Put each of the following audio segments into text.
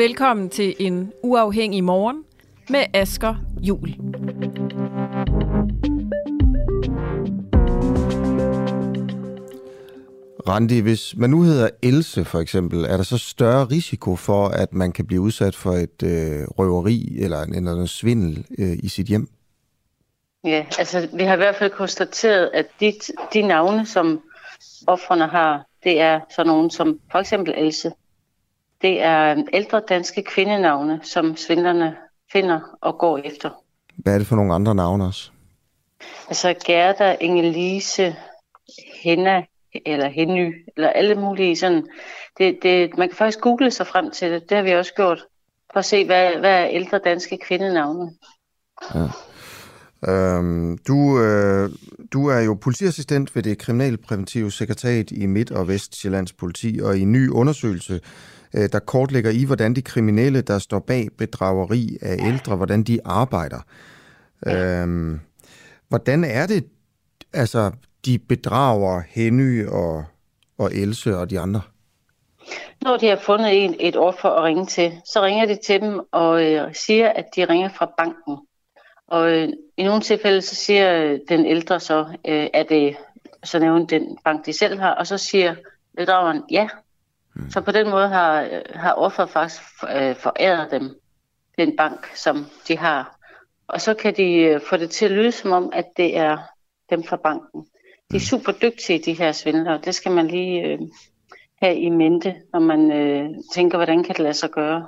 Velkommen til en uafhængig morgen med Asker Jul. Randi, hvis man nu hedder Else for eksempel, er der så større risiko for, at man kan blive udsat for et øh, røveri eller en, eller en svindel øh, i sit hjem? Ja, altså vi har i hvert fald konstateret, at de, de navne, som offrene har, det er sådan nogen som for eksempel Else. Det er ældre danske kvindenavne, som svindlerne finder og går efter. Hvad er det for nogle andre navne også? Altså Gerda, Ingelise, Henna, eller Henny, eller alle mulige sådan. Det, det, man kan faktisk google sig frem til det. Det har vi også gjort. For at se, hvad, hvad er ældre danske kvindenavne. Ja. Øhm, du, øh, du er jo politiassistent ved det kriminalpræventive sekretariat i Midt- og Vestjyllands politi, og i en ny undersøgelse, der kortlægger i, hvordan de kriminelle, der står bag bedrageri af ældre, hvordan de arbejder. Øhm, hvordan er det, altså, de bedrager Henny og, og Else og de andre? Når de har fundet en, et offer at ringe til, så ringer de til dem og øh, siger, at de ringer fra banken. Og øh, i nogle tilfælde, så siger øh, den ældre så, øh, at det så nævner den bank, de selv har, og så siger bedrageren ja. Mm. Så på den måde har, har offeret faktisk øh, foræret dem den bank, som de har. Og så kan de øh, få det til at lyde som om, at det er dem fra banken. De er super dygtige, de her svindlere. Det skal man lige øh, have i mente, når man øh, tænker, hvordan kan det lade sig gøre.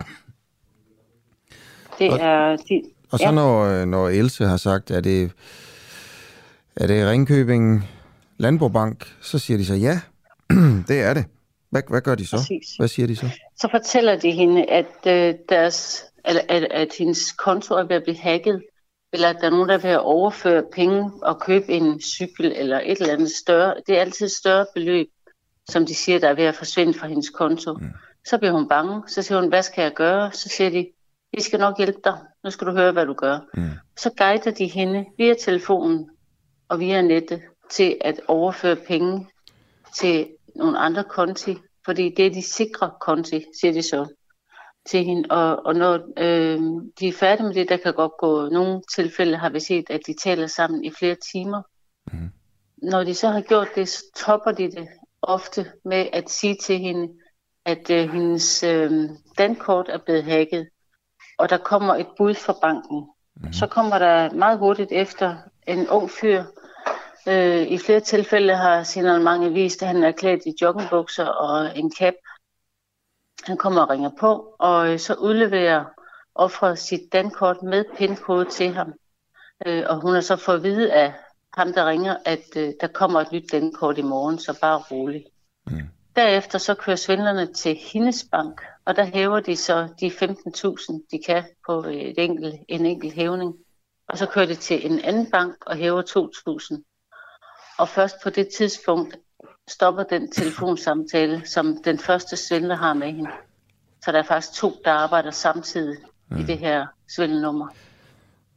Det og, er... De, og så ja. når, når Else har sagt, at det, er det Ringkøbing Landbobank, så siger de så ja, det er det. Hvad, hvad gør de så? Præcis. Hvad siger de så? Så fortæller de hende, at, øh, deres, at, at, at hendes konto er ved at blive hacket, eller at der er nogen, der vil overføre penge og købe en cykel eller et eller andet større. Det er altid et større beløb, som de siger, der er ved at forsvinde fra hendes konto. Mm. Så bliver hun bange. Så siger hun, hvad skal jeg gøre? Så siger de, vi skal nok hjælpe dig. Nu skal du høre, hvad du gør. Mm. Så guider de hende via telefonen og via nettet til at overføre penge til nogle andre konti, fordi det er de sikre konti, siger de så til hende. Og, og når øh, de er færdige med det, der kan godt gå nogle tilfælde, har vi set, at de taler sammen i flere timer. Mm. Når de så har gjort det, så topper de det ofte med at sige til hende, at øh, hendes øh, dankort er blevet hacket, og der kommer et bud fra banken. Mm. Så kommer der meget hurtigt efter en ung fyr. Øh, I flere tilfælde har signalement vist, at han er klædt i joggingbukser og en cap. Han kommer og ringer på, og øh, så udleverer offeret sit dankort med pindkode til ham. Øh, og hun har så fået at vide af ham, der ringer, at øh, der kommer et nyt dankort i morgen, så bare rolig. Mm. Derefter så kører svindlerne til hendes bank, og der hæver de så de 15.000, de kan på et enkelt, en enkelt hævning. Og så kører de til en anden bank og hæver 2.000. Og først på det tidspunkt stopper den telefonsamtale, som den første svindler har med hende. Så der er faktisk to, der arbejder samtidig mm. i det her svindelnummer.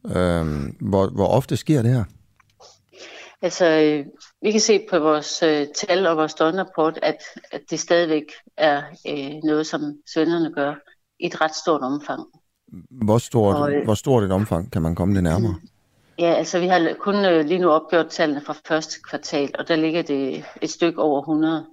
Øhm, hvor, hvor ofte sker det her? Altså, øh, vi kan se på vores øh, tal og vores døgnrapport, at, at det stadigvæk er øh, noget, som svindlerne gør i et ret stort omfang. Hvor stort, og, øh, hvor stort et omfang kan man komme det nærmere? Ja, altså vi har kun øh, lige nu opgjort tallene fra første kvartal, og der ligger det et stykke over 100.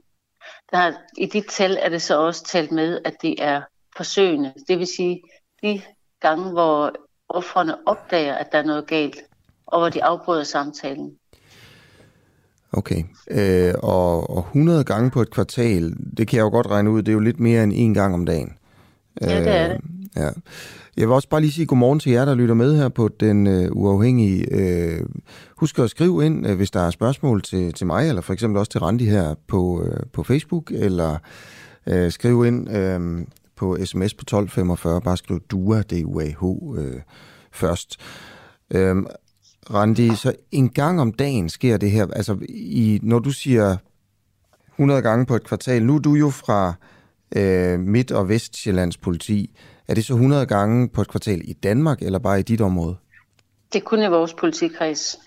Der har, I de tal er det så også talt med, at det er forsøgende. Det vil sige, de gange, hvor offrene opdager, at der er noget galt, og hvor de afbryder samtalen. Okay, øh, og, og 100 gange på et kvartal, det kan jeg jo godt regne ud, det er jo lidt mere end en gang om dagen. Ja, det er det. Øh, ja. Jeg vil også bare lige sige godmorgen til jer, der lytter med her på Den øh, Uafhængige. Øh, husk at skrive ind, øh, hvis der er spørgsmål til, til mig, eller for eksempel også til Randi her på, øh, på Facebook, eller øh, skriv ind øh, på sms på 1245, bare skriv DUA, D-U-A-H, øh, først. Øh, Randi, så en gang om dagen sker det her, altså i, når du siger 100 gange på et kvartal, nu er du jo fra øh, Midt- og Vestjyllands politi. Er det så 100 gange på et kvartal i Danmark, eller bare i dit område? Det er kun i vores politikreds.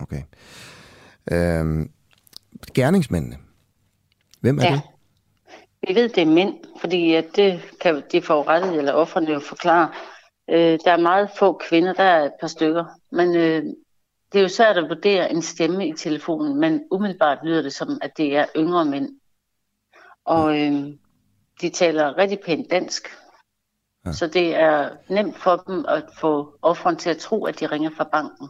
Okay. Øhm, gerningsmændene. Hvem er Ja. det? Vi ved, det er mænd, fordi at det kan de får rettet, eller offerne jo forklare. Øh, der er meget få kvinder, der er et par stykker. Men øh, det er jo svært at vurdere en stemme i telefonen, men umiddelbart lyder det som, at det er yngre mænd. Og øh, de taler rigtig pænt dansk. Ja. Så det er nemt for dem at få offeren til at tro, at de ringer fra banken.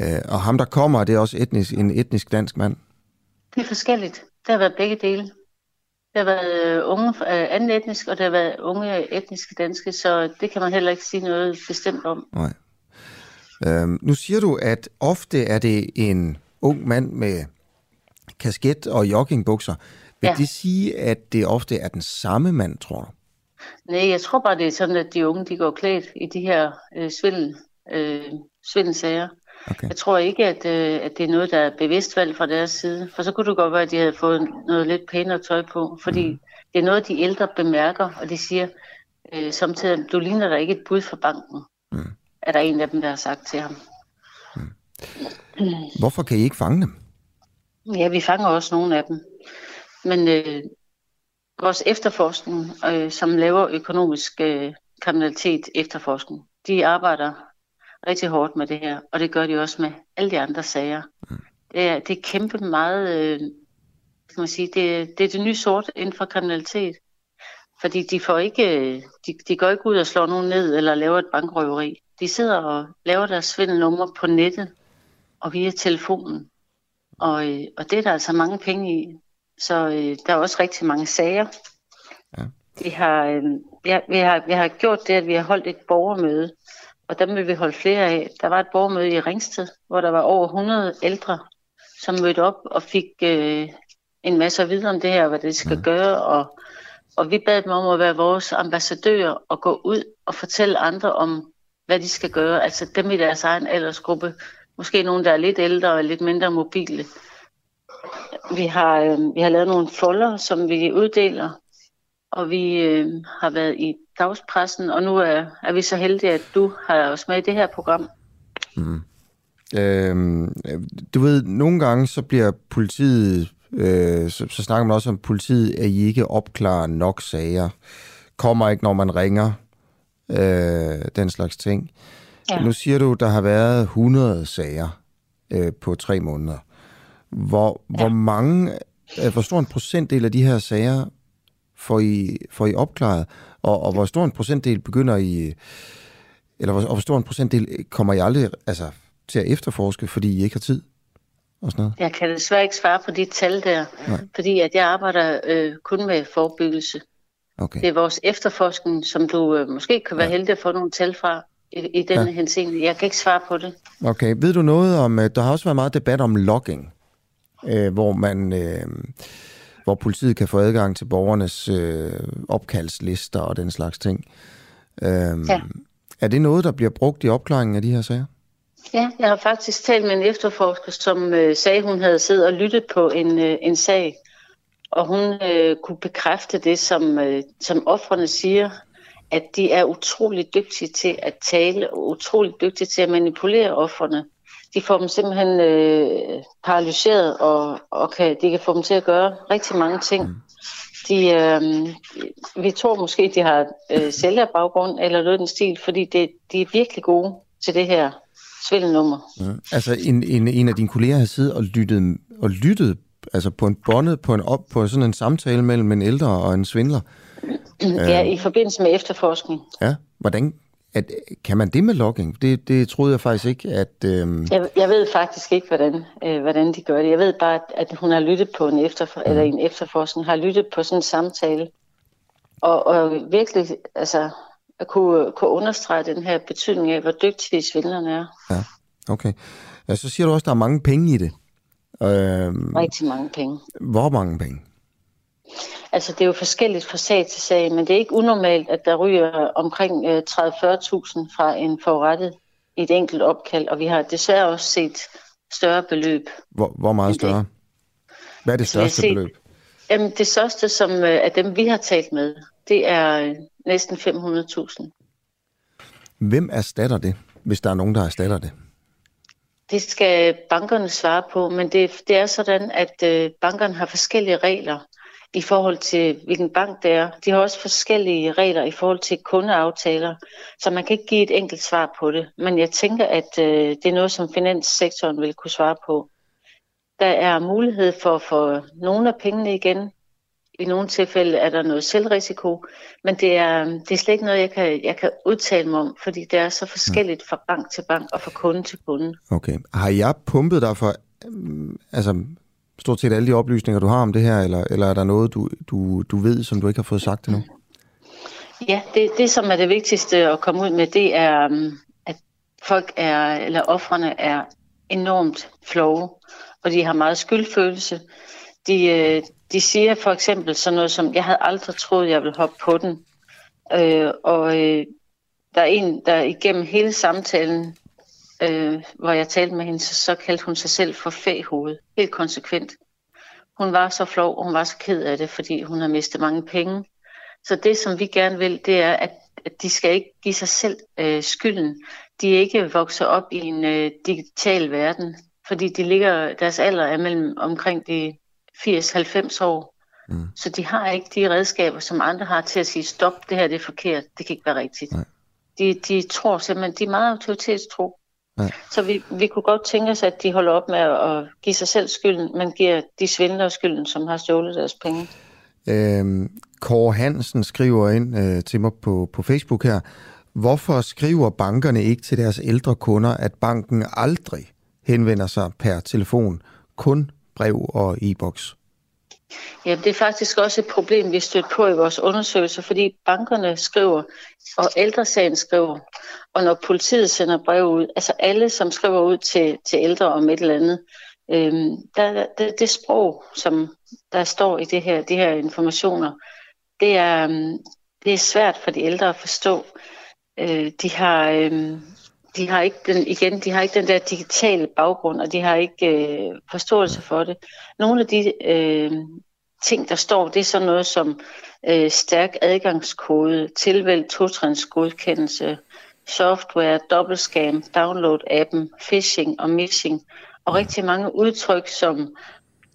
Øh, og ham, der kommer, det er også etnisk, en etnisk dansk mand. Det er forskelligt. Det har været begge dele. Det har været øh, unge øh, anden etnisk, og det har været unge etniske danske, så det kan man heller ikke sige noget bestemt om. Nej. Øhm, nu siger du, at ofte er det en ung mand med kasket og joggingbukser. Vil ja. Det sige, at det ofte er den samme mand, tror du? Nej, jeg tror bare, det er sådan, at de unge de går klædt i de her øh, svindel, øh, svindelsager. Okay. Jeg tror ikke, at, øh, at det er noget, der er bevidst valgt fra deres side. For så kunne det godt være, at de havde fået noget lidt pænere tøj på. Fordi mm. det er noget, de ældre bemærker, og de siger øh, samtidig, du ligner dig ikke et bud fra banken. Mm. Er der en af dem, der har sagt til ham. Hvorfor kan I ikke fange dem? Ja, vi fanger også nogle af dem. Men øh, vores efterforskning, øh, som laver økonomisk øh, kriminalitet efterforskning, de arbejder rigtig hårdt med det her, og det gør de også med alle de andre sager. Mm. Det, er, det er kæmpe meget, øh, skal man sige, det, det er det nye sort inden for kriminalitet. Fordi de får ikke, øh, de, de går ikke ud og slår nogen ned eller laver et bankrøveri. De sidder og laver deres svindelnummer på nettet og via telefonen. Og, øh, og det er der altså mange penge i. Så øh, der er også rigtig mange sager. Ja. Vi, har, øh, vi, har, vi har gjort det, at vi har holdt et borgermøde, og dem vil vi holde flere af. Der var et borgermøde i Ringsted, hvor der var over 100 ældre, som mødte op og fik øh, en masse at vide om det her, hvad det skal Ja. gøre. Og, og vi bad dem om at være vores ambassadører og gå ud og fortælle andre om, hvad de skal gøre. Altså dem i deres egen aldersgruppe. Måske nogen, der er lidt ældre og lidt mindre mobile. Vi har, øh, vi har lavet nogle folder, som vi uddeler, og vi øh, har været i dagspressen, og nu er, er vi så heldige, at du har os med i det her program. Øhm, du ved, nogle gange så bliver politiet, øh, så, så snakker man også om politiet, at I ikke opklarer nok sager. Kommer ikke, når man ringer. Øh, den slags ting. Ja. Nu siger du, der har været 100 sager øh, på tre måneder. Hvor, ja. hvor mange, øh, hvor stor en procentdel af de her sager får I, får I opklaret? Og, og hvor stor en procentdel begynder I, eller hvor, og hvor stor en procentdel kommer I aldrig altså, til at efterforske, fordi I ikke har tid? Og sådan noget? Jeg kan desværre ikke svare på de tal der, Nej. fordi at jeg arbejder øh, kun med forebyggelse. Okay. Det er vores efterforskning, som du øh, måske kan være Ja. heldig at få nogle tal fra i, i denne Ja. ja. henseende. Jeg kan ikke svare på det. Okay, ved du noget om, øh, der har også været meget debat om logging, øh, hvor man, øh, hvor politiet kan få adgang til borgernes øh, opkaldslister og den slags ting. Øh, Ja. Er det noget, der bliver brugt i opklaringen af de her sager? Ja, jeg har faktisk talt med en efterforsker, som øh, sagde, hun havde siddet og lyttet på en, øh, en sag, og hun øh, kunne bekræfte det, som, øh, som offrene siger, at de er utrolig dygtige til at tale, og utrolig dygtige til at manipulere offrene. De får dem simpelthen øh, paralyseret, og, og kan, de kan få dem til at gøre rigtig mange ting. Mm. De, øh, vi tror måske, de har øh, sælgerbaggrund eller noget den stil, fordi det, de er virkelig gode til det her svindelnummer. Mm. Altså en, en, en af dine kolleger har siddet og lyttet, og lyttet altså på en båndet, på, en op, på sådan en samtale mellem en ældre og en svindler. Ja, i forbindelse med efterforskning. Ja. Hvordan at, kan man det med logging? Det, det troede jeg faktisk ikke, at... Øhm... Jeg, jeg ved faktisk ikke, hvordan, øh, hvordan de gør det. Jeg ved bare, at, at hun har lyttet på en, efterfor, mm. eller en efterforskning, har lyttet på sådan en samtale, og, og virkelig altså, at kunne, kunne understrege den her betydning af, hvor dygtige svindlerne er. Ja, okay. Ja, så siger du også, at der er mange penge i det. Øhm, Rigtig mange penge. Hvor mange penge? Altså, det er jo forskelligt fra sag til sag, men det er ikke unormalt, at der ryger omkring 30-40.000 fra en forrettet i et enkelt opkald, og vi har desværre også set større beløb. Hvor, hvor meget større? Hvad er det altså, største set, beløb? Jamen, det største, som øh, af dem, vi har talt med, det er øh, næsten 500.000. Hvem erstatter det, hvis der er nogen, der erstatter det? Det skal bankerne svare på, men det, det er sådan, at øh, bankerne har forskellige regler i forhold til, hvilken bank det er. De har også forskellige regler i forhold til kundeaftaler, så man kan ikke give et enkelt svar på det. Men jeg tænker, at øh, det er noget, som finanssektoren vil kunne svare på. Der er mulighed for at få nogle af pengene igen. I nogle tilfælde er der noget selvrisiko, men det er, det er slet ikke noget, jeg kan, jeg kan udtale mig om, fordi det er så forskelligt fra bank til bank og fra kunde til kunde. Okay. Har jeg pumpet dig for mm, altså, stort set alle de oplysninger, du har om det her, eller, eller er der noget, du, du, du ved, som du ikke har fået sagt endnu? Ja, det, det som er det vigtigste at komme ud med, det er, um, at folk er, eller offrene er enormt flove, og de har meget skyldfølelse. De, øh, de siger for eksempel sådan noget som, jeg havde aldrig troet, jeg ville hoppe på den. Øh, og øh, der er en, der igennem hele samtalen øh, hvor jeg talte med hende, så, så kaldte hun sig selv for fæhoved. Helt konsekvent. Hun var så flov, og hun var så ked af det, fordi hun har mistet mange penge. Så det, som vi gerne vil, det er, at, at de skal ikke give sig selv øh, skylden. De er ikke vokset op i en øh, digital verden, fordi de ligger, deres alder er mellem omkring de 80-90 år. Mm. Så de har ikke de redskaber, som andre har til at sige, stop, det her det er forkert, det kan ikke være rigtigt. De, de tror simpelthen, de er meget autoritetstro. Ja. Så vi, vi kunne godt tænke os, at de holder op med at give sig selv skylden, men giver de svindlere skylden, som har stjålet deres penge. Øhm, Kåre Hansen skriver ind øh, til mig på, på Facebook her, hvorfor skriver bankerne ikke til deres ældre kunder, at banken aldrig henvender sig per telefon, kun brev og e-boks? Ja, det er faktisk også et problem, vi støtter på i vores undersøgelser, fordi bankerne skriver, og ældresagen skriver, og når politiet sender brev ud, altså alle, som skriver ud til, til ældre om et eller andet, øhm, der, det, det sprog, som der står i det her, de her informationer, det er, øhm, det er svært for de ældre at forstå. Øh, de har... Øhm, de har ikke den, igen, de har ikke den der digitale baggrund, og de har ikke øh, forståelse for det. Nogle af de øh, ting, der står, det er sådan noget som øh, stærk adgangskode, tilvælg totrinsgodkendelse, software, dobbeltscam, download appen, phishing og missing, og rigtig mange udtryk, som,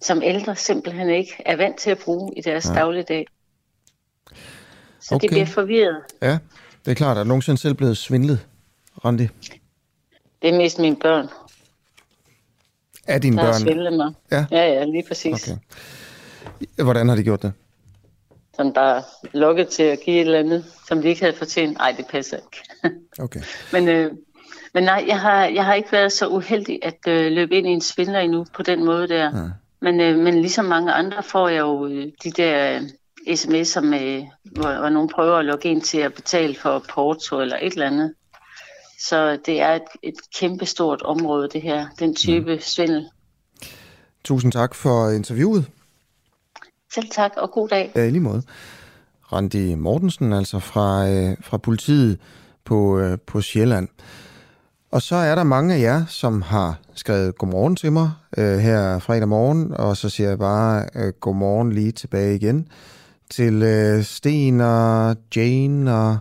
som ældre simpelthen ikke er vant til at bruge i deres ja. dagligdag. Så okay. de bliver forvirret. Ja, det er klart. Er nogensinde selv blevet svindlet, Randi? Det er mest mine børn. Er dine der børn? svindlet mig. Ja? ja, ja, lige præcis. Okay. Hvordan har de gjort det? Sådan bare lukket til at give et eller andet, som de ikke havde fortjent. Nej, det passer ikke. okay. Men, øh, men nej, jeg har, jeg har ikke været så uheldig at øh, løbe ind i en svindler endnu på den måde der. Ja. Men, øh, men ligesom mange andre får jeg jo øh, de der sms'er med, hvor, hvor nogen prøver at logge ind til at betale for porto eller et eller andet. Så det er et, et kæmpestort område, det her, den type ja. svindel. Tusind tak for interviewet. Selv tak, og god dag. Ja, lige måde. Randi Mortensen, altså fra, øh, fra politiet på, øh, på Sjælland. Og så er der mange af jer, som har skrevet godmorgen til mig øh, her fredag morgen, og så siger jeg bare øh, godmorgen lige tilbage igen til øh, Sten og Jane og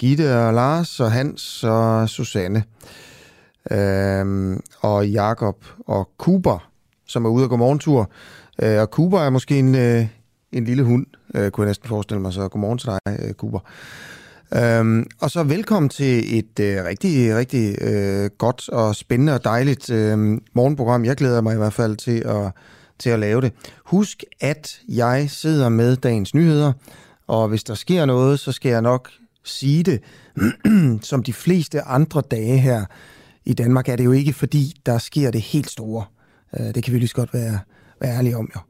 Gitte og Lars og Hans og Susanne Øhm, og Jakob og Kuber, som er ude og gå morgentur. Øh, og Cooper er måske en, øh, en lille hund, øh, kunne jeg næsten forestille mig. Så godmorgen til dig, øh, Cooper. Øhm, og så velkommen til et øh, rigtig, rigtig øh, godt og spændende og dejligt øh, morgenprogram. Jeg glæder mig i hvert fald til at, til at lave det. Husk, at jeg sidder med dagens nyheder, og hvis der sker noget, så skal jeg nok sige det, som de fleste andre dage her i Danmark, er det jo ikke, fordi der sker det helt store. Øh, det kan vi lige så godt være, være ærlige om, jo.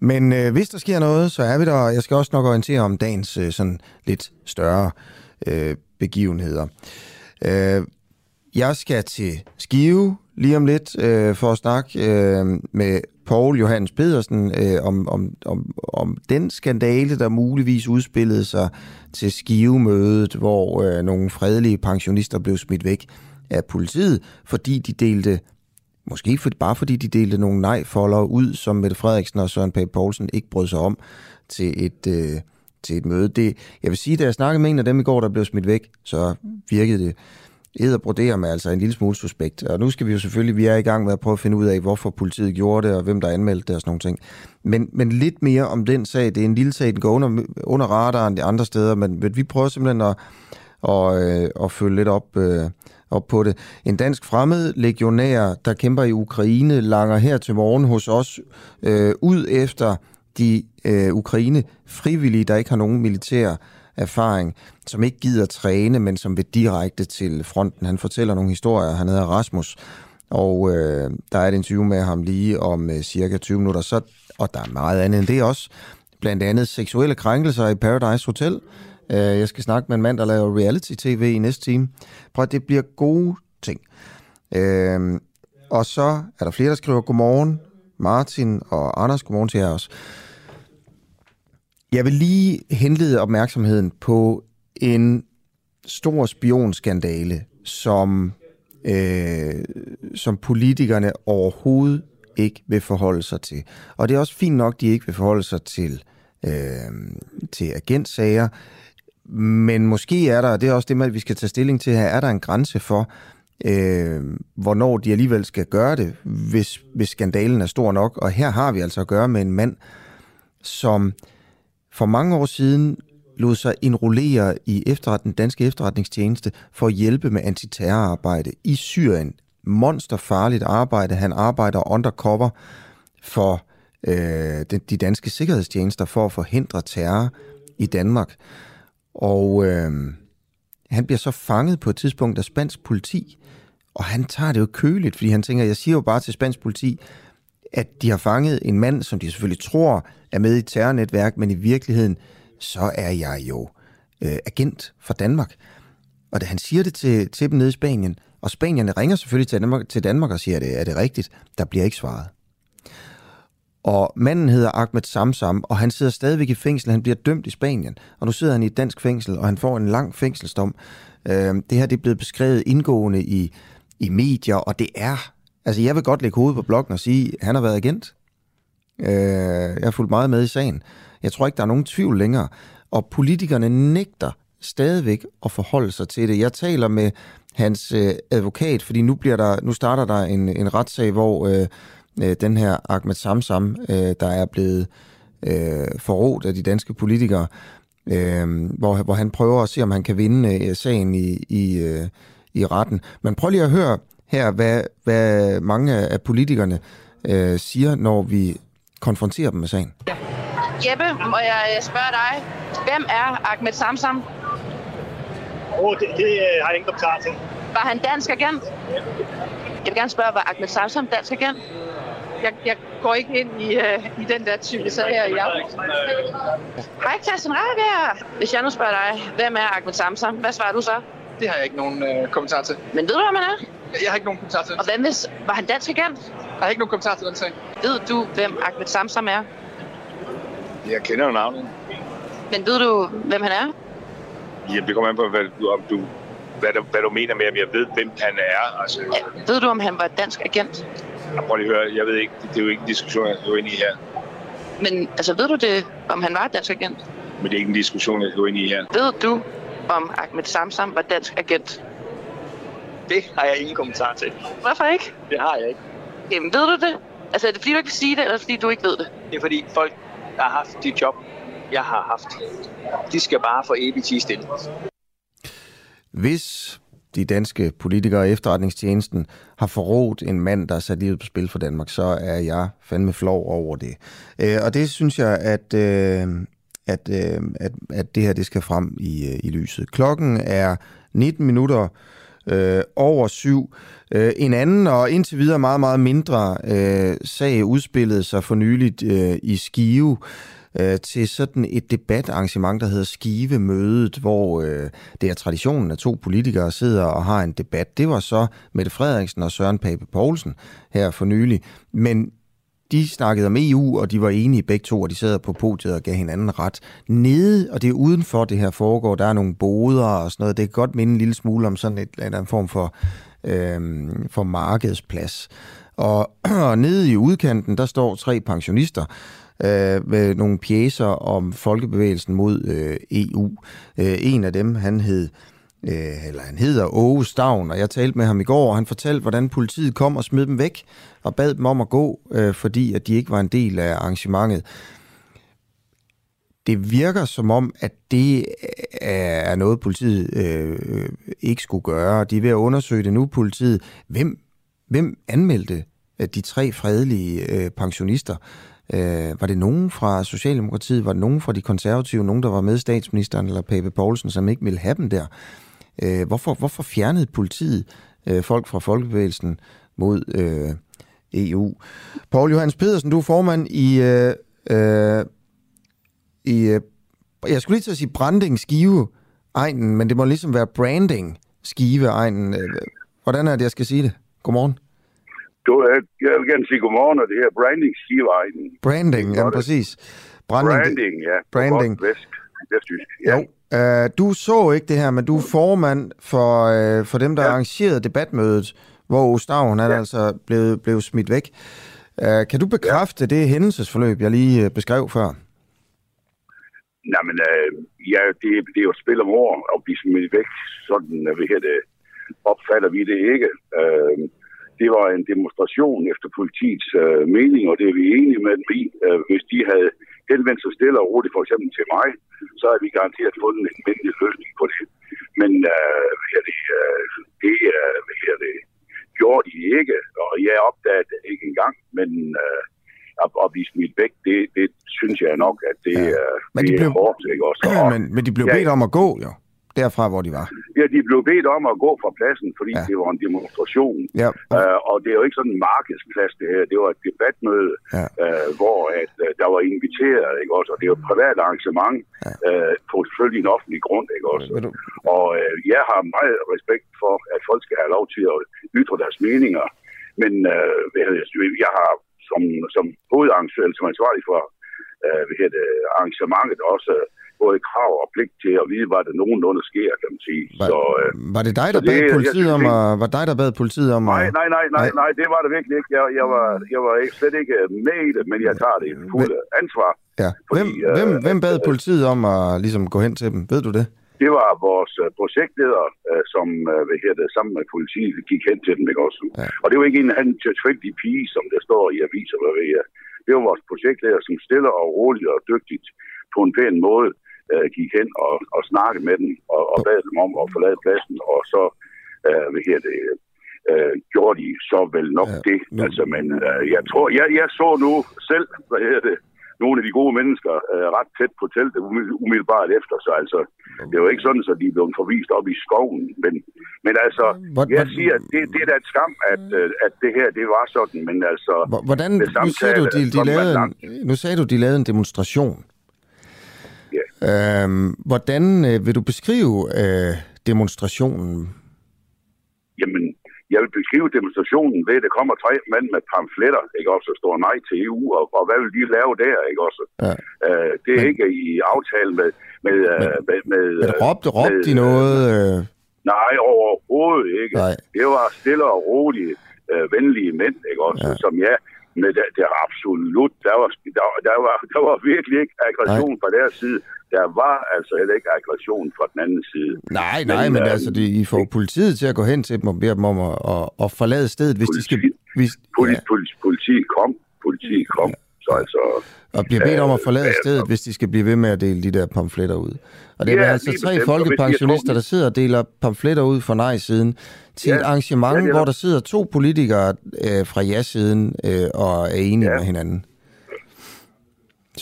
Men øh, hvis der sker noget, så er vi der, jeg skal også nok orientere om dagens øh, sådan lidt større øh, begivenheder. Øh, jeg skal til Skive lige om lidt øh, for at snakke øh, med Paul Johannes Pedersen øh, om, om, om, om den skandale, der muligvis udspillede sig til skivemødet, hvor øh, nogle fredelige pensionister blev smidt væk af politiet, fordi de delte Måske for, bare fordi de delte nogle nej-folder ud, som Mette Frederiksen og Søren Pape Poulsen ikke brød sig om til et, øh, til et møde. Det, jeg vil sige, da jeg snakkede med en af dem i går, der blev smidt væk, så virkede det Eder broderer med altså en lille smule suspekt. Og nu skal vi jo selvfølgelig, vi er i gang med at prøve at finde ud af, hvorfor politiet gjorde det, og hvem der anmeldte det og sådan nogle ting. Men, men lidt mere om den sag. Det er en lille sag, den går under, under radaren de andre steder, men, men vi prøver simpelthen at, og, øh, at følge lidt op, øh, op på det. En dansk fremmed legionær, der kæmper i Ukraine, langer her til morgen hos os øh, ud efter de øh, Ukraine frivillige, der ikke har nogen militær erfaring, som ikke gider træne, men som vil direkte til fronten. Han fortæller nogle historier. Han hedder Rasmus, og øh, der er et interview med ham lige om øh, cirka 20 minutter. Så, og der er meget andet end det også. Blandt andet seksuelle krænkelser i Paradise Hotel. Øh, jeg skal snakke med en mand, der laver reality-tv i næste time. Prøv det bliver gode ting. Øh, og så er der flere, der skriver godmorgen. Martin og Anders, godmorgen til jer også. Jeg vil lige henlede opmærksomheden på en stor spionskandale, som, øh, som politikerne overhovedet ikke vil forholde sig til. Og det er også fint nok, at de ikke vil forholde sig til, øh, til agentsager, men måske er der, det er også det, vi skal tage stilling til her, er der en grænse for, øh, hvornår de alligevel skal gøre det, hvis, hvis skandalen er stor nok. Og her har vi altså at gøre med en mand, som for mange år siden lod sig enrollere i efterret, danske efterretningstjeneste for at hjælpe med antiterrorarbejde i Syrien. Monsterfarligt arbejde. Han arbejder undercover for øh, de, de danske sikkerhedstjenester for at forhindre terror i Danmark. Og øh, han bliver så fanget på et tidspunkt af spansk politi, og han tager det jo køligt, fordi han tænker, jeg siger jo bare til spansk politi, at de har fanget en mand, som de selvfølgelig tror er med i et terrornetværk, men i virkeligheden, så er jeg jo øh, agent for Danmark. Og da han siger det til, til dem nede i Spanien, og spanierne ringer selvfølgelig til Danmark, til Danmark og siger, det, er det rigtigt? Der bliver ikke svaret. Og manden hedder Ahmed Samsam, og han sidder stadigvæk i fængsel. Han bliver dømt i Spanien, og nu sidder han i et dansk fængsel, og han får en lang fængselsdom. Øh, det her det er blevet beskrevet indgående i, i medier, og det er Altså, jeg vil godt lægge hovedet på blokken og sige, at han har været agent. Øh, jeg har fulgt meget med i sagen. Jeg tror ikke, der er nogen tvivl længere. Og politikerne nægter stadigvæk at forholde sig til det. Jeg taler med hans øh, advokat, fordi nu, bliver der, nu starter der en, en retssag, hvor øh, øh, den her Ahmed Samsam, øh, der er blevet øh, forrådt af de danske politikere, øh, hvor, hvor han prøver at se, om han kan vinde øh, sagen i, i, øh, i retten. Men prøv lige at høre her, hvad, hvad mange af politikerne øh, siger, når vi konfronterer dem med sagen. Jeppe, må jeg spørge dig, hvem er Ahmed Samsam? Oh, det, det øh, har jeg ingen kommentar til. Var han dansk agent? Jeg vil gerne spørge, var Ahmed Samsam dansk agent? Jeg, jeg går ikke ind i, uh, i den der type sag her i Hej Christian Rabia. Hvis jeg nu spørger dig, hvem er Ahmed Samsam? Hvad svarer du så? Det har jeg ikke nogen uh, kommentar til. Men ved du, hvad man er? Jeg har ikke nogen kommentar til Og hvad hvis... Var han dansk agent? Jeg har ikke nogen kommentar til den sag. Ved du, hvem Ahmed Samsam er? Jeg kender jo navnet. Men ved du, hvem han er? Jamen, det kommer an på, hvad, om du, hvad, du, hvad du mener med, om jeg ved, hvem han er. Altså, ja, ved du, om han var dansk agent? Jeg prøver lige at høre. Jeg ved ikke. Det er jo ikke en diskussion, jeg er inde i her. Men altså, ved du det, om han var dansk agent? Men det er ikke en diskussion, jeg er inde i her. Ved du, om Ahmed Samsam var dansk agent? Det har jeg ingen kommentar til. Hvorfor ikke? Det har jeg ikke. Jamen, ved du det? Altså, er det fordi, du ikke vil sige det, eller fordi du ikke ved det? Det er fordi folk, der har haft de job, jeg har haft, de skal bare få evigt stille. Hvis de danske politikere og efterretningstjenesten har forrådt en mand, der er sat livet på spil for Danmark, så er jeg fandme flov over det. Øh, og det synes jeg, at, øh, at, øh, at, at det her det skal frem i, øh, i lyset. Klokken er 19 minutter øh, over syv. Øh, en anden og indtil videre meget, meget mindre øh, sag udspillede sig for nyligt øh, i Skive øh, til sådan et debatarrangement, der hedder Skive-mødet, hvor øh, det er traditionen, at to politikere sidder og har en debat. Det var så Mette Frederiksen og Søren Pape Poulsen her for nylig. Men de snakkede om EU, og de var enige begge to, og de sad på podiet og gav hinanden ret. Nede, og det er udenfor det her foregår, der er nogle boder og sådan noget. Det kan godt minde en lille smule om sådan et, en eller anden form for, øh, for markedsplads. Og, og nede i udkanten, der står tre pensionister, øh, med nogle pjæser om folkebevægelsen mod øh, EU. Øh, en af dem, han hed øh, Øh, eller han hedder Åge Stavn, og jeg talte med ham i går, og han fortalte, hvordan politiet kom og smed dem væk og bad dem om at gå, øh, fordi at de ikke var en del af arrangementet. Det virker som om, at det øh, er noget, politiet øh, ikke skulle gøre. De er ved at undersøge det nu, politiet. Hvem, hvem anmeldte øh, de tre fredelige øh, pensionister? Øh, var det nogen fra Socialdemokratiet? Var det nogen fra de konservative? Nogen, der var med statsministeren eller Pape Poulsen, som ikke ville have dem der? Øh, hvorfor, hvorfor fjernede politiet øh, folk fra Folkebevægelsen mod øh, EU? Paul Johannes Pedersen, du er formand i... Øh, øh, i øh, jeg skulle lige til at sige branding skive egnen, men det må ligesom være branding skive egnen. Hvordan er det, jeg skal sige det? Godmorgen. Du, jeg vil gerne sige godmorgen, og det her branding skive egnen. Branding, ja, præcis. Branding, branding ja. Branding. Vest, vestjysk, ja. Jo, Uh, du så ikke det her, men du er formand for, uh, for dem, der ja. arrangerede debatmødet, hvor Ostavn er ja. altså blevet, blevet smidt væk. Uh, kan du bekræfte ja. det hændelsesforløb, jeg lige beskrev før? Nej, men uh, ja, det, det er jo et spil om ord at blive smidt væk. Sådan uh, vi det, opfatter vi det ikke. Uh, det var en demonstration efter politiets uh, mening, og det er vi enige med dem i. Uh, hvis de havde henvendt sig stille og roligt, for eksempel til mig, så har vi garanteret fundet en mindelig løsning på det. Men uh, hvad det, uh, det, uh, hvad det gjorde de ikke, og jeg opdagede det ikke engang, men uh, at, at blive smidt væk, det, det synes jeg nok, at det, ja. uh, men de det blev... er hårdt. Ikke? Også, ja, men, men de blev bedt ja, om at gå, jo derfra, hvor de var? Ja, de blev bedt om at gå fra pladsen, fordi ja. det var en demonstration. Ja. Uh, og det er jo ikke sådan en markedsplads, det her. Det var et debatmøde, ja. uh, hvor at, uh, der var inviteret, ikke også? Og det jo et privat arrangement ja. uh, på selvfølgelig en offentlig grund, ikke også? Ja, du... Og uh, jeg har meget respekt for, at folk skal have lov til at ytre deres meninger. Men uh, jeg har som, som hovedarrangør, som ansvarlig for uh, hvad hedder det, arrangementet også både krav og pligt til at vide, hvad der nogenlunde sker, kan man sige. Var, så, øh, var det dig, der bad det, politiet om at, var dig, der bad politiet om nej, nej, nej, nej, nej, det var det virkelig ikke. Jeg, jeg, var, jeg var ikke, slet ikke med i det, men jeg tager det fuld ansvar. Ja. Fordi, hvem, øh, hvem, hvem bad politiet om at ligesom gå hen til dem? Ved du det? Det var vores uh, projektleder, som hvad her det, sammen med politiet gik hen til dem. Ikke også? Ja. Og det var ikke en anden tilfældig pige, som der står i aviser, hvad ved jeg. Det var vores projektleder, som stiller og roligt og dygtigt på en pæn måde øh, gik hen og, og snakkede med dem og, og bad dem om at forlade pladsen, og så øh, hvad her det, øh, gjorde de så vel nok ja, det. Altså, men øh, jeg tror, jeg, jeg så nu selv, hvad her det, nogle af de gode mennesker øh, ret tæt på teltet umiddelbart efter, så altså, det var ikke sådan, at de blev forvist op i skoven, men, men altså, What, jeg siger, at det, det er da et skam, at, øh, at det her, det var sådan, men altså... Hvordan, nu, sagde du, de, de lavede en, nu sagde du, de lavede en demonstration. Ja. Øhm, hvordan øh, vil du beskrive øh, demonstrationen? Jamen, jeg vil beskrive demonstrationen ved, at der kommer tre mænd med pamfletter, ikke også, og står nej til EU, og, og hvad vil de lave der, ikke også? Ja. Øh, det er men, ikke i aftale med... med, men, øh, med, med men råbte, råbte de noget? Øh... Nej, overhovedet ikke. Nej. Det var stille og rolige, øh, venlige mænd, ikke også, ja. som jeg men det, det er absolut, der var, der, der, var, der var virkelig ikke aggression Nej. fra deres side. Der var altså heller ikke aggression fra den anden side. Nej, nej, men, men øh, altså, det, I får politiet til at gå hen til dem og bede dem om at, at, at forlade stedet, hvis politi, de skal... Hvis, politi, ja. politi, politi kom, politi kom. Ja. Så altså, og bliver bedt om at forlade øh, stedet, hvis de skal blive ved med at dele de der pamfletter ud. Og det er ja, altså tre bestemt, folkepensionister, der sidder og deler pamfletter ud for nej-siden til ja, et arrangement, ja, hvor der sidder to politikere øh, fra ja-siden øh, og er enige ja. med hinanden.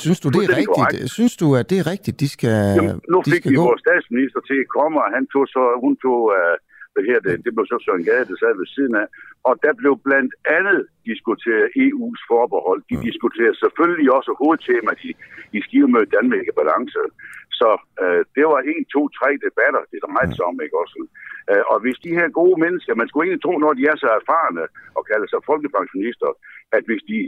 Synes du, det er rigtigt? Korrekt. Synes du, at det er rigtigt, de skal Jamen, nu de fik skal vi gå? vores statsminister til at komme, og han tog så, hun tog, uh, hvad her, det, det blev så Søren Gade, der sad ved siden af, og der blev blandt andet diskuteret EU's forbehold. De mm. diskuterede selvfølgelig også hovedtemaet i, i skivemødet Danmark i balance. Så uh, det var en, to, tre debatter, det drejede mm. sig om, ikke også? Uh, og hvis de her gode mennesker, man skulle egentlig tro, når de er så erfarne og kalder sig folkepensionister, at hvis de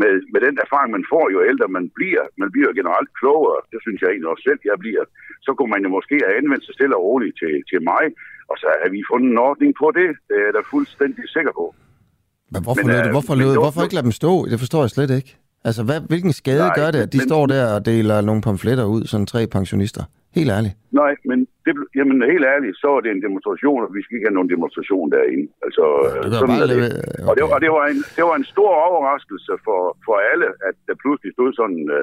med, med den erfaring, man får, jo ældre man bliver, man bliver generelt klogere, det synes jeg egentlig også selv, jeg bliver, så kunne man jo måske have anvendt sig stille og roligt til, til mig, og så har vi fundet en ordning på det. Det er jeg da fuldstændig sikker på. Men hvorfor, men, øh, hvorfor, men, hvorfor ikke lade dem stå? Det forstår jeg slet ikke. Altså, hvad, hvilken skade nej, gør det, at de men, står der og deler nogle pamfletter ud, sådan tre pensionister? Helt ærligt. Nej, men det, jamen, helt ærligt, så er det en demonstration, og vi skal ikke have nogen demonstration derinde. Altså, ja, det sådan bare det. Okay. Og, det, og det, var en, det var en stor overraskelse for, for alle, at der pludselig stod sådan uh,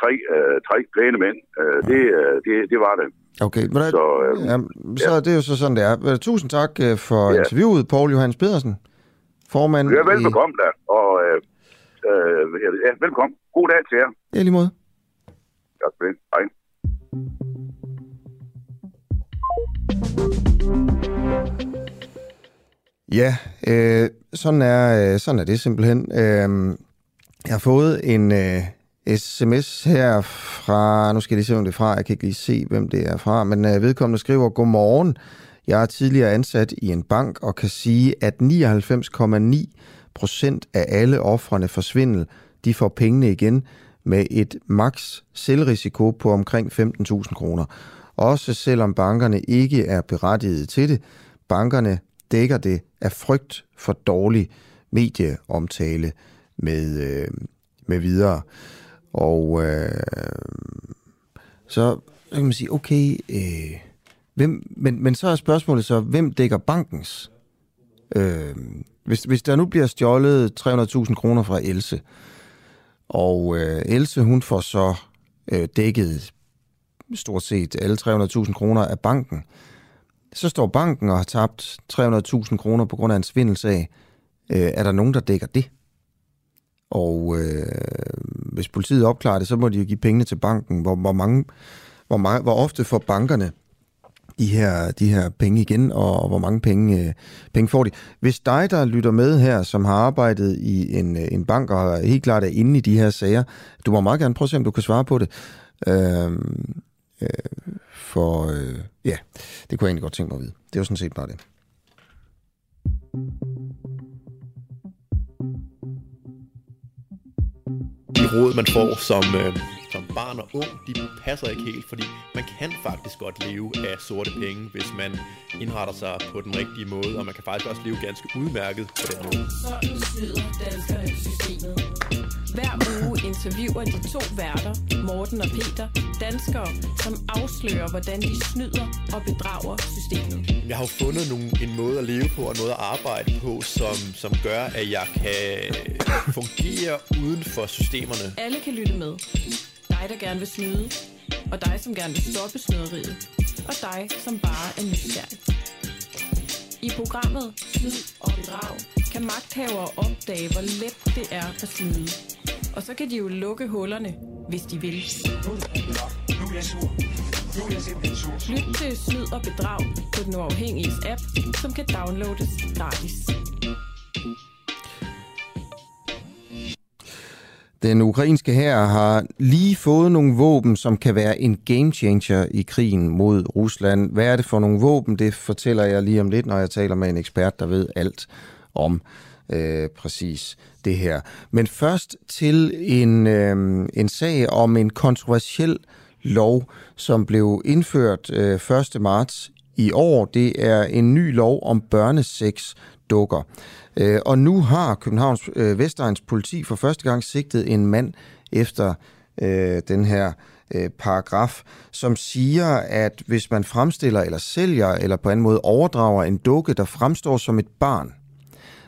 tre, uh, tre pæne mænd. Uh, det, uh, det, det var det. Okay, men der, så, uh, ja, så ja. det er jo så sådan, det er. Tusind tak for ja. interviewet, Paul Johannes Pedersen, formand. Ja, velbekomme i... der, og uh, uh, ja, velkommen. God dag til jer. Ja, lige måde. Tak for det. Hej. Ja, øh, sådan, er, øh, sådan er det simpelthen. Øh, jeg har fået en øh, sms her fra, nu skal jeg lige se, om det er fra, jeg kan ikke lige se, hvem det er fra, men øh, vedkommende skriver, Godmorgen, jeg er tidligere ansat i en bank og kan sige, at 99,9 procent af alle offrene for svindel, de får pengene igen med et maks selvrisiko på omkring 15.000 kroner. Også selvom bankerne ikke er berettiget til det. Bankerne dækker det af frygt for dårlig medieomtale med, øh, med videre. Og øh, så, så kan man sige, okay, øh, hvem, men, men så er spørgsmålet så, hvem dækker bankens? Øh, hvis, hvis der nu bliver stjålet 300.000 kroner fra Else, og øh, Else hun får så øh, dækket stort set alle 300.000 kroner af banken, så står banken og har tabt 300.000 kroner på grund af en svindelsag. Øh, er der nogen, der dækker det? Og øh, hvis politiet opklarer det, så må de jo give pengene til banken. Hvor, hvor, mange, hvor, mange, hvor ofte får bankerne de her, de her penge igen, og, og hvor mange penge, øh, penge får de. Hvis dig, der lytter med her, som har arbejdet i en, øh, en bank og helt klart er inde i de her sager, du må meget gerne prøve at se, om du kan svare på det. Øh, øh, for øh, ja, det kunne jeg egentlig godt tænke mig at vide. Det er jo sådan set bare det. De råd, man får som, øh, som barn og ung, de passer ikke helt, fordi man kan faktisk godt leve af sorte penge, hvis man indretter sig på den rigtige måde, og man kan faktisk også leve ganske udmærket på den måde. Sådan snyder danskerne systemet. Hver uge interviewer de to værter, Morten og Peter, danskere, som afslører, hvordan de snyder og bedrager systemet. Jeg har jo fundet nogle, en måde at leve på og noget at arbejde på, som, som gør, at jeg kan fungere uden for systemerne. Alle kan lytte med. Dig, der gerne vil snyde, og dig, som gerne vil stoppe snyderiet, og dig, som bare er nysgerrig. I programmet Snyd og Bedrag kan magthavere opdage, hvor let det er at snyde. Og så kan de jo lukke hullerne, hvis de vil. Lyt til Snyd og Bedrag på den uafhængige app, som kan downloades gratis. Den ukrainske hær har lige fået nogle våben, som kan være en game changer i krigen mod Rusland. Hvad er det for nogle våben? Det fortæller jeg lige om lidt, når jeg taler med en ekspert, der ved alt om øh, præcis det her. Men først til en, øh, en sag om en kontroversiel lov, som blev indført øh, 1. marts i år. Det er en ny lov om børneseks dukker. Øh, og nu har Københavns øh, Vestegns politi for første gang sigtet en mand efter øh, den her øh, paragraf, som siger, at hvis man fremstiller eller sælger eller på anden måde overdrager en dukke, der fremstår som et barn,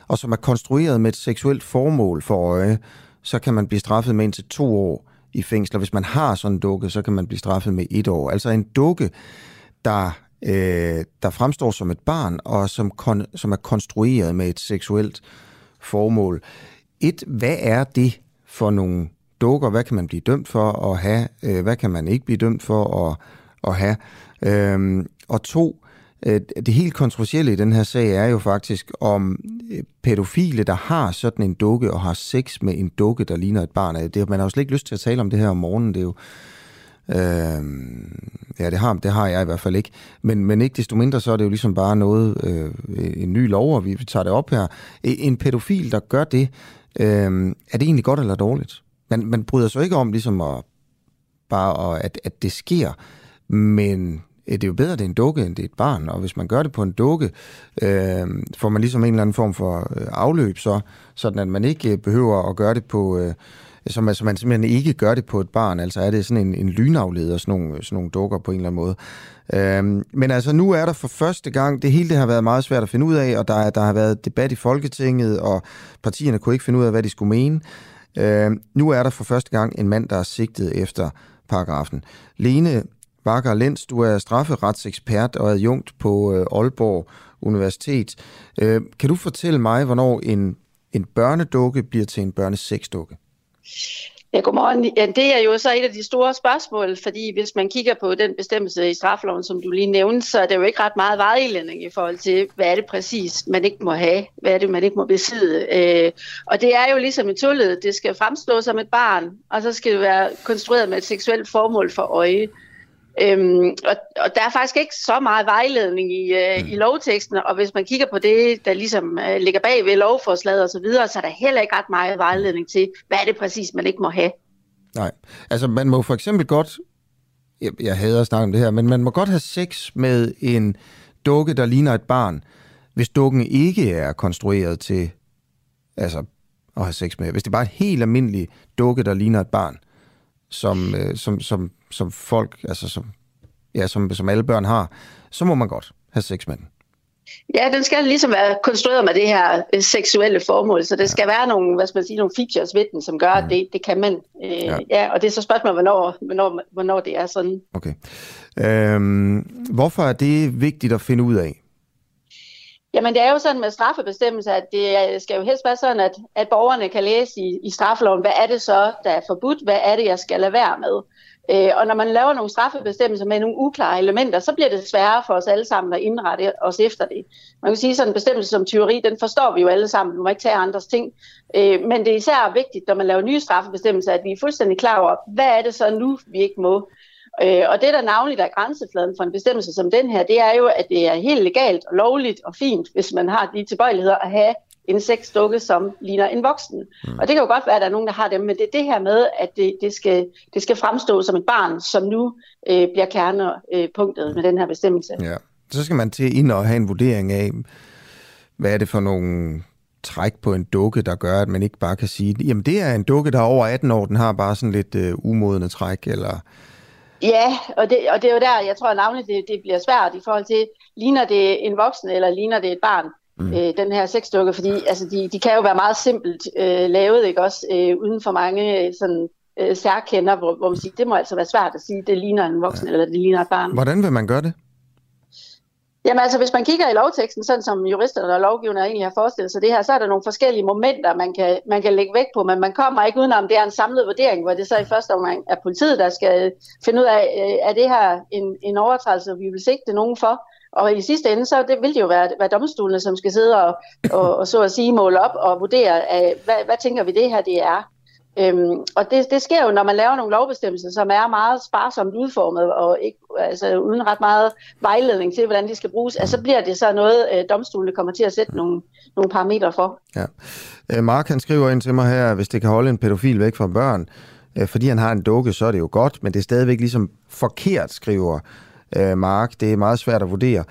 og som er konstrueret med et seksuelt formål for øje, så kan man blive straffet med indtil to år i fængsel. Og hvis man har sådan en dukke, så kan man blive straffet med et år. Altså en dukke, der, øh, der fremstår som et barn, og som, kon, som er konstrueret med et seksuelt formål. Et, hvad er det for nogle dukker, hvad kan man blive dømt for at have, øh, hvad kan man ikke blive dømt for at, at have. Øh, og to, øh, Øh, det helt kontroversielle i den her sag er jo faktisk, om øh, pædofile, der har sådan en dukke og har sex med en dukke, der ligner et barn. Det, man har jo slet ikke lyst til at tale om det her om morgenen. Det er jo, Øh, ja, det har, det har jeg i hvert fald ikke. Men, men ikke desto mindre, så er det jo ligesom bare noget, øh, en ny lov, og vi tager det op her. E, en pædofil, der gør det, øh, er det egentlig godt eller dårligt? Man, man bryder sig ikke om ligesom at, bare at, at det sker, men Øh, det er jo bedre, det er en dukke, end det er et barn. Og hvis man gør det på en dukke, øh, får man ligesom en eller anden form for øh, afløb, så, sådan at man ikke øh, behøver at gøre det på... Øh, som så man simpelthen ikke gør det på et barn. Altså er det sådan en, en lynafleder, sådan nogle, sådan nogle dukker på en eller anden måde. Øhm, men altså nu er der for første gang, det hele det har været meget svært at finde ud af, og der, der har været debat i Folketinget, og partierne kunne ikke finde ud af, hvad de skulle mene. Øhm, nu er der for første gang en mand, der er sigtet efter paragrafen. Lene Bakker Lens, du er strafferetsekspert og adjunkt på øh, Aalborg Universitet. Øh, kan du fortælle mig, hvornår en, en børnedukke bliver til en børnesexdukke? Ja, godmorgen. Ja, det er jo så et af de store spørgsmål, fordi hvis man kigger på den bestemmelse i straffeloven, som du lige nævnte, så er det jo ikke ret meget vejledning i forhold til, hvad er det præcis, man ikke må have, hvad er det, man ikke må besidde. Øh, og det er jo ligesom i tullet, det skal fremstå som et barn, og så skal det være konstrueret med et seksuelt formål for øje. Øhm, og, og der er faktisk ikke så meget vejledning i, øh, mm. i lovteksten, og hvis man kigger på det, der ligesom øh, ligger bag ved lovforslaget osv., så, videre, så er der heller ikke ret meget vejledning til, hvad er det præcis, man ikke må have. Nej, altså man må for eksempel godt, jeg, jeg hader at snakke om det her, men man må godt have sex med en dukke, der ligner et barn, hvis dukken ikke er konstrueret til altså, at have sex med. Hvis det er bare et helt almindeligt dukke, der ligner et barn, som, øh, som, som, som folk, altså som, ja, som, som alle børn har, så må man godt have sex med den. Ja, den skal ligesom være konstrueret med det her øh, seksuelle formål, så det skal ja. være nogle, hvad skal man sige, nogle features ved den, som gør, at mm. det, det kan man. Øh, ja. ja, og det er så spørgsmålet, hvornår, hvornår, hvornår det er sådan. Okay. Øhm, hvorfor er det vigtigt at finde ud af? Jamen det er jo sådan med straffebestemmelser, at det skal jo helst være sådan, at, at borgerne kan læse i, i straffeloven, hvad er det så, der er forbudt, hvad er det, jeg skal lade være med. Øh, og når man laver nogle straffebestemmelser med nogle uklare elementer, så bliver det sværere for os alle sammen at indrette os efter det. Man kan sige sådan en bestemmelse som tyveri, den forstår vi jo alle sammen, vi må ikke tage andres ting. Øh, men det er især vigtigt, når man laver nye straffebestemmelser, at vi er fuldstændig klar over, hvad er det så nu, vi ikke må. Øh, og det, der navnligt er grænsefladen for en bestemmelse som den her, det er jo, at det er helt legalt og lovligt og fint, hvis man har de tilbøjeligheder at have en sexdukke, som ligner en voksen. Mm. Og det kan jo godt være, at der er nogen, der har dem, men det er det her med, at det, det, skal, det skal fremstå som et barn, som nu øh, bliver kernepunktet med den her bestemmelse. Ja. Så skal man til ind og have en vurdering af, hvad er det for nogle træk på en dukke, der gør, at man ikke bare kan sige, jamen det er en dukke, der er over 18 år, den har bare sådan lidt øh, umodende træk, eller Ja, og det, og det er jo der, jeg tror navnet, det, det bliver svært i forhold til, ligner det en voksen, eller ligner det et barn, mm. øh, den her sexdukke, fordi altså, de, de kan jo være meget simpelt øh, lavet, ikke også, øh, uden for mange øh, sådan, øh, særkender, hvor, hvor man siger, det må altså være svært at sige, det ligner en voksen, ja. eller det ligner et barn. Hvordan vil man gøre det? Jamen altså, hvis man kigger i lovteksten, sådan som juristerne og lovgiverne egentlig har forestillet sig det her, så er der nogle forskellige momenter, man kan, man kan lægge vægt på, men man kommer ikke udenom, det er en samlet vurdering, hvor det så i første omgang er politiet, der skal finde ud af, øh, er det her en, en overtrædelse, vi vil sigte nogen for, og i sidste ende, så det vil det jo være, være domstolene, som skal sidde og, og, og så at sige måle op og vurdere, hvad, hvad tænker vi det her det er. Øhm, og det, det sker jo, når man laver nogle lovbestemmelser, som er meget sparsomt udformet, og ikke, altså, uden ret meget vejledning til, hvordan de skal bruges, altså, så bliver det så noget, øh, domstolene kommer til at sætte nogle, nogle parametre for. Ja. Øh, Mark han skriver ind til mig her, hvis det kan holde en pædofil væk fra børn, øh, fordi han har en dukke, så er det jo godt, men det er stadigvæk ligesom forkert, skriver øh, Mark. Det er meget svært at vurdere.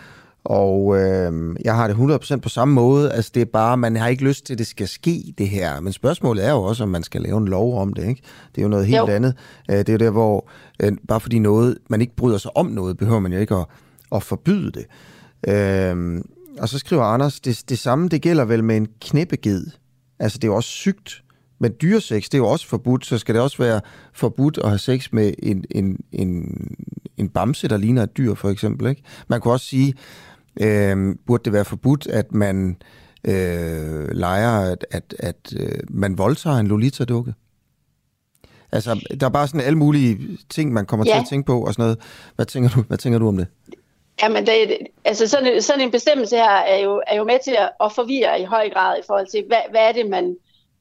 Og øh, jeg har det 100% på samme måde. Altså det er bare, man har ikke lyst til, at det skal ske, det her. Men spørgsmålet er jo også, om man skal lave en lov om det. Ikke? Det er jo noget helt jo. andet. Øh, det er jo der, hvor øh, bare fordi noget, man ikke bryder sig om noget, behøver man jo ikke at, at forbyde det. Øh, og så skriver Anders, det, det samme det gælder vel med en knæppeged. Altså det er jo også sygt. Men dyresex, det er jo også forbudt, så skal det også være forbudt at have sex med en, en, en, en bamse, der ligner et dyr, for eksempel. Ikke? Man kunne også sige, øh, burde det være forbudt, at man øh, leger, at, at, at øh, man voldtager en Lolita-dukke? Altså, der er bare sådan alle mulige ting, man kommer ja. til at tænke på og sådan noget. Hvad tænker du, hvad tænker du om det? Jamen, det, altså sådan, sådan en bestemmelse her er jo, er jo med til at, at forvirre i høj grad i forhold til, hvad, hvad er det, man,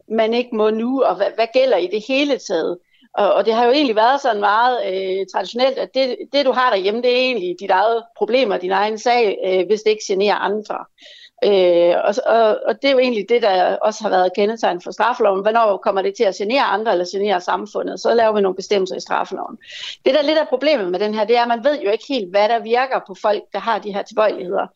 man ikke må nu, og hvad, hvad gælder i det hele taget. Og, og det har jo egentlig været sådan meget øh, traditionelt, at det, det, du har derhjemme, det er egentlig dit eget problem og din egen sag, øh, hvis det ikke generer andre. Øh, og, og, og det er jo egentlig det, der også har været kendetegn for straffeloven. Hvornår kommer det til at genere andre eller genere samfundet? Så laver vi nogle bestemmelser i straffeloven. Det, der lidt er problemet med den her, det er, at man ved jo ikke helt, hvad der virker på folk, der har de her tilbøjeligheder.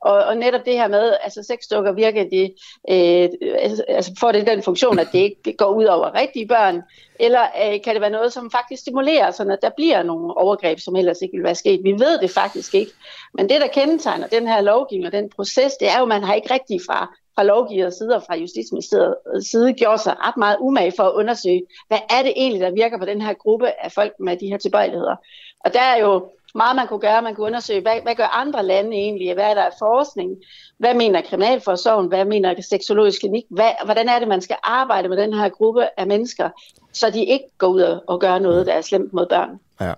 Og, og netop det her med, altså sexdukker virker det, øh, altså, altså får det den funktion, at det ikke går ud over rigtige børn, eller øh, kan det være noget, som faktisk stimulerer, så at der bliver nogle overgreb, som ellers ikke ville være sket. Vi ved det faktisk ikke. Men det, der kendetegner den her lovgivning og den proces, det er jo, at man har ikke rigtig fra, fra lovgivers side og fra Justitsministeriets side gjorde sig ret meget umage for at undersøge, hvad er det egentlig, der virker på den her gruppe af folk med de her tilbøjeligheder. Og der er jo meget, man kunne gøre. Man kunne undersøge, hvad, hvad gør andre lande egentlig? Hvad er der af forskning? Hvad mener Kriminalforsorgen? Hvad mener Seksologisk Klinik? Hvad, hvordan er det, man skal arbejde med den her gruppe af mennesker, så de ikke går ud og gør noget, der er slemt mod børn? Ja.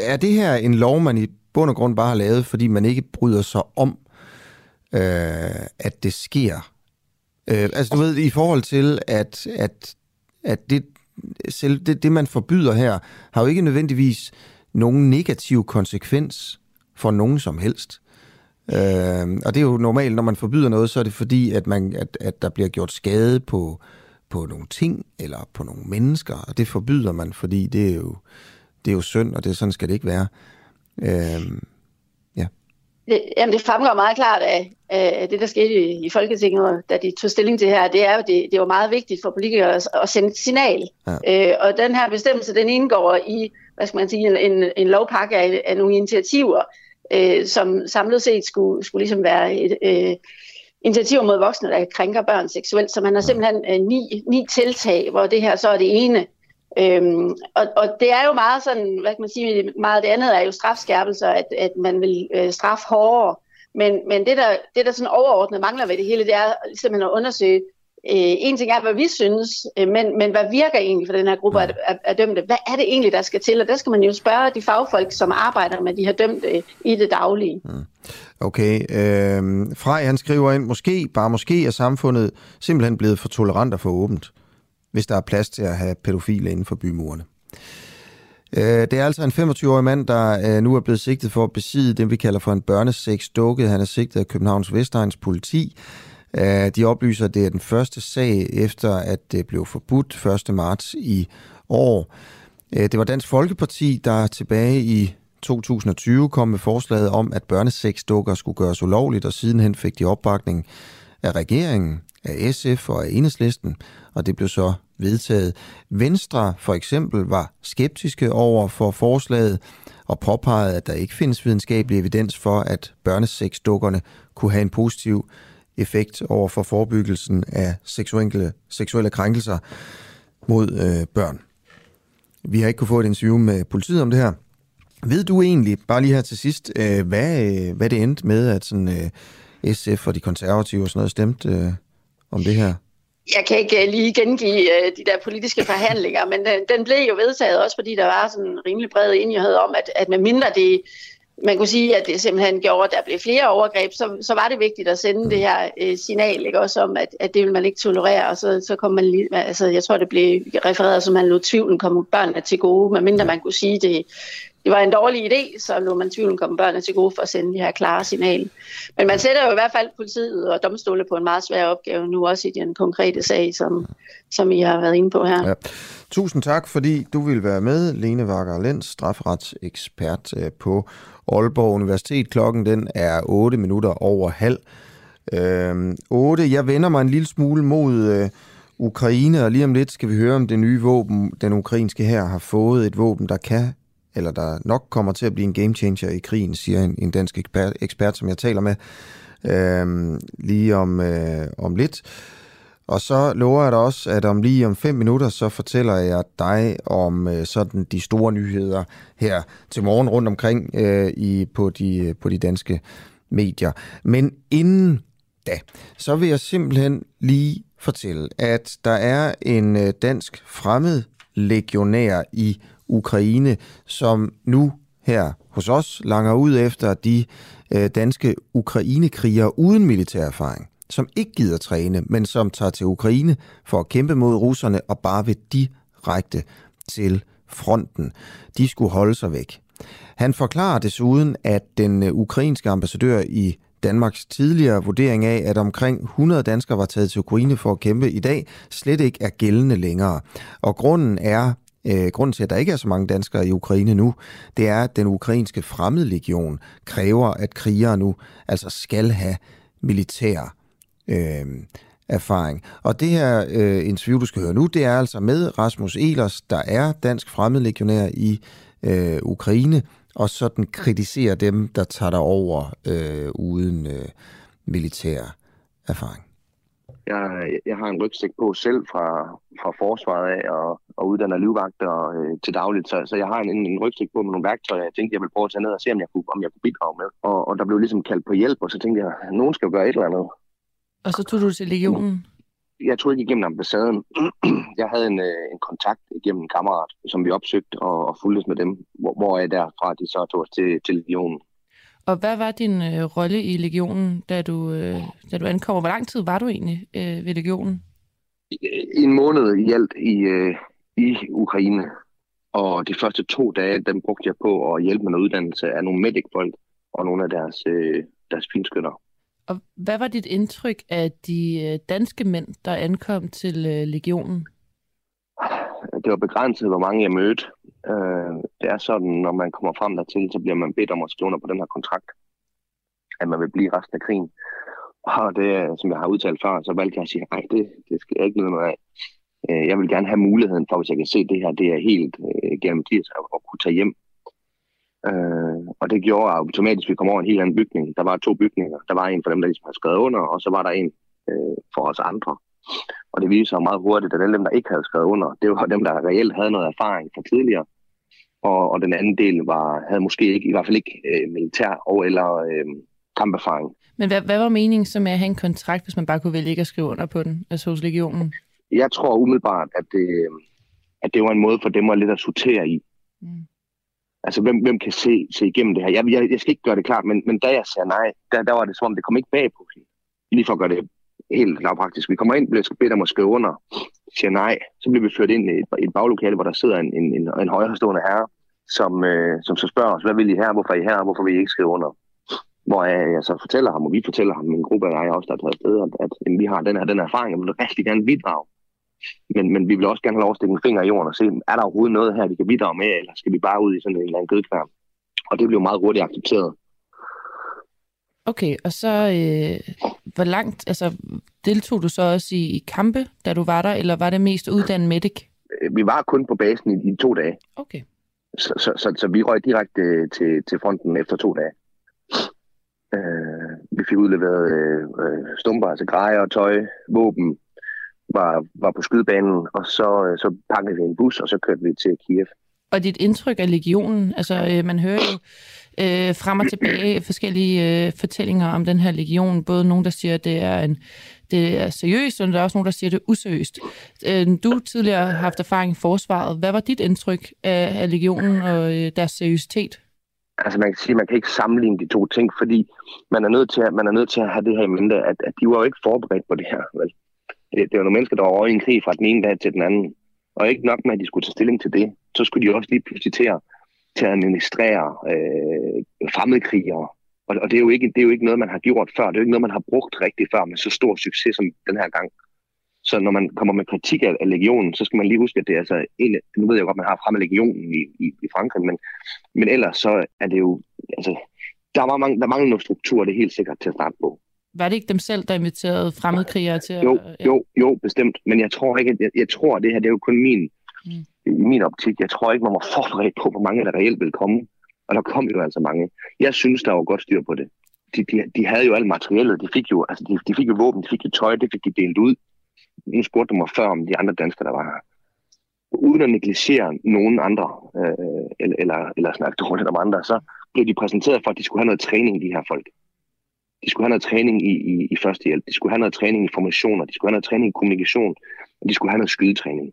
Er det her en lov, man i bund og grund bare har lavet, fordi man ikke bryder sig om, øh, at det sker? Øh, altså du ved, i forhold til, at, at, at det, selv det, det, man forbyder her, har jo ikke nødvendigvis nogen negativ konsekvens for nogen som helst. Øh, og det er jo normalt, når man forbyder noget, så er det fordi, at, man, at, at der bliver gjort skade på, på nogle ting eller på nogle mennesker, og det forbyder man, fordi det er jo, det er jo synd, og det sådan skal det ikke være. Øh, ja. Det, jamen det fremgår meget klart af, af det, der skete i, i Folketinget, da de tog stilling til her, det er jo det, det var meget vigtigt for politikere at, at sende et signal. Ja. Øh, og den her bestemmelse, den indgår i hvad skal man sige, en, en lovpakke af, af nogle initiativer, øh, som samlet set skulle, skulle ligesom være et, øh, initiativer mod voksne, der krænker børn seksuelt. Så man har simpelthen øh, ni, ni tiltag, hvor det her så er det ene. Øhm, og, og det er jo meget sådan, hvad kan man sige, meget det andet er jo strafskærpelser, at, at man vil øh, straffe hårdere. Men, men det, der, det, der sådan overordnet mangler ved det hele, det er simpelthen at undersøge, Øh, en ting er, hvad vi synes, øh, men, men hvad virker egentlig for den her gruppe af, af, af dømte? Hvad er det egentlig, der skal til? Og der skal man jo spørge de fagfolk, som arbejder med de her dømte i det daglige. Mm. Okay. Øh, Frej, han skriver ind, måske, bare måske er samfundet simpelthen blevet for tolerant og for åbent, hvis der er plads til at have pædofile inden for bymurene. Øh, det er altså en 25-årig mand, der øh, nu er blevet sigtet for at besidde det, vi kalder for en børnesex dukke. Han er sigtet af Københavns Vestegns politi. Øh, de oplyser, at det er den første sag efter, at det blev forbudt 1. marts i år. Øh, det var Dansk Folkeparti, der tilbage i 2020 kom med forslaget om, at børneseksdukker skulle gøres ulovligt, og sidenhen fik de opbakning af regeringen, af SF og af Enhedslisten, og det blev så vedtaget. Venstre for eksempel var skeptiske over for forslaget og påpegede, at der ikke findes videnskabelig evidens for, at børneseksdukkerne kunne have en positiv effekt over for forebyggelsen af seksuelle, seksuelle krænkelser mod øh, børn. Vi har ikke kunne få et interview med politiet om det her. Ved du egentlig, bare lige her til sidst, øh, hvad, øh, hvad det endte med, at sådan, øh, SF og de konservative og sådan noget stemte øh, om det her? Jeg kan ikke øh, lige gengive uh, de der politiske forhandlinger, men den, den blev jo vedtaget også, fordi der var sådan en rimelig bred enighed om, at, at med mindre det man kunne sige, at det simpelthen gjorde, at der blev flere overgreb, så, så var det vigtigt at sende det her øh, signal, ikke? også om, at, at det vil man ikke tolerere, og så, så kom man lige, altså jeg tror, det blev refereret som, at man lod tvivlen komme børnene til gode, medmindre man kunne sige, det, det var en dårlig idé, så lå man tvivlen komme børnene til gode for at sende det her klare signal. Men man sætter jo i hvert fald politiet og domstole på en meget svær opgave nu, også i den konkrete sag, som, som I har været inde på her. Ja. Tusind tak, fordi du vil være med, Lene Vakker Lens, strafferetsekspert øh, på Aalborg Universitet. Klokken den er 8 minutter over halv. Øh, 8. Jeg vender mig en lille smule mod øh, Ukraine, og lige om lidt skal vi høre om det nye våben, den ukrainske her har fået. Et våben, der kan, eller der nok kommer til at blive en game changer i krigen, siger en, en dansk ekspert, ekspert, som jeg taler med øh, lige om, øh, om lidt. Og så lover jeg dig også, at om lige om fem minutter, så fortæller jeg dig om øh, sådan de store nyheder her til morgen rundt omkring øh, i, på, de, på de danske medier. Men inden da, så vil jeg simpelthen lige fortælle, at der er en øh, dansk fremmed legionær i Ukraine, som nu her hos os langer ud efter de øh, danske ukrainekrigere uden militær erfaring, som ikke gider træne, men som tager til Ukraine for at kæmpe mod russerne og bare vil direkte til fronten. De skulle holde sig væk. Han forklarer desuden, at den øh, ukrainske ambassadør i Danmarks tidligere vurdering af, at omkring 100 danskere var taget til Ukraine for at kæmpe i dag, slet ikke er gældende længere. Og grunden er, øh, grunden til, at der ikke er så mange danskere i Ukraine nu, det er, at den ukrainske fremmedlegion kræver, at krigere nu altså skal have militær øh, erfaring. Og det her øh, interview, du skal høre nu, det er altså med Rasmus Elers, der er dansk fremmedlegionær i øh, Ukraine, og sådan kritiserer dem, der tager der over øh, uden øh, militær erfaring? Jeg, jeg har en rygsæk på selv fra, fra forsvaret af og, og uddanner livvagter øh, til dagligt, så, så jeg har en, en rygsæk på med nogle værktøjer, jeg tænkte, jeg ville prøve at tage ned og se, om jeg kunne, om jeg kunne bidrage med. Og, og der blev ligesom kaldt på hjælp, og så tænkte jeg, at nogen skal jo gøre et eller andet. Og så tog du til legionen? jeg tog ikke igennem ambassaden. jeg havde en, øh, en kontakt igennem en kammerat, som vi opsøgte og, og fulgtes med dem, hvor, hvor jeg derfra de så tog til, til legionen. Og hvad var din øh, rolle i legionen, da du, øh, da du ankom? Hvor lang tid var du egentlig øh, ved legionen? I, en måned i alt i, øh, i Ukraine. Og de første to dage, dem brugte jeg på at hjælpe med noget uddannelse af nogle medicfolk og nogle af deres, øh, deres finskytter. Og hvad var dit indtryk af de øh, danske mænd, der ankom til øh, legionen? Det var begrænset, hvor mange jeg mødte. Øh, det er sådan, når man kommer frem dertil, så bliver man bedt om at skrive under på den her kontrakt, at man vil blive resten af krigen. Og det, som jeg har udtalt før, så valgte jeg at sige, nej, det, det skal jeg ikke noget af. Jeg vil gerne have muligheden for, hvis jeg kan se det her, det er helt gennem garantiet at kunne tage hjem Øh, og det gjorde automatisk, at vi kom over en helt anden bygning. Der var to bygninger. Der var en for dem, der ligesom havde skrevet under, og så var der en øh, for os andre. Og det viste sig meget hurtigt, at alle dem, der ikke havde skrevet under, det var dem, der reelt havde noget erfaring fra tidligere. Og, og den anden del var, havde måske ikke, i hvert fald ikke øh, militær og eller øh, kamperfaring. Men hvad, hvad var meningen så med at have en kontrakt, hvis man bare kunne vælge ikke at skrive under på den, altså hos legionen? Jeg tror umiddelbart, at det, at det var en måde for dem at lidt at sortere i. Mm. Altså, hvem, hvem kan se, se igennem det her? Jeg, jeg, jeg skal ikke gøre det klart, men, men da jeg sagde nej, der, der var det som om, det kom ikke bag på hende. Lige for at gøre det helt lavpraktisk. Vi kommer ind, bliver bedt om at skrive under, siger nej, så bliver vi ført ind i et, et baglokale, hvor der sidder en, en, en, en højrestående herre, som, øh, som så spørger os, hvad vil I her, hvorfor er I her, hvorfor vil I ikke skrive under? Hvor jeg, jeg så fortæller ham, og vi fortæller ham, min gruppe og jeg også, der er taget afsted, at, at, at vi har den her, den her erfaring, og vi vil rigtig gerne bidrage. Men, men vi vil også gerne have lov at stikke en finger i jorden og se, er der overhovedet noget her, vi kan bidrage med, eller skal vi bare ud i sådan en eller anden gødkværm? Og det blev meget hurtigt accepteret. Okay, og så øh, hvor langt, altså deltog du så også i, i kampe, da du var der, eller var det mest uddannet medic? Øh, vi var kun på basen i, i to dage. Okay. Så, så, så, så vi røg direkte til, til fronten efter to dage. Øh, vi fik udleveret øh, øh stumper, altså grejer, tøj, våben, var, var på skydebanen, og så, øh, så pakkede vi en bus, og så kørte vi til Kiev. Og dit indtryk af legionen, altså øh, man hører jo øh, frem og tilbage forskellige øh, fortællinger om den her legion. Både nogen, der siger, at det er, en, det er seriøst, og der er også nogen, der siger, at det er useriøst. Øh, du tidligere har haft erfaring i forsvaret. Hvad var dit indtryk af, af legionen og øh, deres seriøsitet? Altså man kan sige, at man kan ikke sammenligne de to ting, fordi man er nødt til at, man er nødt til at have det her i mente, at, at de var jo ikke forberedt på det her. Vel? Det, det var nogle mennesker, der var over i en krig fra den ene dag til den anden. Og ikke nok med, at de skulle tage stilling til det, så skulle de også lige pludselig til at, til at administrere øh, fremmedkrigere. Og, og det, er jo ikke, det er jo ikke noget, man har gjort før. Det er jo ikke noget, man har brugt rigtig før med så stor succes som den her gang. Så når man kommer med kritik af, af legionen, så skal man lige huske, at det er altså en, nu ved jeg godt, at man har fremme legionen i, i, i Frankrig, men, men ellers så er det jo, altså, der, var mange, der mangler noget struktur, det er helt sikkert til at starte på. Var det ikke dem selv, der inviterede fremmedkrigere til at... Jo, jo, jo, bestemt. Men jeg tror ikke, jeg, jeg tror, at det her det er jo kun min, mm. i min optik. Jeg tror ikke, man var forberedt på, hvor mange der reelt ville komme. Og der kom jo altså mange. Jeg synes, der var godt styr på det. De, de, de havde jo alt materialet. De fik jo, altså, de, de fik jo våben, de fik jo tøj, det fik de delt ud. Nu spurgte du mig før om de andre danskere, der var her. Uden at negligere nogen andre, øh, eller, eller, eller snakke dårligt om andre, så blev de præsenteret for, at de skulle have noget træning, de her folk. De skulle have noget træning i, i, i førstehjælp, de skulle have noget træning i formationer, de skulle have noget træning i kommunikation, og de skulle have noget skydetræning.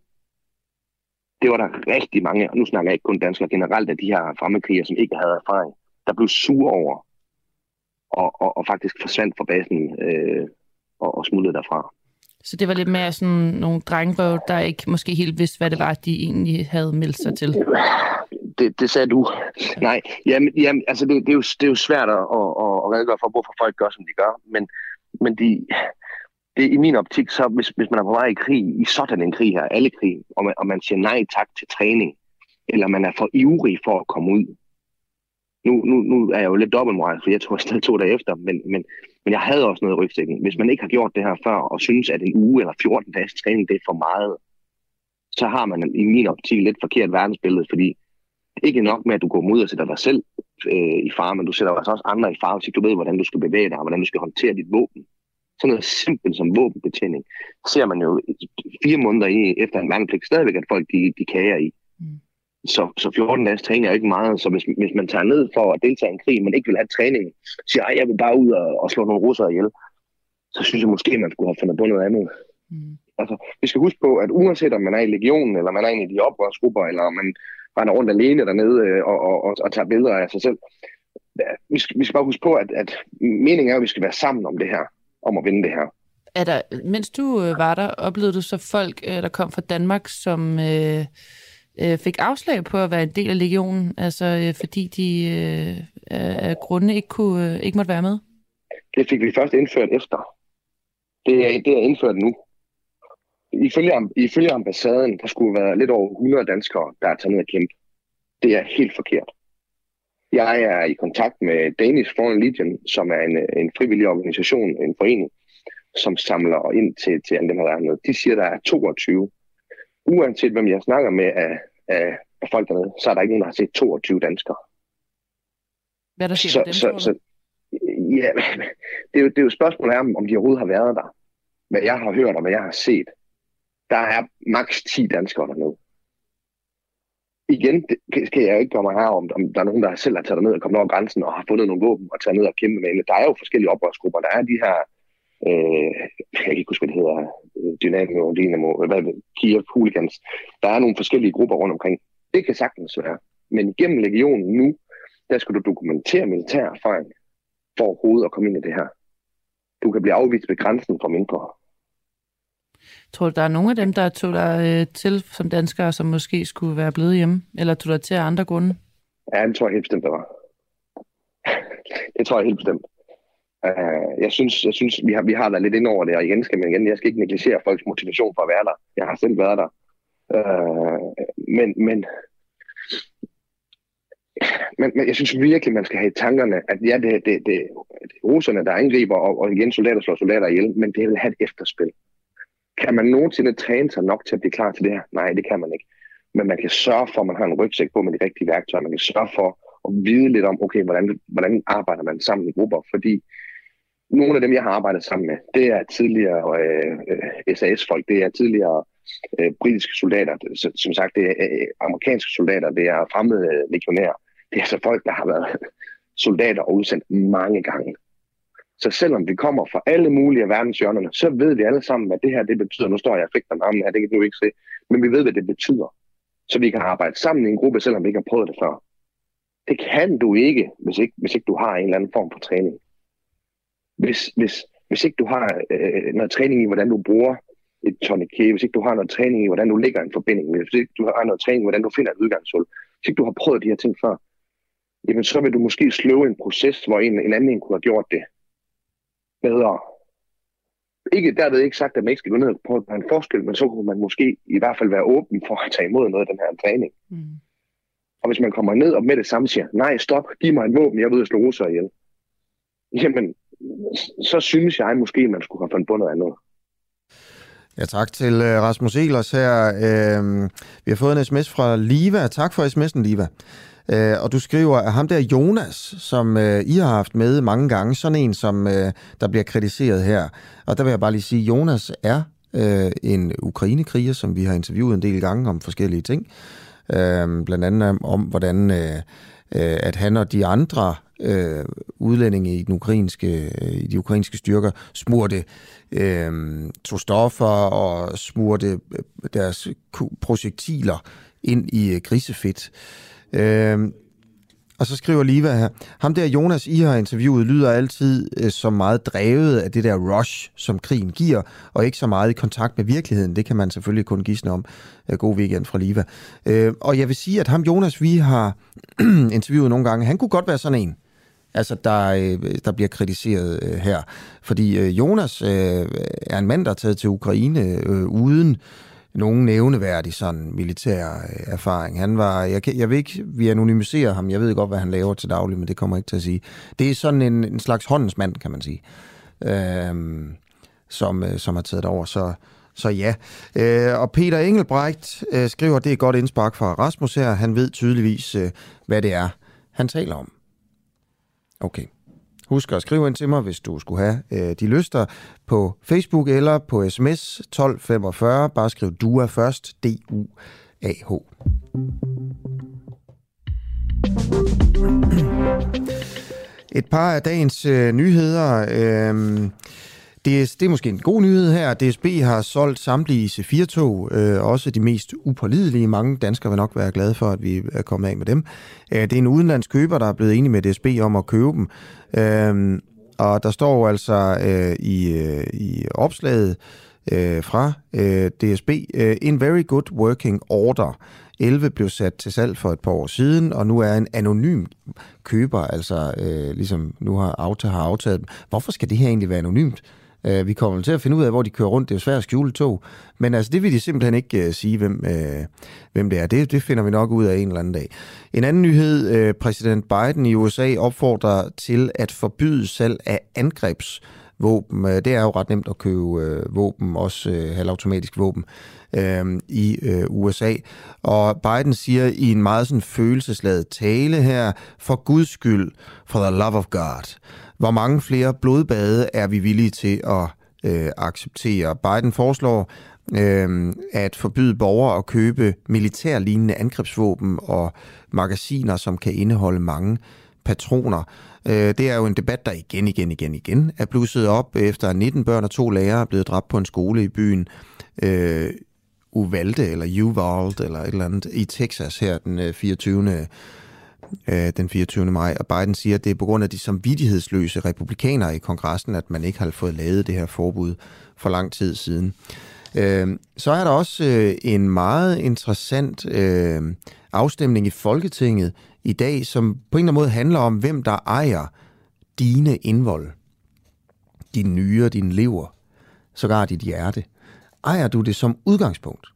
det var der rigtig mange, og nu snakker jeg ikke kun danskere generelt, af de her fremmedkrigere, som ikke havde erfaring, der blev sure over, og, og, og faktisk forsvandt fra basen øh, og, og smuttede derfra. Så det var lidt mere sådan nogle drengerøv, der ikke måske helt vidste, hvad det var, de egentlig havde meldt sig til. Det, det sagde du. Nej, jamen, jamen, altså det, det, er jo, det er jo svært at, at, at redegøre for, hvorfor folk gør, som de gør. Men, men de, det, i min optik, så hvis, hvis man er på vej i krig, i sådan en krig her, alle krig, og man, og man siger nej tak til træning, eller man er for ivrig for at komme ud. Nu, nu, nu er jeg jo lidt dobbeltmoral, for jeg tror stadig to dage efter, men, men, men jeg havde også noget i rygsækken. Hvis man ikke har gjort det her før, og synes, at en uge eller 14 dages træning, det er for meget, så har man i min optik lidt forkert verdensbillede, fordi ikke nok med, at du går mod og sætter dig selv øh, i fare, men du sætter altså også andre i fare, hvis du ved, hvordan du skal bevæge dig, og hvordan du skal håndtere dit våben. Sådan noget simpelt som våbenbetjening, ser man jo fire måneder i, efter en værnepligt stadigvæk, at folk de, de kager i. Mm. Så, så 14 dages træning er ikke meget, så hvis, hvis man tager ned for at deltage i en krig, men ikke vil have træning, siger, at jeg vil bare ud og, og slå nogle russere ihjel, så synes jeg måske, man skulle have fundet på noget andet. Mm. Altså, vi skal huske på, at uanset om man er i legionen, eller man er af de oprørsgrupper, eller man render rundt alene dernede øh, og, og, og, og tager billeder af sig selv, vi skal, vi skal bare huske på, at, at meningen er, at vi skal være sammen om det her om at vinde det her. Er der, mens du øh, var der, oplevede du så folk, øh, der kom fra Danmark, som øh, øh, fik afslag på at være en del af legionen, altså øh, fordi de øh, af grunde ikke, kunne, øh, ikke måtte være med? Det fik vi først indført efter. Det er, det er indført nu. Ifølge, ifølge ambassaden, der skulle være lidt over 100 danskere, der er taget ned og kæmpe. Det er helt forkert. Jeg er i kontakt med Danish Foreign Legion, som er en, en frivillig organisation, en forening, som samler ind til, til alle dem her De siger, der er 22. Uanset hvem jeg snakker med af, af, af folk dernede, så er der ikke nogen, der har set 22 danskere. Hvad der siger så, dem, så, så, ja, det er, jo, det er jo spørgsmålet om, om de overhovedet har været der. Hvad jeg har hørt og hvad jeg har set. Der er maks 10 danskere dernede igen det skal jeg ikke gøre mig her om, om der er nogen, der selv har taget ned og kommet over grænsen og har fundet nogle våben og taget ned og kæmpe med. Der er jo forskellige oprørsgrupper. Der er de her, øh, jeg kan ikke huske, hvad det hedder, øh, Dynamo, Dynamo, øh, hvad, Kiev, Hooligans. Der er nogle forskellige grupper rundt omkring. Det kan sagtens være. Men gennem legionen nu, der skal du dokumentere militær erfaring for overhovedet at komme ind i det her. Du kan blive afvist ved grænsen for mindre. Tror du, der er nogle af dem, der tog dig øh, til som danskere, som måske skulle være blevet hjemme? Eller tog dig til af andre grunde? Ja, det tror jeg helt bestemt, der var. det tror jeg helt bestemt. Uh, jeg synes, jeg synes vi, har, vi har været lidt ind over det, og igen skal man igen, jeg skal ikke negligere folks motivation for at være der. Jeg har selv været der. Uh, men, men, men, men jeg synes virkelig, man skal have i tankerne, at ja, det, det, det, det er russerne, der angriber, og, og igen soldater slår soldater ihjel, men det vil have et efterspil. Kan man nogensinde træne sig nok til at blive klar til det her? Nej, det kan man ikke. Men man kan sørge for, at man har en rygsæk på med de rigtige værktøjer. Man kan sørge for at vide lidt om, okay, hvordan, hvordan arbejder man sammen i grupper? Fordi nogle af dem, jeg har arbejdet sammen med, det er tidligere øh, øh SAS-folk, det er tidligere øh, britiske soldater, som sagt, det er øh, amerikanske soldater, det er fremmede øh, legionærer. Det er altså folk, der har været soldater og udsendt mange gange. Så selvom vi kommer fra alle mulige verdenshjørnerne, så ved vi alle sammen, hvad det her det betyder. Nu står jeg og fægter med her, det kan du ikke se. Men vi ved, hvad det betyder. Så vi kan arbejde sammen i en gruppe, selvom vi ikke har prøvet det før. Det kan du ikke, hvis ikke, hvis ikke du har en eller anden form for træning. Hvis, hvis, hvis ikke du har øh, noget træning i, hvordan du bruger et tourniquet, hvis ikke du har noget træning i, hvordan du lægger en forbinding, hvis ikke du har noget træning i, hvordan du finder et udgangshul, hvis ikke du har prøvet de her ting før, jamen så vil du måske sløve en proces, hvor en, en anden kunne have gjort det bedre. Ikke derved ikke sagt, at man ikke skal gå ned på en forskel, men så kunne man måske i hvert fald være åben for at tage imod noget af den her træning. Mm. Og hvis man kommer ned og med det samme siger, nej, stop, giv mig et våben, jeg ved at slå russer ihjel. Jamen, så synes jeg måske, at man skulle have fundet på noget andet. Ja, tak til øh, Rasmus Elers her. Øh, vi har fået en sms fra Liva. Tak for sms'en, Liva. Øh, og du skriver, at ham der Jonas, som øh, I har haft med mange gange, sådan en, som øh, der bliver kritiseret her. Og der vil jeg bare lige sige, at Jonas er øh, en ukrainekriger, som vi har interviewet en del gange om forskellige ting. Øh, blandt andet om, hvordan øh, øh, at han og de andre øh, udlændinge i, den ukrainske, øh, i de ukrainske styrker smurte øh, tog stoffer og smurte øh, deres projektiler ind i øh, grisefedt. Øh, Øhm, og så skriver Liva her, ham der Jonas, I har interviewet, lyder altid øh, som meget drevet af det der rush, som krigen giver, og ikke så meget i kontakt med virkeligheden. Det kan man selvfølgelig kun gisne om. Øh, god weekend fra Liva. Øh, og jeg vil sige, at ham Jonas, vi har interviewet nogle gange, han kunne godt være sådan en, altså der, øh, der bliver kritiseret øh, her. Fordi øh, Jonas øh, er en mand, der er taget til Ukraine øh, uden nogen nævneværdig sådan militær øh, erfaring. Han var, jeg, jeg ved ikke, vi anonymiserer ham, jeg ved godt, hvad han laver til daglig, men det kommer jeg ikke til at sige. Det er sådan en, en slags håndens mand, kan man sige, øhm, øh, som, som har taget over, så, så ja. Øh, og Peter Engelbrecht øh, skriver, det er et godt indspark fra Rasmus her, han ved tydeligvis, øh, hvad det er, han taler om. Okay. Husk at skrive ind til mig, hvis du skulle have øh, de lyster på Facebook eller på sms 1245. Bare skriv DUA først. D-U-A-H. Et par af dagens øh, nyheder. Øh, det, det er måske en god nyhed her. DSB har solgt samtlige C4-tog, øh, også de mest upålidelige. Mange danskere vil nok være glade for, at vi er kommet af med dem. Øh, det er en udenlandsk køber, der er blevet enig med DSB om at købe dem. Øh, og der står altså øh, i, øh, i opslaget øh, fra øh, DSB, øh, in very good working order. 11 blev sat til salg for et par år siden, og nu er en anonym køber, altså øh, ligesom nu har Auto har aftaget dem. Hvorfor skal det her egentlig være anonymt? Øh, vi kommer til at finde ud af, hvor de kører rundt. Det er jo svært at skjule tog. Men altså, det vil de simpelthen ikke øh, sige, hvem, øh, hvem det er. Det, det finder vi nok ud af en eller anden dag. En anden nyhed. Øh, præsident Biden i USA opfordrer til at forbyde salg af angrebsvåben. Øh, det er jo ret nemt at købe øh, våben, også øh, halvautomatisk våben øh, i øh, USA. Og Biden siger i en meget sådan følelsesladet tale her, for Guds skyld, for the love of God. Hvor mange flere blodbade er vi villige til at øh, acceptere? Biden foreslår øh, at forbyde borgere at købe militærlignende angrebsvåben og magasiner, som kan indeholde mange patroner. Øh, det er jo en debat, der igen, igen, igen, igen er blusset op efter 19 børn og to lærere er blevet dræbt på en skole i byen øh, Uvalde, eller Uvalde, eller et eller andet, i Texas her den øh, 24 øh, den 24. maj, og Biden siger, at det er på grund af de samvittighedsløse republikanere i kongressen, at man ikke har fået lavet det her forbud for lang tid siden. Øh, så er der også øh, en meget interessant øh, afstemning i Folketinget i dag, som på en eller anden måde handler om, hvem der ejer dine indvold, dine nyre, dine lever, sågar dit hjerte. Ejer du det som udgangspunkt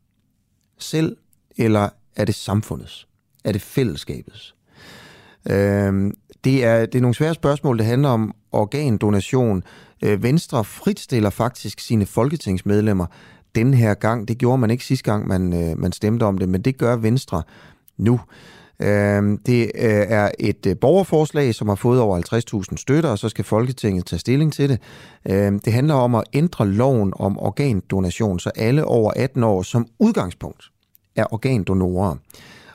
selv, eller er det samfundets? Er det fællesskabets? Øh, det, er, det er nogle svære spørgsmål, det handler om organdonation. Øh, Venstre fritstiller faktisk sine folketingsmedlemmer den her gang. Det gjorde man ikke sidste gang, man, øh, man stemte om det, men det gør Venstre nu. Øh, det øh, er et øh, borgerforslag, som har fået over 50.000 støtter, og så skal Folketinget tage stilling til det. Øh, det handler om at ændre loven om organdonation, så alle over 18 år som udgangspunkt er organdonorer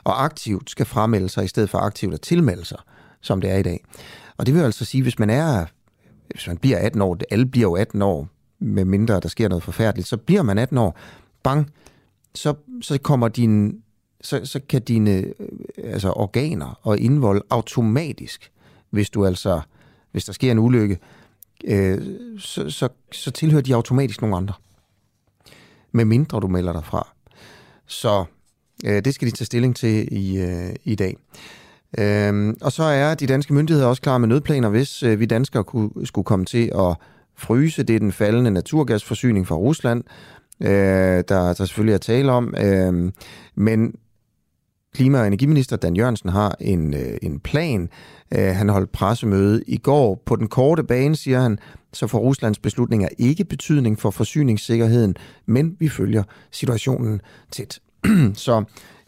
og aktivt skal fremmelde sig, i stedet for aktivt at tilmelde sig, som det er i dag. Og det vil altså sige, hvis man er, hvis man bliver 18 år, alle bliver jo 18 år, med mindre der sker noget forfærdeligt, så bliver man 18 år, bang, så, så kommer din, så, så kan dine øh, altså organer og indvold automatisk, hvis du altså, hvis der sker en ulykke, øh, så, så, så tilhører de automatisk nogle andre. Med mindre du melder dig fra. Så Øh, det skal de tage stilling til i, øh, i dag. Øhm, og så er de danske myndigheder også klar med nødplaner, hvis øh, vi danskere kunne, skulle komme til at fryse. Det er den faldende naturgasforsyning fra Rusland, øh, der, der selvfølgelig er tale om. Øhm, men klima- og energiminister Dan Jørgensen har en, øh, en plan. Øh, han holdt pressemøde i går. På den korte bane, siger han, så får Ruslands beslutninger ikke betydning for forsyningssikkerheden, men vi følger situationen tæt. så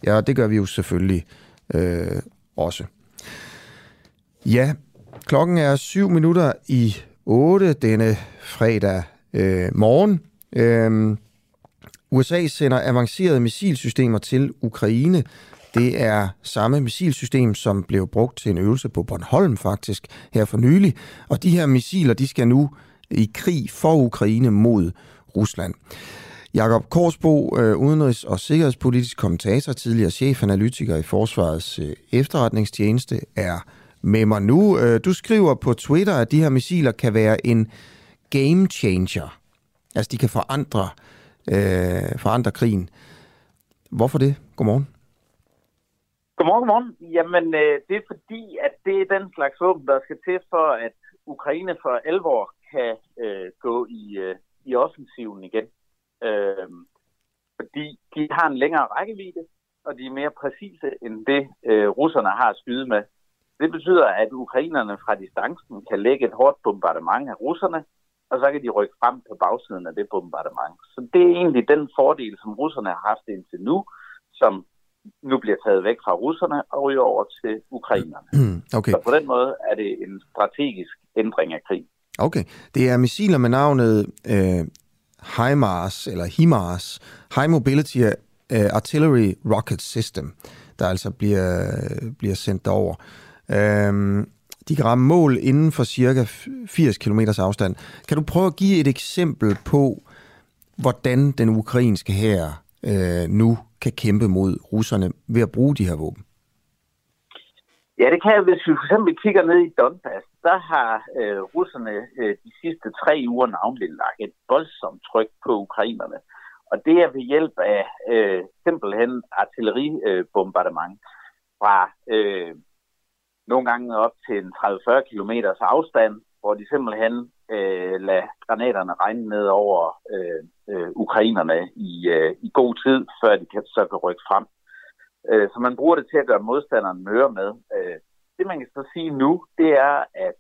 ja, det gør vi jo selvfølgelig øh, også. Ja, klokken er 7 minutter i 8 denne fredag øh, morgen. Øh, USA sender avancerede missilsystemer til Ukraine. Det er samme missilsystem, som blev brugt til en øvelse på Bornholm faktisk her for nylig. Og de her missiler, de skal nu i krig for Ukraine mod Rusland. Jakob Korsbo, øh, udenrigs- og sikkerhedspolitisk kommentator, tidligere chefanalytiker i Forsvarets øh, efterretningstjeneste, er med mig nu. Øh, du skriver på Twitter, at de her missiler kan være en game changer. Altså, de kan forandre, øh, forandre krigen. Hvorfor det? Godmorgen. Godmorgen, godmorgen. Jamen, øh, det er fordi, at det er den slags våben, der skal til for, at Ukraine for alvor kan øh, gå i, øh, i offensiven igen. Øh, fordi de har en længere rækkevidde, og de er mere præcise end det, øh, russerne har at skyde med. Det betyder, at ukrainerne fra distancen kan lægge et hårdt bombardement af russerne, og så kan de rykke frem på bagsiden af det bombardement. Så det er egentlig den fordel, som russerne har haft indtil nu, som nu bliver taget væk fra russerne og ryger over til ukrainerne. Okay. Så på den måde er det en strategisk ændring af krig. Okay. Det er missiler med navnet øh, HIMARS, eller HIMARS, High Mobility uh, Artillery Rocket System, der altså bliver, bliver sendt derover. Øhm, de kan ramme mål inden for cirka 80 km afstand. Kan du prøve at give et eksempel på, hvordan den ukrainske her øh, nu kan kæmpe mod russerne ved at bruge de her våben? Ja, det kan jeg, hvis vi for eksempel kigger ned i Donbass. Der har øh, russerne øh, de sidste tre uger navnlig lagt et voldsomt tryk på ukrainerne. Og det er ved hjælp af øh, simpelthen artilleribombardement fra øh, nogle gange op til en 30-40 km afstand, hvor de simpelthen øh, lader granaterne regne ned over øh, øh, ukrainerne i, øh, i god tid, før de kan, så kan rykke frem. Øh, så man bruger det til at gøre modstanderen møre med. Øh, det man kan så sige nu, det er, at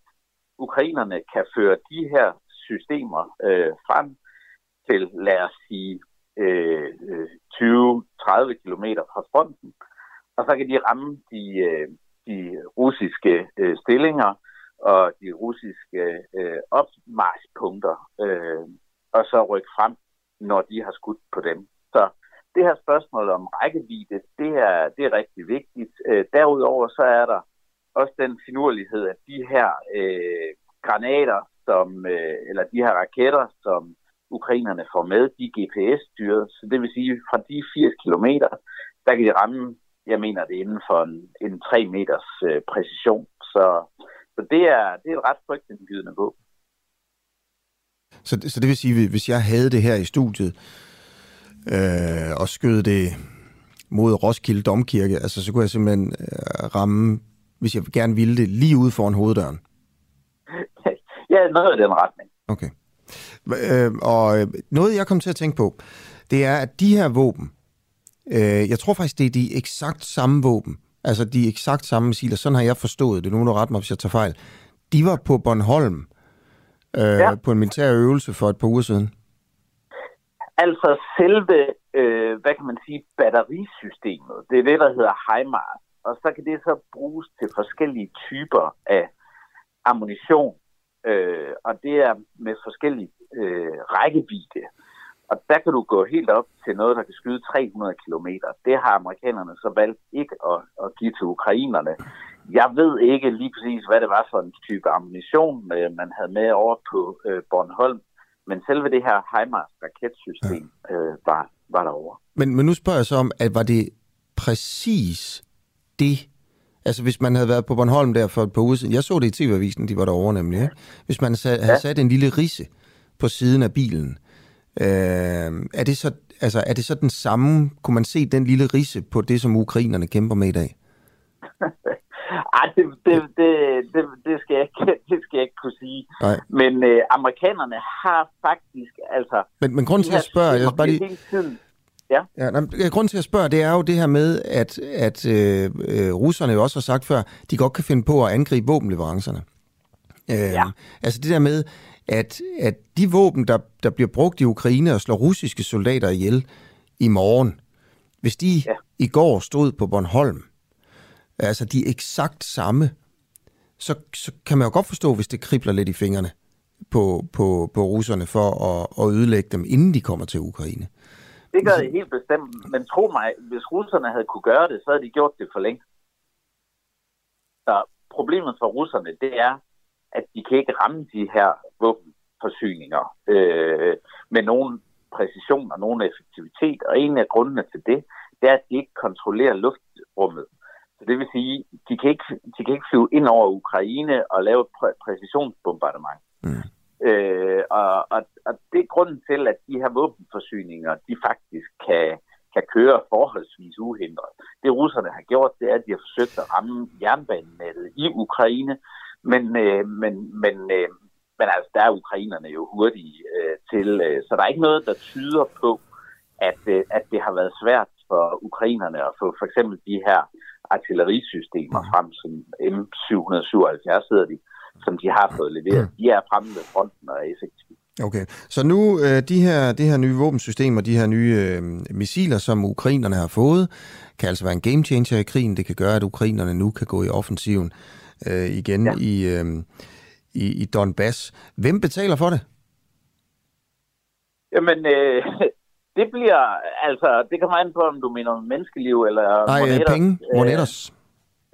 ukrainerne kan føre de her systemer øh, frem til, lad os sige, øh, øh 20-30 km fra fronten, og så kan de ramme de, øh, de russiske øh, stillinger og de russiske øh, opmarschpunkter, øh, og så rykke frem, når de har skudt på dem. Så det her spørgsmål om rækkevidde, det er, det er rigtig vigtigt. Øh, derudover så er der også den finurlighed, at de her øh, granater, som, øh, eller de her raketter, som ukrainerne får med, de er GPS-styret. Så det vil sige, fra de 80 km, der kan de ramme, jeg mener det inden for en, en 3 meters øh, præcision. Så, så det, er, det er et ret frygtindgydende våben. Så, så det vil sige, hvis jeg havde det her i studiet, øh, og skød det mod Roskilde Domkirke, altså så kunne jeg simpelthen øh, ramme, hvis jeg gerne ville det, lige ude foran hoveddøren? ja, noget af den retning. Okay. Øh, og øh, noget, jeg kom til at tænke på, det er, at de her våben, øh, jeg tror faktisk, det er de eksakt samme våben, altså de eksakt samme missiler, sådan har jeg forstået det, nu må du rette mig, hvis jeg tager fejl, de var på Bornholm øh, ja. på en militær øvelse for et par uger siden. Altså selve, øh, hvad kan man sige, batterisystemet, det er det, der hedder HIMARS, og så kan det så bruges til forskellige typer af ammunition, øh, og det er med forskellige øh, rækkevidde. Og der kan du gå helt op til noget, der kan skyde 300 km. Det har amerikanerne så valgt ikke at, at give til ukrainerne. Jeg ved ikke lige præcis, hvad det var for en type ammunition, øh, man havde med over på øh, Bornholm, men selve det her HIMARS raketsystem ja. øh, var, var derovre. Men, men nu spørger jeg så om, at var det præcis det, Altså hvis man havde været på Bornholm der for et par uger siden, jeg så det i TV-avisen, de var derovre nemlig, ikke? Hvis man havde ja. sat en lille risse på siden af bilen, øh, er, det så, altså, er det så den samme, kunne man se den lille risse på det, som ukrainerne kæmper med i dag? Ej, det, det, det, det, det, skal jeg ikke, det skal jeg ikke kunne sige. Nej. Men øh, amerikanerne har faktisk, altså... Men, men grund til at spørge, jeg bare lige... Hele tiden, Ja. ja grund til at spørge, det er jo det her med, at, at øh, øh, russerne jo også har sagt før, de godt kan finde på at angribe våbenleverancerne. Øh, ja. Altså det der med, at, at de våben, der, der bliver brugt i Ukraine og slår russiske soldater ihjel i morgen, hvis de ja. i går stod på Bornholm, altså de er eksakt samme, så, så kan man jo godt forstå, hvis det kribler lidt i fingrene på, på, på russerne for at, at ødelægge dem, inden de kommer til Ukraine. Det gør det helt bestemt. Men tro mig, hvis russerne havde kunne gøre det, så havde de gjort det for længe. Så problemet for russerne, det er, at de kan ikke ramme de her våbenforsyninger øh, med nogen præcision og nogen effektivitet. Og en af grundene til det, det er, at de ikke kontrollerer luftrummet. Så det vil sige, de kan ikke, de kan ikke flyve ind over Ukraine og lave et præ- præcisionsbombardement. Mm. Øh, og, og, og det er grunden til, at de her våbenforsyninger, de faktisk kan, kan køre forholdsvis uhindret. Det russerne har gjort, det er, at de har forsøgt at ramme jernbanenettet i Ukraine, men, øh, men, men, øh, men altså, der er ukrainerne jo hurtige øh, til, øh, så der er ikke noget, der tyder på, at, øh, at det har været svært for ukrainerne at få for eksempel de her artillerisystemer mm. frem, som M777 hedder de, som de har fået leveret. De er fremme ved fronten og er effektive. Okay, så nu øh, de her, de her nye våbensystemer, de her nye øh, missiler, som ukrainerne har fået, kan altså være en game changer i krigen. Det kan gøre, at ukrainerne nu kan gå i offensiven øh, igen ja. i, øh, i, i Donbass. Hvem betaler for det? Jamen, øh, det bliver, altså, det kommer an på, om du mener menneskeliv eller Nej, moneter. penge. Monetos.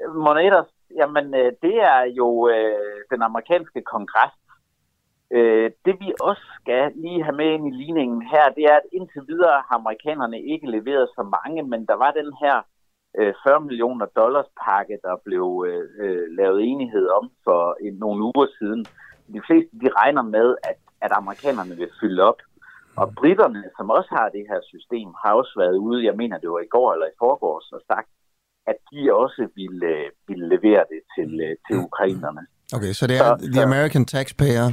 Øh, moneter, jamen, øh, det er jo øh, den amerikanske kongres. Øh, det vi også skal lige have med ind i ligningen her, det er, at indtil videre har amerikanerne ikke leveret så mange, men der var den her øh, 40 millioner dollars pakke, der blev øh, øh, lavet enighed om for en, nogle uger siden. De fleste de regner med, at, at amerikanerne vil fylde op. Og britterne, som også har det her system, har også været ude, jeg mener det var i går eller i forgårs, og sagt, at de også ville, ville levere det til, øh, til ukrainerne. Okay, så det er så, the American taxpayer,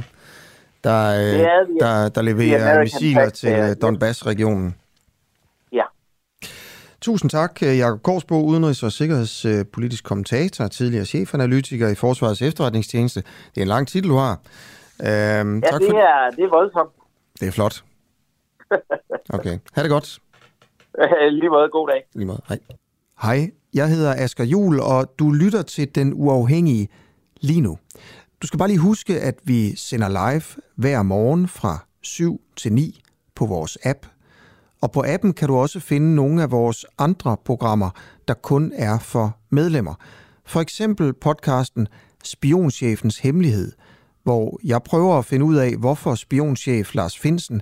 der, Det er der, der leverer missiler til øh. Donbass-regionen. Ja. Tusind tak, øh, Jakob Korsbo, udenrigs- og sikkerhedspolitisk kommentator, tidligere chefanalytiker i Forsvarets efterretningstjeneste. Det er en lang titel, du har. Øhm, Ja, tak det for, er, det er voldsomt. det er flot. Okay, ha' det godt. Lige måde, god dag. Lige måde. Hej. Hej, jeg hedder Asger Jul, og du lytter til Den Uafhængige lige nu. Du skal bare lige huske, at vi sender live hver morgen fra 7 til 9 på vores app. Og på appen kan du også finde nogle af vores andre programmer, der kun er for medlemmer. For eksempel podcasten Spionchefens Hemmelighed, hvor jeg prøver at finde ud af, hvorfor spionchef Lars Finsen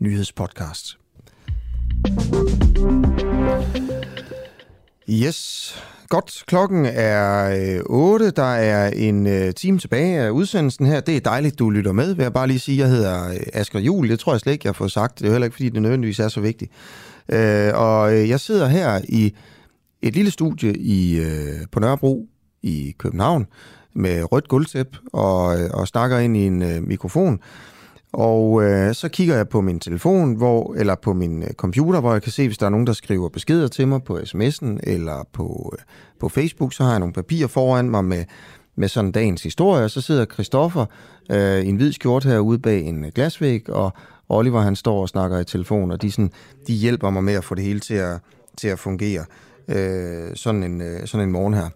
nyhedspodcast. Yes, godt. Klokken er øh, 8. Der er en øh, time tilbage af udsendelsen her. Det er dejligt, du lytter med. Vil jeg bare lige sige, jeg hedder øh, Asger Jul. Det tror jeg slet ikke, jeg har fået sagt. Det er jo heller ikke, fordi det nødvendigvis er så vigtigt. Og jeg sidder her i et lille studie i, på Nørrebro i København med rødt gulvtæp og, og snakker ind i en øh, mikrofon. Og øh, så kigger jeg på min telefon, hvor, eller på min øh, computer, hvor jeg kan se, hvis der er nogen, der skriver beskeder til mig på sms'en eller på, øh, på Facebook, så har jeg nogle papirer foran mig med, med sådan dagens historie. Og så sidder Christoffer øh, i en hvid skjort herude bag en øh, glasvæg, og Oliver han står og snakker i telefon, og de, sådan, de hjælper mig med at få det hele til at, til at fungere øh, sådan, en, øh, sådan en morgen her.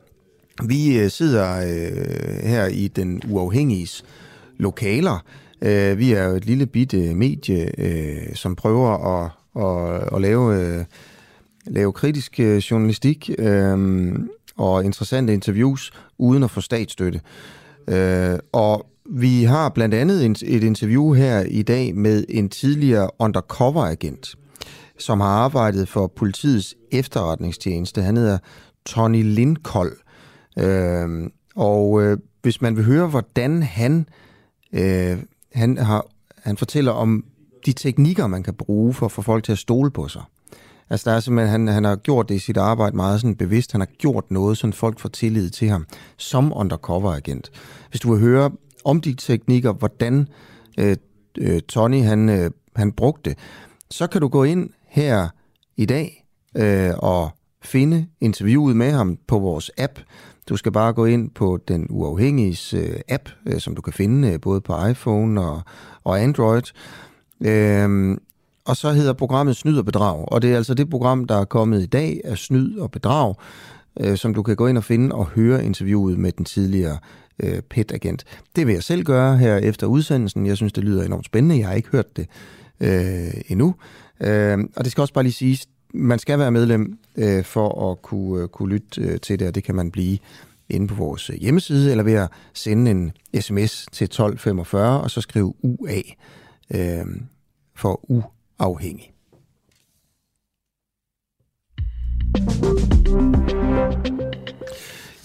Vi øh, sidder øh, her i den uafhængiges lokaler. Øh, vi er jo et lille bitte medie, øh, som prøver at, at, at lave, øh, lave kritisk øh, journalistik øh, og interessante interviews uden at få statsstøtte. Øh, og vi har blandt andet et interview her i dag med en tidligere undercover-agent, som har arbejdet for politiets efterretningstjeneste. Han hedder Tony Lindkold. Øh, og øh, hvis man vil høre, hvordan han, øh, han, har, han fortæller om de teknikker, man kan bruge for at få folk til at stole på sig. Altså der er simpelthen, han, han har gjort det i sit arbejde meget sådan bevidst. Han har gjort noget, så folk får tillid til ham som undercover-agent. Hvis du vil høre om de teknikker, hvordan øh, øh, Tony han, øh, han brugte det, så kan du gå ind her i dag øh, og finde interviewet med ham på vores app. Du skal bare gå ind på den uafhængige øh, app, øh, som du kan finde øh, både på iPhone og, og Android. Øh, og så hedder programmet Snyd og Bedrag, og det er altså det program, der er kommet i dag af Snyd og Bedrag, øh, som du kan gå ind og finde og høre interviewet med den tidligere øh, PET-agent. Det vil jeg selv gøre her efter udsendelsen. Jeg synes, det lyder enormt spændende. Jeg har ikke hørt det øh, endnu. Øh, og det skal også bare lige siges, man skal være medlem øh, for at kunne, øh, kunne lytte øh, til det, og det kan man blive inde på vores øh, hjemmeside, eller ved at sende en sms til 1245, og så skrive UA øh, for uafhængig.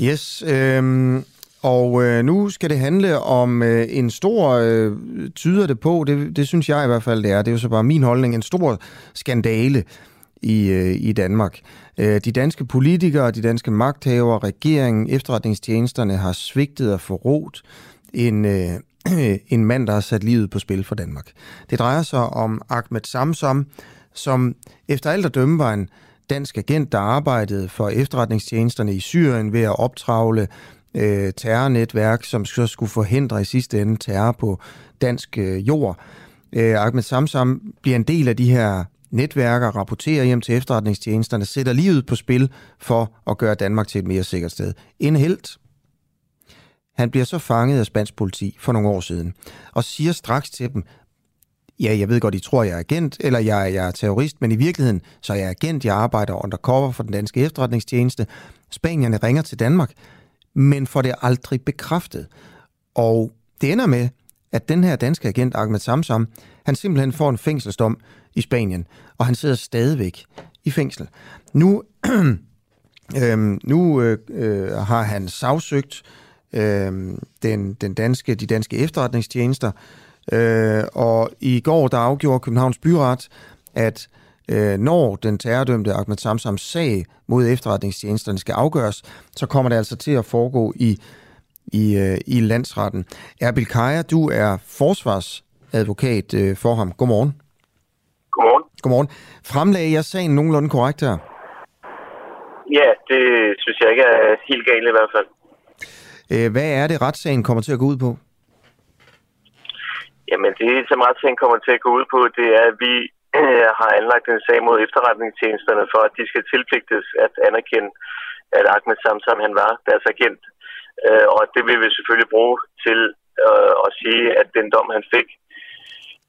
Yes, øh, og øh, nu skal det handle om øh, en stor, øh, tyder det på, det, det synes jeg i hvert fald det er, det er jo så bare min holdning, en stor skandale i, øh, i Danmark. Øh, de danske politikere, de danske magthavere, regeringen, efterretningstjenesterne har svigtet og forrådt en, øh, en mand, der har sat livet på spil for Danmark. Det drejer sig om Ahmed Samsom, som efter alt at dømme var en dansk agent, der arbejdede for efterretningstjenesterne i Syrien ved at optravle øh, terrornetværk, som så skulle forhindre i sidste ende terror på dansk øh, jord. Øh, Ahmed Samsam bliver en del af de her netværker, rapporterer hjem til efterretningstjenesterne, sætter livet på spil for at gøre Danmark til et mere sikkert sted. En helt. Han bliver så fanget af spansk politi for nogle år siden, og siger straks til dem, ja, jeg ved godt, I tror, jeg er agent, eller jeg, jeg er terrorist, men i virkeligheden, så er jeg agent, jeg arbejder undercover for den danske efterretningstjeneste. Spanierne ringer til Danmark, men får det aldrig bekræftet. Og det ender med, at den her danske agent, Ahmed Samsam, han simpelthen får en fængselsdom i Spanien, og han sidder stadigvæk i fængsel. Nu, øhm, nu øh, øh, har han sagsøgt øh, den, den danske, de danske efterretningstjenester, øh, og i går der afgjorde Københavns Byret, at øh, når den terrordømte Ahmed Samsams sag mod efterretningstjenesterne skal afgøres, så kommer det altså til at foregå i, i, øh, i landsretten. Erbil Kaja, du er forsvarsadvokat øh, for ham. Godmorgen. Godmorgen. Godmorgen. Fremlagde jeg sagen nogenlunde korrekt her? Ja, det synes jeg ikke er helt galt i hvert fald. Øh, hvad er det, retssagen kommer til at gå ud på? Jamen, det som retssagen kommer til at gå ud på, det er, at vi øh, har anlagt en sag mod efterretningstjenesterne for, at de skal tilpligtes at anerkende, at Ahmed Samsam han var deres agent. Øh, og det vil vi selvfølgelig bruge til øh, at sige, at den dom, han fik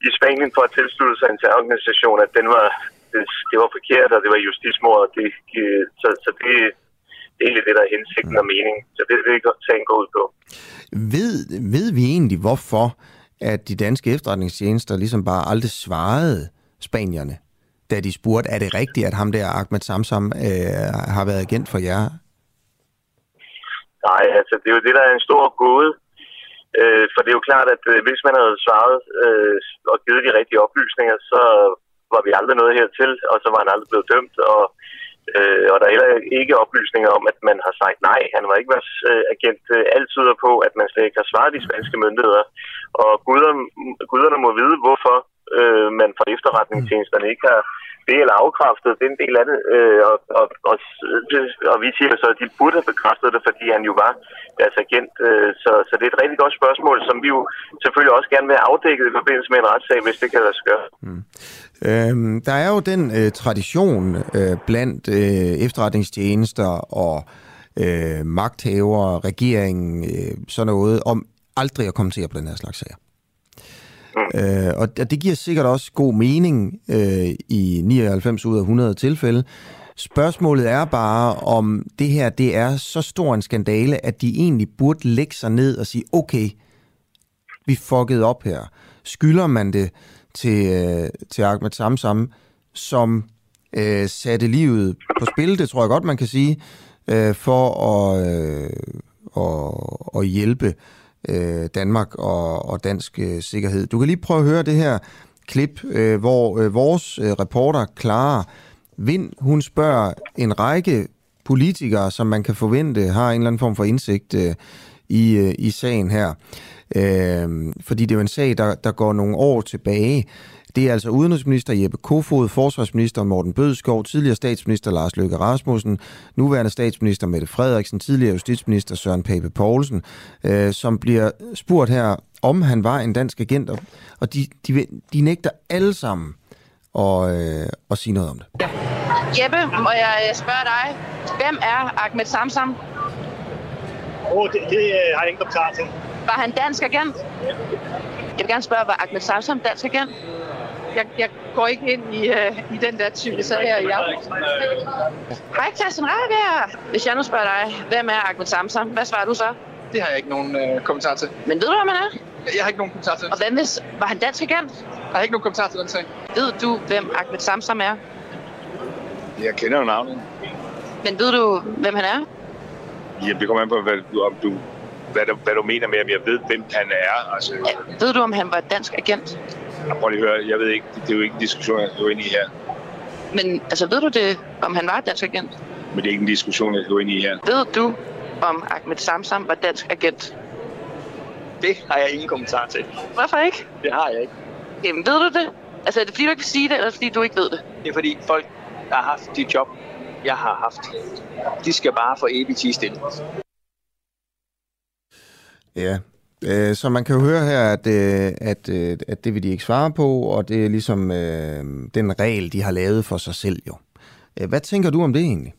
i Spanien for at tilslutte sig en terrororganisation, at den var, det, det var forkert, og det var justismord. Det, så, så det, det er egentlig det, der er hensigten og mening. Så det det, sagen går ud på. Ved, ved vi egentlig, hvorfor at de danske efterretningstjenester ligesom bare aldrig svarede spanierne, da de spurgte, er det rigtigt, at ham der Ahmed Samsam øh, har været agent for jer? Nej, altså det er jo det, der er en stor gåde. Øh, for det er jo klart, at øh, hvis man havde svaret øh, og givet de rigtige oplysninger, så var vi aldrig nået hertil, og så var han aldrig blevet dømt. Og, øh, og der er heller ikke oplysninger om, at man har sagt nej. Han var ikke vores øh, agent. Alt tyder på, at man slet ikke har svaret de spanske myndigheder. Og guderne, guderne må vide, hvorfor øh, man fra efterretningstjenesterne ikke har det eller afkræftet, det er en del af det. Øh, og, og, og, og vi siger så, at de burde have bekræftet det, fordi han jo var deres agent. Øh, så, så det er et rigtig godt spørgsmål, som vi jo selvfølgelig også gerne vil have afdækket i forbindelse med en retssag, hvis det kan lade sig gøre. Mm. Øhm, der er jo den øh, tradition øh, blandt øh, efterretningstjenester og øh, magthavere, regeringen, øh, sådan noget, om aldrig at kommentere på den her slags sager. Mm. Øh, og det giver sikkert også god mening øh, i 99 ud af 100 tilfælde. Spørgsmålet er bare, om det her det er så stor en skandale, at de egentlig burde lægge sig ned og sige, okay, vi fuckede op her. Skylder man det til, øh, til Ahmed Samsam, som øh, satte livet på spil, det tror jeg godt, man kan sige, øh, for at, øh, at, at hjælpe øh, Øh, Danmark og, og dansk øh, sikkerhed. Du kan lige prøve at høre det her klip, øh, hvor øh, vores øh, reporter Clara Vind, hun spørger en række politikere, som man kan forvente har en eller anden form for indsigt øh, i, øh, i sagen her. Øh, fordi det er jo en sag, der, der går nogle år tilbage. Det er altså udenrigsminister Jeppe Kofod, forsvarsminister Morten Bødskov, tidligere statsminister Lars Løkke Rasmussen, nuværende statsminister Mette Frederiksen, tidligere justitsminister Søren Pape Poulsen, øh, som bliver spurgt her, om han var en dansk agent, og de, de, de nægter alle sammen at, øh, at sige noget om det. Jeppe, må jeg spørge dig, hvem er Ahmed Samsam? Oh, det, det øh, har jeg ingen kommentar til. Var han dansk agent? Jeg vil gerne spørge, var Ahmed Samsam dansk agent? Jeg, jeg går ikke ind i, uh, i den der type sag her i aften. Hej, Christian Rejbjerg. Hvis jeg nu spørger dig, hvem er Ahmed Samsam? Hvad svarer du så? Det har jeg ikke nogen øh, kommentar til. Men ved du, hvem han er? Jeg har ikke nogen kommentar til Og hvad hvis, var han dansk agent? Jeg har ikke nogen kommentar til den sag. Ved du, hvem Ahmed Samsam er? Jeg kender jo navnet. Men ved du, hvem han er? Ja, det kommer an på, hvad, du- om du, hvad, du, hvad du mener med, om jeg ved, hvem han er. Altså, Ja, ved du, om han var dansk agent? jeg prøver lige at høre, jeg ved ikke, det er jo ikke en diskussion, jeg går ind i her. Men altså, ved du det, om han var dansk agent? Men det er ikke en diskussion, jeg går ind i her. Ved du, om Ahmed Samsam var dansk agent? Det har jeg ingen kommentar til. Hvorfor ikke? Det har jeg ikke. Jamen, ved du det? Altså, er det fordi, du ikke vil sige det, eller er det fordi, du ikke ved det? Det er fordi folk, der har haft de job, jeg har haft, de skal bare få evigt tige stille. Ja, øh, så man kan jo høre her, at, øh, at, øh, at det vil de ikke svare på, og det er ligesom øh, den regel, de har lavet for sig selv jo. Øh, Hvad tænker du om det egentlig?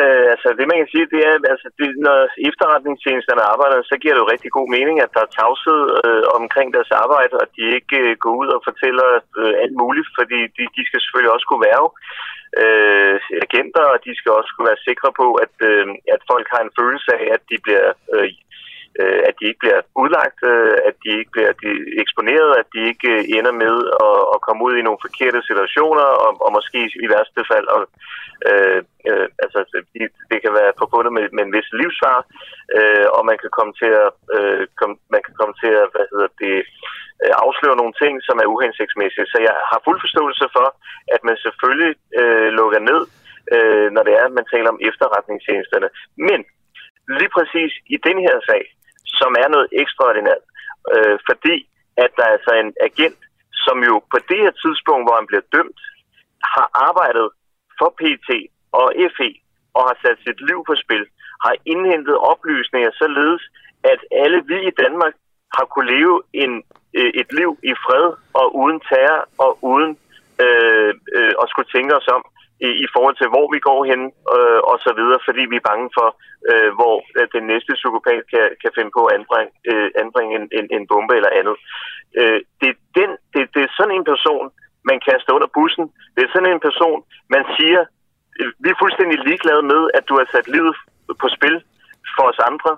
Øh, altså det man kan sige, det er, altså det, når efterretningstjenesterne arbejder, så giver det jo rigtig god mening, at der er tavshed øh, omkring deres arbejde, og de ikke øh, går ud og fortæller øh, alt muligt, fordi de, de skal selvfølgelig også kunne være øh, agenter, og de skal også kunne være sikre på, at, øh, at folk har en følelse af, at de bliver øh, øh, at de ikke bliver udlagt, øh, at de ikke bliver de eksponeret, at de ikke øh, ender med at, at komme ud i nogle forkerte situationer, og, og måske i værste fald, og, øh, øh, altså det, det kan være forbundet med, med en vis livsfar, øh, og man kan komme til at, øh, kom, man kan komme til at hvad hedder det, øh, afsløre nogle ting, som er uhensigtsmæssige. Så jeg har fuld forståelse for, at man selvfølgelig øh, lukker ned, øh, når det er, at man taler om efterretningstjenesterne. Men lige præcis i den her sag, som er noget ekstraordinært, øh, fordi at der er altså en agent, som jo på det her tidspunkt, hvor han bliver dømt, har arbejdet for PT og FE og har sat sit liv på spil, har indhentet oplysninger således, at alle vi i Danmark har kunne leve en, øh, et liv i fred og uden terror og uden øh, øh, at skulle tænke os om i, i forhold til, hvor vi går hen øh, og så videre, fordi vi er bange for, øh, hvor øh, den næste psykopat kan, kan finde på at anbringe, øh, anbringe en, en, en bombe eller andet. Øh, det, er den, det, det er sådan en person, man kaster under bussen. Det er sådan en person, man siger, øh, vi er fuldstændig ligeglade med, at du har sat livet på spil for os andre.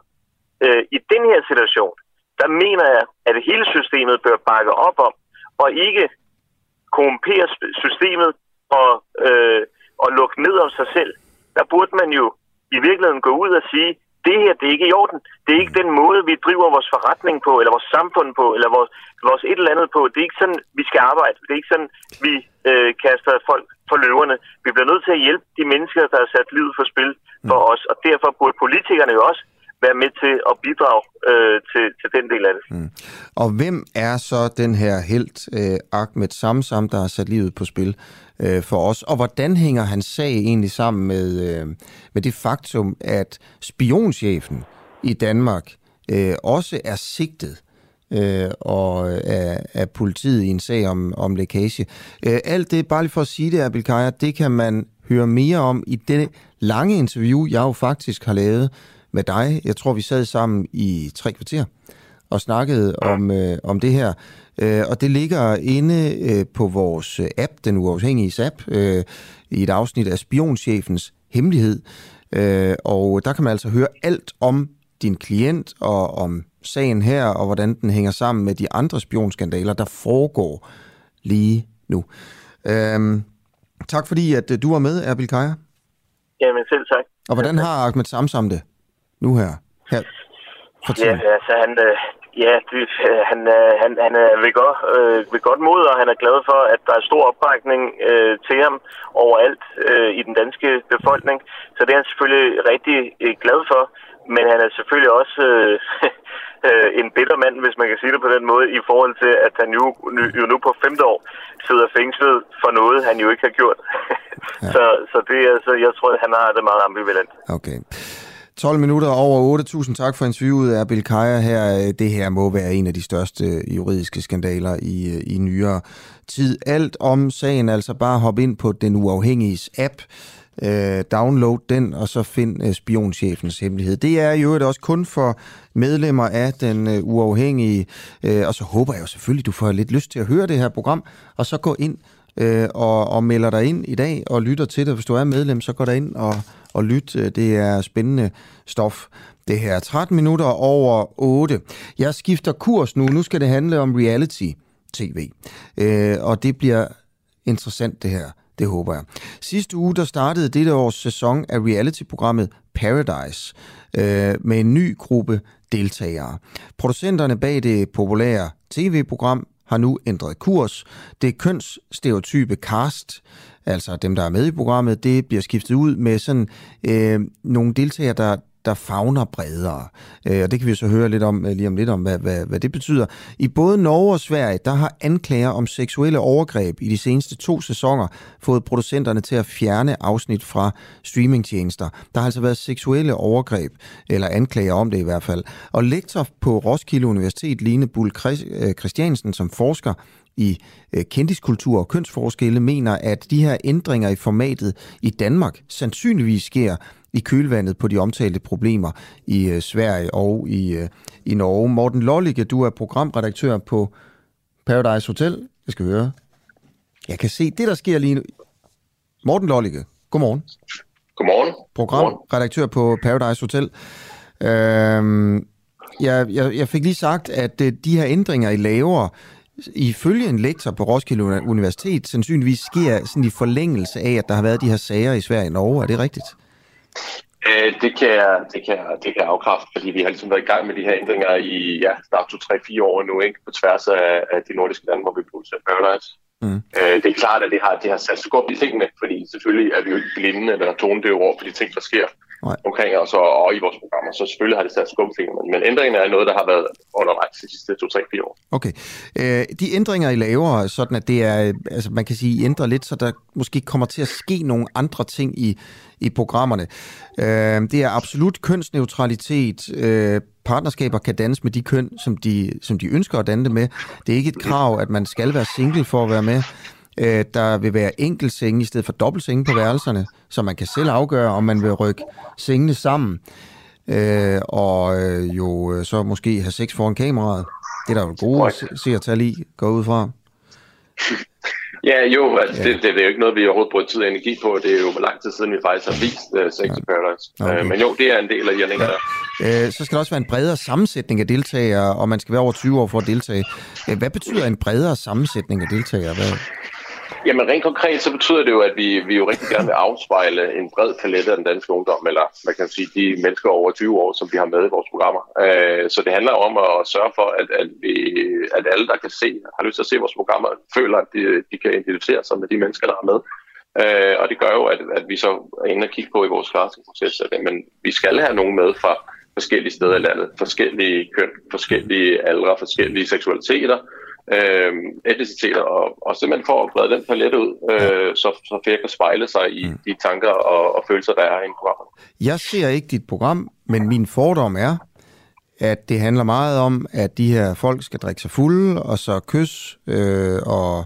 Øh, I den her situation, der mener jeg, at hele systemet bør bakke op om, og ikke korrumpere systemet og, øh, og lukke ned om sig selv. Der burde man jo i virkeligheden gå ud og sige, det her, det er ikke i orden. Det er ikke den måde, vi driver vores forretning på, eller vores samfund på, eller vores, vores et eller andet på. Det er ikke sådan, vi skal arbejde. Det er ikke sådan, vi øh, kaster folk for løverne. Vi bliver nødt til at hjælpe de mennesker, der har sat livet for spil for os, og derfor burde politikerne jo også være med til at bidrage øh, til, til den del af det. Mm. Og hvem er så den her helt øh, Ahmed Samsam, der har sat livet på spil øh, for os? Og hvordan hænger hans sag egentlig sammen med, øh, med det faktum, at spionchefen i Danmark øh, også er sigtet øh, og af, af politiet i en sag om, om lækage. Øh, alt det, bare lige for at sige det, Abel Kaja, det kan man høre mere om i det lange interview, jeg jo faktisk har lavet med dig. Jeg tror, vi sad sammen i tre kvarter og snakkede om, øh, om det her. Øh, og det ligger inde øh, på vores app, den uafhængige app, øh, i et afsnit af Spionchefens Hemmelighed. Øh, og der kan man altså høre alt om din klient og om sagen her, og hvordan den hænger sammen med de andre spionskandaler, der foregår lige nu. Øh, tak fordi, at øh, du var med, Erbil Kaja. Jamen selv tak. Og hvordan har Ahmed Samsam det nu her? her? Fortæl. Ja, altså han, øh, ja, det, øh, han, øh, han, han er ved godt, øh, ved godt mod, og han er glad for, at der er stor opbakning øh, til ham overalt øh, i den danske befolkning. Så det er han selvfølgelig rigtig øh, glad for. Men han er selvfølgelig også øh, øh, en bitter mand, hvis man kan sige det på den måde, i forhold til, at han jo, nu, jo nu på femte år sidder fængslet for noget, han jo ikke har gjort. ja. så, så det er, så jeg tror, at han har det meget ambivalent. Okay. 12 minutter over 8.000 tak for interviewet af Bill Kaja her. Øh, det her må være en af de største øh, juridiske skandaler i, øh, i nyere tid. Alt om sagen, altså bare hop ind på den uafhængige app, øh, download den, og så find øh, spionchefens hemmelighed. Det er jo også kun for medlemmer af den øh, uafhængige, øh, og så håber jeg jo selvfølgelig, du får lidt lyst til at høre det her program, og så gå ind øh, og, og melder dig ind i dag og lytter til det. Hvis du er medlem, så går der ind og, og lyt. Øh, det er spændende stof. Det her 13 minutter over 8. Jeg skifter kurs nu. Nu skal det handle om reality tv. Øh, og det bliver interessant det her. Det håber jeg. Sidste uge der startede dette års sæson af reality-programmet Paradise øh, med en ny gruppe deltagere. Producenterne bag det populære tv-program har nu ændret kurs. Det kønsstereotype cast, altså dem, der er med i programmet, det bliver skiftet ud med sådan øh, nogle deltagere, der, der fagner bredere. Øh, og det kan vi så høre lidt om øh, lige om lidt om, hvad, hvad, hvad det betyder. I både Norge og Sverige, der har anklager om seksuelle overgreb i de seneste to sæsoner fået producenterne til at fjerne afsnit fra streamingtjenester. Der har altså været seksuelle overgreb, eller anklager om det i hvert fald. Og lektor på Roskilde Universitet, Line Bull øh, Christiansen, som forsker i øh, kendiskultur og kønsforskelle, mener, at de her ændringer i formatet i Danmark sandsynligvis sker i kølvandet på de omtalte problemer i øh, Sverige og i, øh, i Norge. Morten Lollige, du er programredaktør på Paradise Hotel. Jeg skal høre. Jeg kan se det, der sker lige nu. Morten Lollige, godmorgen. Godmorgen. Programredaktør på Paradise Hotel. Øhm, jeg, jeg, jeg fik lige sagt, at øh, de her ændringer, I laver, ifølge en lektor på Roskilde Universitet, sandsynligvis sker sådan i forlængelse af, at der har været de her sager i Sverige og Norge. Er det rigtigt? Øh, det, kan jeg, det, kan jeg, det kan jeg afkræfte, fordi vi har ligesom været i gang med de her ændringer i ja, snart 2-3-4 år nu, ikke? på tværs af, af de nordiske lande, hvor vi producerer Paradise. Mm. Øh, det er klart, at det har, det har sat skub i tingene, fordi selvfølgelig er vi jo ikke blinde eller tonedøve over for de ting, der sker Nej. omkring os og, og i vores programmer. Så selvfølgelig har det sat skub i tingene, men ændringerne er noget, der har været undervejs de sidste 2-3-4 år. Okay. Øh, de ændringer, I laver, sådan at det er, altså man kan sige, I ændrer lidt, så der måske kommer til at ske nogle andre ting i, i programmerne. Øh, det er absolut kønsneutralitet. Øh, partnerskaber kan dannes med de køn, som de, som de ønsker at danne det med. Det er ikke et krav, at man skal være single for at være med. Øh, der vil være enkelt senge i stedet for dobbelt senge på værelserne, så man kan selv afgøre, om man vil rykke sengene sammen. Øh, og øh, jo så måske have sex foran kameraet. Det er der jo gode seertal i, går ud fra. Ja, jo, altså ja. Det, det, det er jo ikke noget, vi overhovedet bruger tid og energi på. Det er jo lang tid siden, vi faktisk har vist uh, Sex ja. Paradise. Okay. Uh, men jo, det er en del af de ja. der. Uh, så skal der også være en bredere sammensætning af deltagere, og man skal være over 20 år for at deltage. Uh, hvad betyder en bredere sammensætning af deltagere? Hvad? Jamen rent konkret, så betyder det jo, at vi, vi jo rigtig gerne vil afspejle en bred palette af den danske ungdom, eller man kan sige de mennesker over 20 år, som vi har med i vores programmer. Øh, så det handler om at sørge for, at, at, vi, at alle, der kan se, har lyst til at se vores programmer, føler, at de, de kan identificere sig med de mennesker, der er med. Øh, og det gør jo, at, at vi så er inde og kigge på i vores castingproces, at men vi skal have nogen med fra forskellige steder i landet, forskellige køn, forskellige aldre, forskellige seksualiteter, øh, etniciteter, og, og simpelthen for at brede den palette ud, øh, så, så flere kan spejle sig i mm. de tanker og, og følelser, der er i programmet. Jeg ser ikke dit program, men min fordom er, at det handler meget om, at de her folk skal drikke sig fulde, og så kys øh, og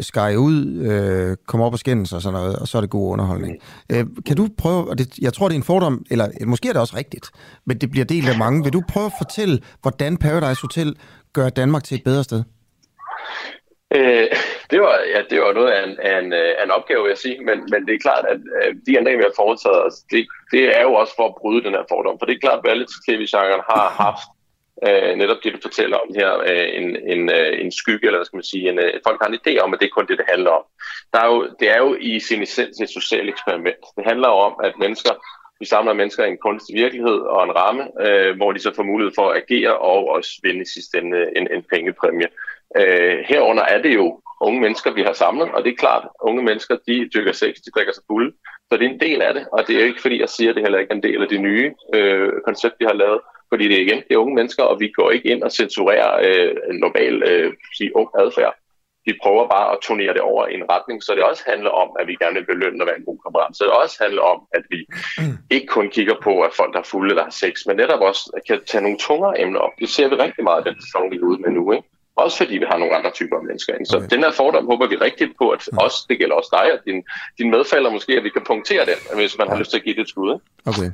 skære ud, øh, komme op og skændes og sådan noget, og så er det god underholdning. Øh, kan du prøve, og det, jeg tror, det er en fordom, eller måske er det også rigtigt, men det bliver delt af mange. Vil du prøve at fortælle, hvordan Paradise Hotel gør Danmark til et bedre sted? Øh, det, var, ja, det var noget af en, af en, øh, af en opgave, vil jeg sige, men, men det er klart, at øh, de ændringer, vi har foretaget os, det, det er jo også for at bryde den her fordom. For det er klart, at reality-tv-genren har haft øh, netop det, du fortæller om her, øh, en, en, øh, en skygge, eller hvad skal man sige, en, øh, folk har en idé om, at det er kun det, det handler om. Der er jo, det er jo i sin essens et socialt eksperiment. Det handler om, at mennesker vi samler mennesker i en kunstig virkelighed og en ramme, øh, hvor de så får mulighed for at agere og også vinde i sidste ende en, en pengepræmie. Øh, herunder er det jo unge mennesker, vi har samlet, og det er klart, at unge mennesker, de dykker sex, de drikker sig fulde. Så det er en del af det, og det er jo ikke fordi, jeg siger, at det heller ikke er en del af det nye øh, koncept, vi har lavet, fordi det er igen, det er unge mennesker, og vi går ikke ind og censurerer øh, normal øh, sige, ung adfærd. Vi prøver bare at turnere det over i en retning, så det også handler om, at vi gerne vil belønne at være en god kammerat. Så det også handler om, at vi ikke kun kigger på, at folk der er fulde eller har sex, men netop også kan tage nogle tungere emner op. Det ser vi rigtig meget den sæson, vi er ude med nu. Ikke? Også fordi vi har nogle andre typer af mennesker ind. Så okay. den her fordom håber vi rigtigt på, at også, det gælder også dig og din, din medfælder måske, at vi kan punktere den, hvis man ja. har lyst til at give det et skud. Ikke? Okay.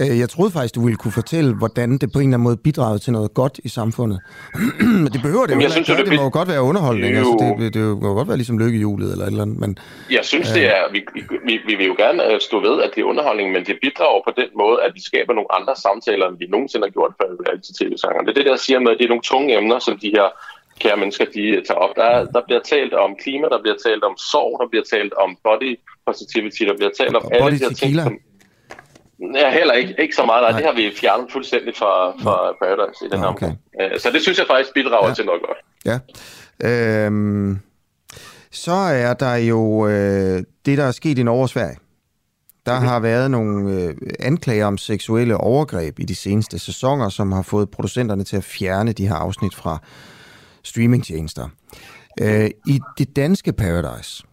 Øh, jeg troede faktisk, du ville kunne fortælle, hvordan det på en eller anden måde bidrager til noget godt i samfundet. men det behøver det jo ikke. Det, det må jo godt være underholdning. Jo. Altså, det, det, må godt være ligesom lykkehjulet eller et eller andet. Men, jeg synes, øh... det er... Vi, vi, vi vil jo gerne øh, stå ved, at det er underholdning, men det bidrager på den måde, at vi skaber nogle andre samtaler, end vi nogensinde har gjort for reality-tv-sangerne. Det er det, der siger med, at det er nogle tunge emner, som de her kære mennesker, de tager op. Der, der bliver talt om klima, der bliver talt om sorg, der bliver talt om body positivity, der bliver talt om og alle de her ting, som, Ja, heller ikke, ikke så meget. Nej. Det har vi fjernet fuldstændig fra, fra Paradise i den her okay. omgang. Øh, så det synes jeg faktisk bidrager ja. til noget godt. Ja. Øhm, så er der jo øh, det, der er sket i Norge og Sverige. Der okay. har været nogle øh, anklager om seksuelle overgreb i de seneste sæsoner, som har fået producenterne til at fjerne de her afsnit fra streamingtjenester. Øh, I det danske Paradise,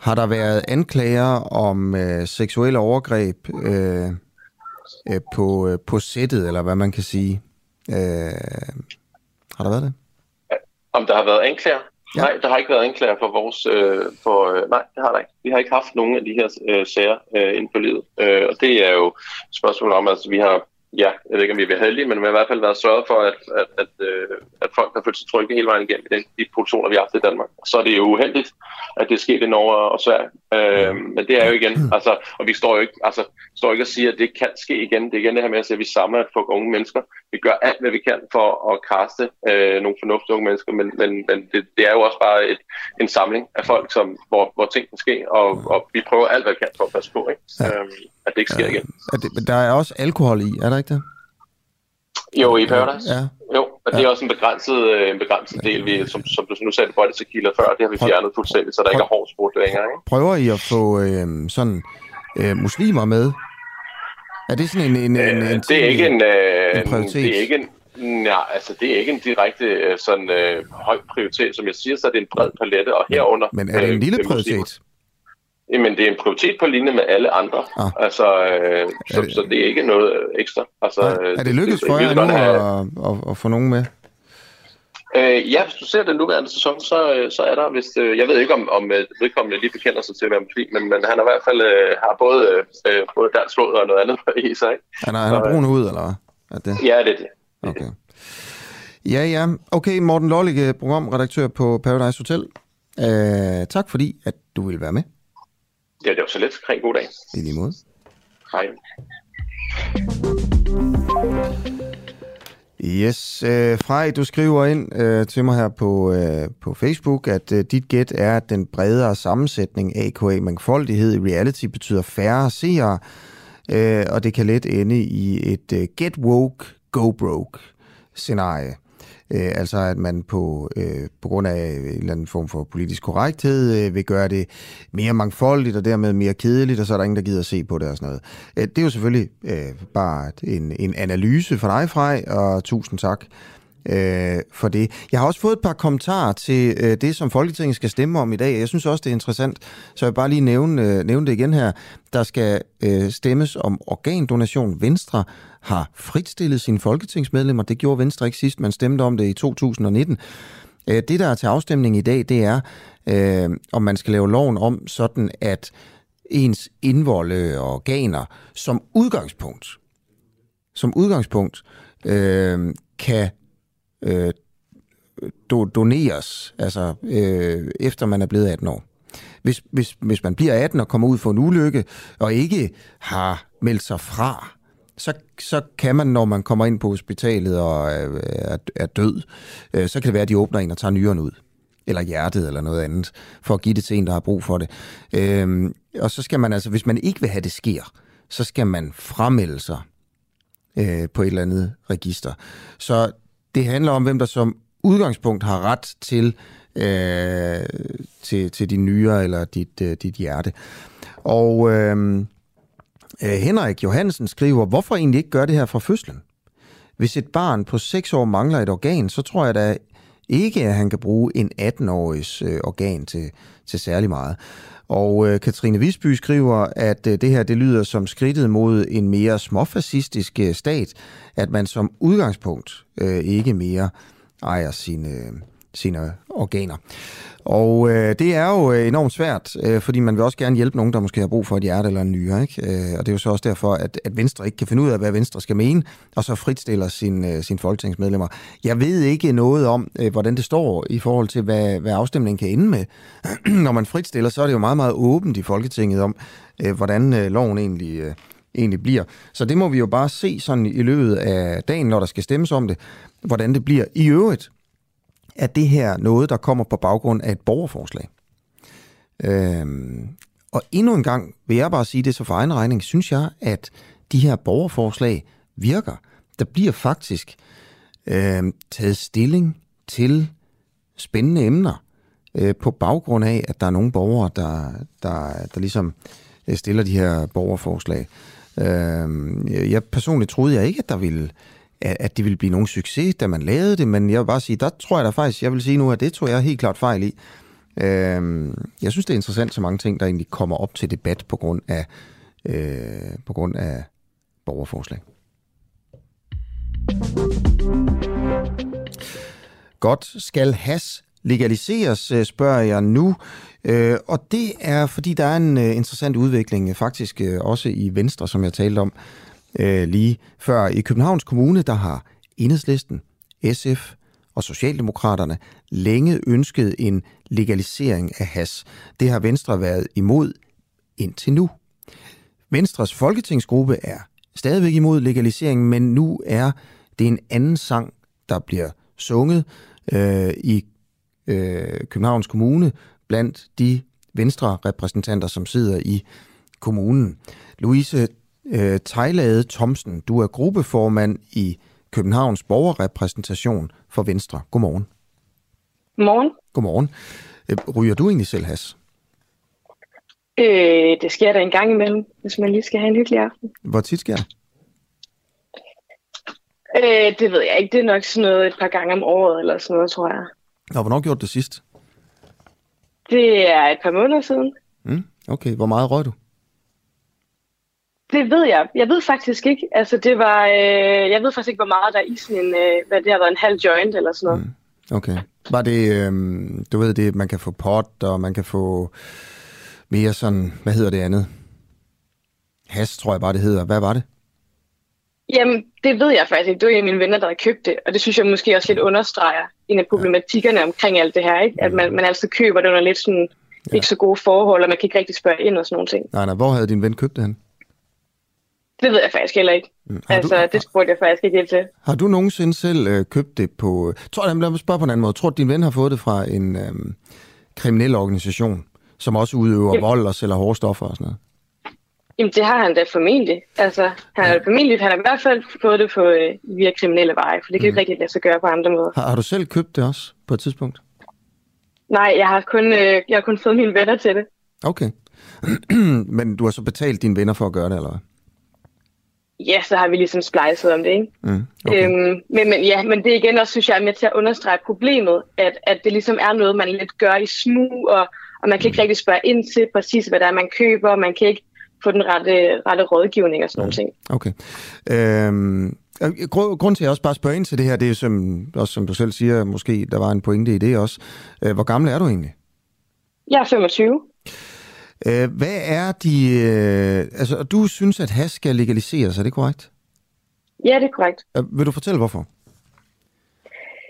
har der været anklager om øh, seksuelle overgreb øh, øh, på, øh, på sættet, eller hvad man kan sige? Øh, har der været det? Om der har været anklager? Ja. Nej, der har ikke været anklager for vores... Øh, for, øh, nej, det har der ikke. Vi har ikke haft nogen af de her øh, sager øh, inden for livet. Øh, og det er jo et spørgsmål om, at altså, vi har ja, jeg ved ikke, om vi er heldige, men vi har i hvert fald været sørget for, at, at, at, øh, at folk har følt sig trygge hele vejen igennem i de produktioner, vi har haft i Danmark. Så er det jo uheldigt, at det er sket i Norge og Sverige. Øh, men det er jo igen, altså, og vi står jo ikke, altså, står ikke og siger, at det kan ske igen. Det er igen det her med at sige, at vi samler for unge mennesker. Vi gør alt, hvad vi kan for at kaste øh, nogle fornuftige unge mennesker, men, men, men det, det er jo også bare et, en samling af folk, som, hvor, hvor ting kan ske, og, og vi prøver alt, hvad vi kan for at passe på, ikke? Ja. Øhm, at det ikke sker ja. igen. Er det, der er også alkohol i, er der ikke det? Jo, i Paradise. Ja. Jo, og det er også en begrænset, øh, en begrænset del, vi, som, som du nu sagde, body tequila før, det har vi fjernet fuldstændig, så der ikke er hård sport længere. Ikke? Prøver I at få øh, sådan øh, muslimer med? Er det sådan en, en, en, en, en det er ikke en, øh, en prioritet? Det er ikke en, Nej, altså det er ikke en direkte øh, sådan øh, høj prioritet. Som jeg siger, så er det en bred palette, og herunder... Men er det en lille øh, prioritet? Jamen, det er en prioritet på linje med alle andre. Ah. Altså, øh, så, det... så det er ikke noget ekstra. Altså. Er det lykkedes for jer nu have... at, at, at få nogen med? Øh, ja, hvis du ser den nuværende sæson, så, øh, så er der, hvis, øh, jeg ved ikke om, om øh, vedkommende lige bekender sig til at være muslim, men, men han har i hvert fald øh, har både, øh, både dansk blod og noget andet i sig. Han har, han har brun ud, eller hvad? Er det? Ja, det er det. Okay. Ja, ja. Okay, Morten Lollige, programredaktør på Paradise Hotel. Øh, tak fordi, at du ville være med. Ja, det var så lidt. Ha' en god dag. I lige måde. Hej. Yes, øh, Frej, du skriver ind øh, til mig her på, øh, på Facebook, at øh, dit gæt er, at den bredere sammensætning, a.k.a. mangfoldighed i reality, betyder færre seere, øh, og det kan let ende i et øh, get woke, go broke scenarie. Øh, altså at man på, øh, på grund af øh, en eller anden form for politisk korrekthed øh, vil gøre det mere mangfoldigt og dermed mere kedeligt, og så er der ingen, der gider at se på det og sådan noget. Øh, det er jo selvfølgelig øh, bare en, en analyse for dig, Frej, og tusind tak øh, for det. Jeg har også fået et par kommentarer til øh, det, som Folketinget skal stemme om i dag. Jeg synes også, det er interessant, så jeg vil bare lige nævne, øh, nævne det igen her. Der skal øh, stemmes om organdonation. Venstre har fritstillet sine folketingsmedlemmer. Det gjorde Venstre ikke sidst, man stemte om det i 2019. Øh, det, der er til afstemning i dag, det er, øh, om man skal lave loven om, sådan at ens indvolde organer som udgangspunkt, som udgangspunkt øh, kan øh, do, doneres, altså øh, efter man er blevet 18 år. Hvis, hvis, hvis man bliver 18 og kommer ud for en ulykke, og ikke har meldt sig fra, så, så kan man, når man kommer ind på hospitalet og er, er død, øh, så kan det være, at de åbner en og tager nyren ud eller hjertet eller noget andet, for at give det til en, der har brug for det. Øhm, og så skal man altså, hvis man ikke vil have, det sker, så skal man fremmelde sig øh, på et eller andet register. Så det handler om, hvem der som udgangspunkt har ret til, øh, til, til din nyre eller dit, øh, dit hjerte. Og øh, øh, Henrik Johansen skriver, hvorfor egentlig ikke gøre det her fra fødslen? Hvis et barn på 6 år mangler et organ, så tror jeg da ikke, at han kan bruge en 18-årigs øh, organ til, til særlig meget. Og øh, Katrine Visby skriver, at øh, det her det lyder som skridtet mod en mere småfascistisk øh, stat, at man som udgangspunkt øh, ikke mere ejer sine, sine organer. Og øh, det er jo øh, enormt svært, øh, fordi man vil også gerne hjælpe nogen, der måske har brug for et hjerte eller en nyre. Ikke? Øh, og det er jo så også derfor, at, at Venstre ikke kan finde ud af, hvad Venstre skal mene, og så fritstiller sin, øh, sin folketingsmedlemmer. Jeg ved ikke noget om, øh, hvordan det står i forhold til, hvad, hvad afstemningen kan ende med. Når man fritstiller, så er det jo meget, meget åbent i Folketinget om, øh, hvordan øh, loven egentlig... Øh, egentlig bliver. Så det må vi jo bare se sådan i løbet af dagen, når der skal stemmes om det, hvordan det bliver. I øvrigt, er det her noget, der kommer på baggrund af et borgerforslag. Øhm, og endnu en gang vil jeg bare sige det så for egen regning, synes jeg, at de her borgerforslag virker. Der bliver faktisk øhm, taget stilling til spændende emner øh, på baggrund af, at der er nogle borgere, der, der, der ligesom øh, stiller de her borgerforslag. Øhm, jeg personligt troede jeg ikke, at der ville at det ville blive nogen succes, da man lavede det, men jeg vil bare sige, der tror jeg da faktisk, jeg vil sige nu, at det tror jeg helt klart fejl i. Øh, jeg synes, det er interessant, så mange ting, der egentlig kommer op til debat på grund af, øh, på grund af borgerforslag. Godt, skal has legaliseres, øh, spørger jeg nu. Øh, og det er, fordi der er en øh, interessant udvikling, øh, faktisk også i Venstre, som jeg talte om øh, lige før. I Københavns Kommune, der har Enhedslisten, SF og Socialdemokraterne længe ønsket en legalisering af has. Det har Venstre været imod indtil nu. Venstres folketingsgruppe er stadigvæk imod legalisering, men nu er det en anden sang, der bliver sunget øh, i øh, Københavns Kommune blandt de venstre repræsentanter, som sidder i kommunen. Louise Øh, Tejlade Thomsen, du er gruppeformand i Københavns borgerrepræsentation for Venstre. Godmorgen. Godmorgen. Godmorgen. Øh, ryger du egentlig selv has? Øh, det sker der en gang imellem, hvis man lige skal have en hyggelig aften. Hvor tit sker det? Øh, det ved jeg ikke. Det er nok sådan noget et par gange om året, eller sådan noget, tror jeg. Og hvornår gjorde du det sidst? Det er et par måneder siden. Mm, okay, hvor meget røg du? Det ved jeg. Jeg ved faktisk ikke. Altså, det var, øh, jeg ved faktisk ikke, hvor meget der er i sådan en, øh, hvad det har været, en halv joint eller sådan noget. Mm. Okay. Var det, øh, du ved det, man kan få pot, og man kan få mere sådan, hvad hedder det andet? Has, tror jeg bare, det hedder. Hvad var det? Jamen, det ved jeg faktisk ikke. Det var en af mine venner, der havde købt det, og det synes jeg måske også lidt understreger en af problematikkerne omkring alt det her, ikke? At man, man altid køber det under lidt sådan, ja. ikke så gode forhold, og man kan ikke rigtig spørge ind og sådan nogle ting. Nej, nej. Hvor havde din ven købt det hen? Det ved jeg faktisk heller ikke. Mm. altså, du, det spurgte jeg faktisk ikke til. Har du nogensinde selv øh, købt det på... Tror jeg, lad mig spørge på en anden måde. Tror du, din ven har fået det fra en øh, kriminel organisation, som også udøver Jamen. vold og sælger hårde stoffer og sådan noget? Jamen, det har han da formentlig. Altså, han har, ja. formentlig, han har i hvert fald fået det på, øh, via kriminelle veje, for det kan mm. ikke rigtig lade sig gøre på andre måder. Har, har du selv købt det også på et tidspunkt? Nej, jeg har kun, øh, jeg har kun fået mine venner til det. Okay. Men du har så betalt dine venner for at gøre det, eller hvad? Ja, så har vi ligesom splejset om det, ikke? Mm, okay. øhm, men, men, ja, men det igen også, synes jeg, er med til at understrege problemet, at, at det ligesom er noget, man lidt gør i smug, og, og man kan ikke rigtig spørge ind til præcis, hvad der er, man køber, og man kan ikke få den rette, rette rådgivning og sådan nogle ting. Okay. Øhm, Grunden til, at jeg også bare spørger ind til det her, det er som, også som du selv siger, måske der var en pointe i det også. Øh, hvor gammel er du egentlig? Jeg er 25. Øh, hvad er de... Øh, altså, du synes, at has skal legaliseres, er det korrekt? Ja, det er korrekt. Øh, vil du fortælle, hvorfor?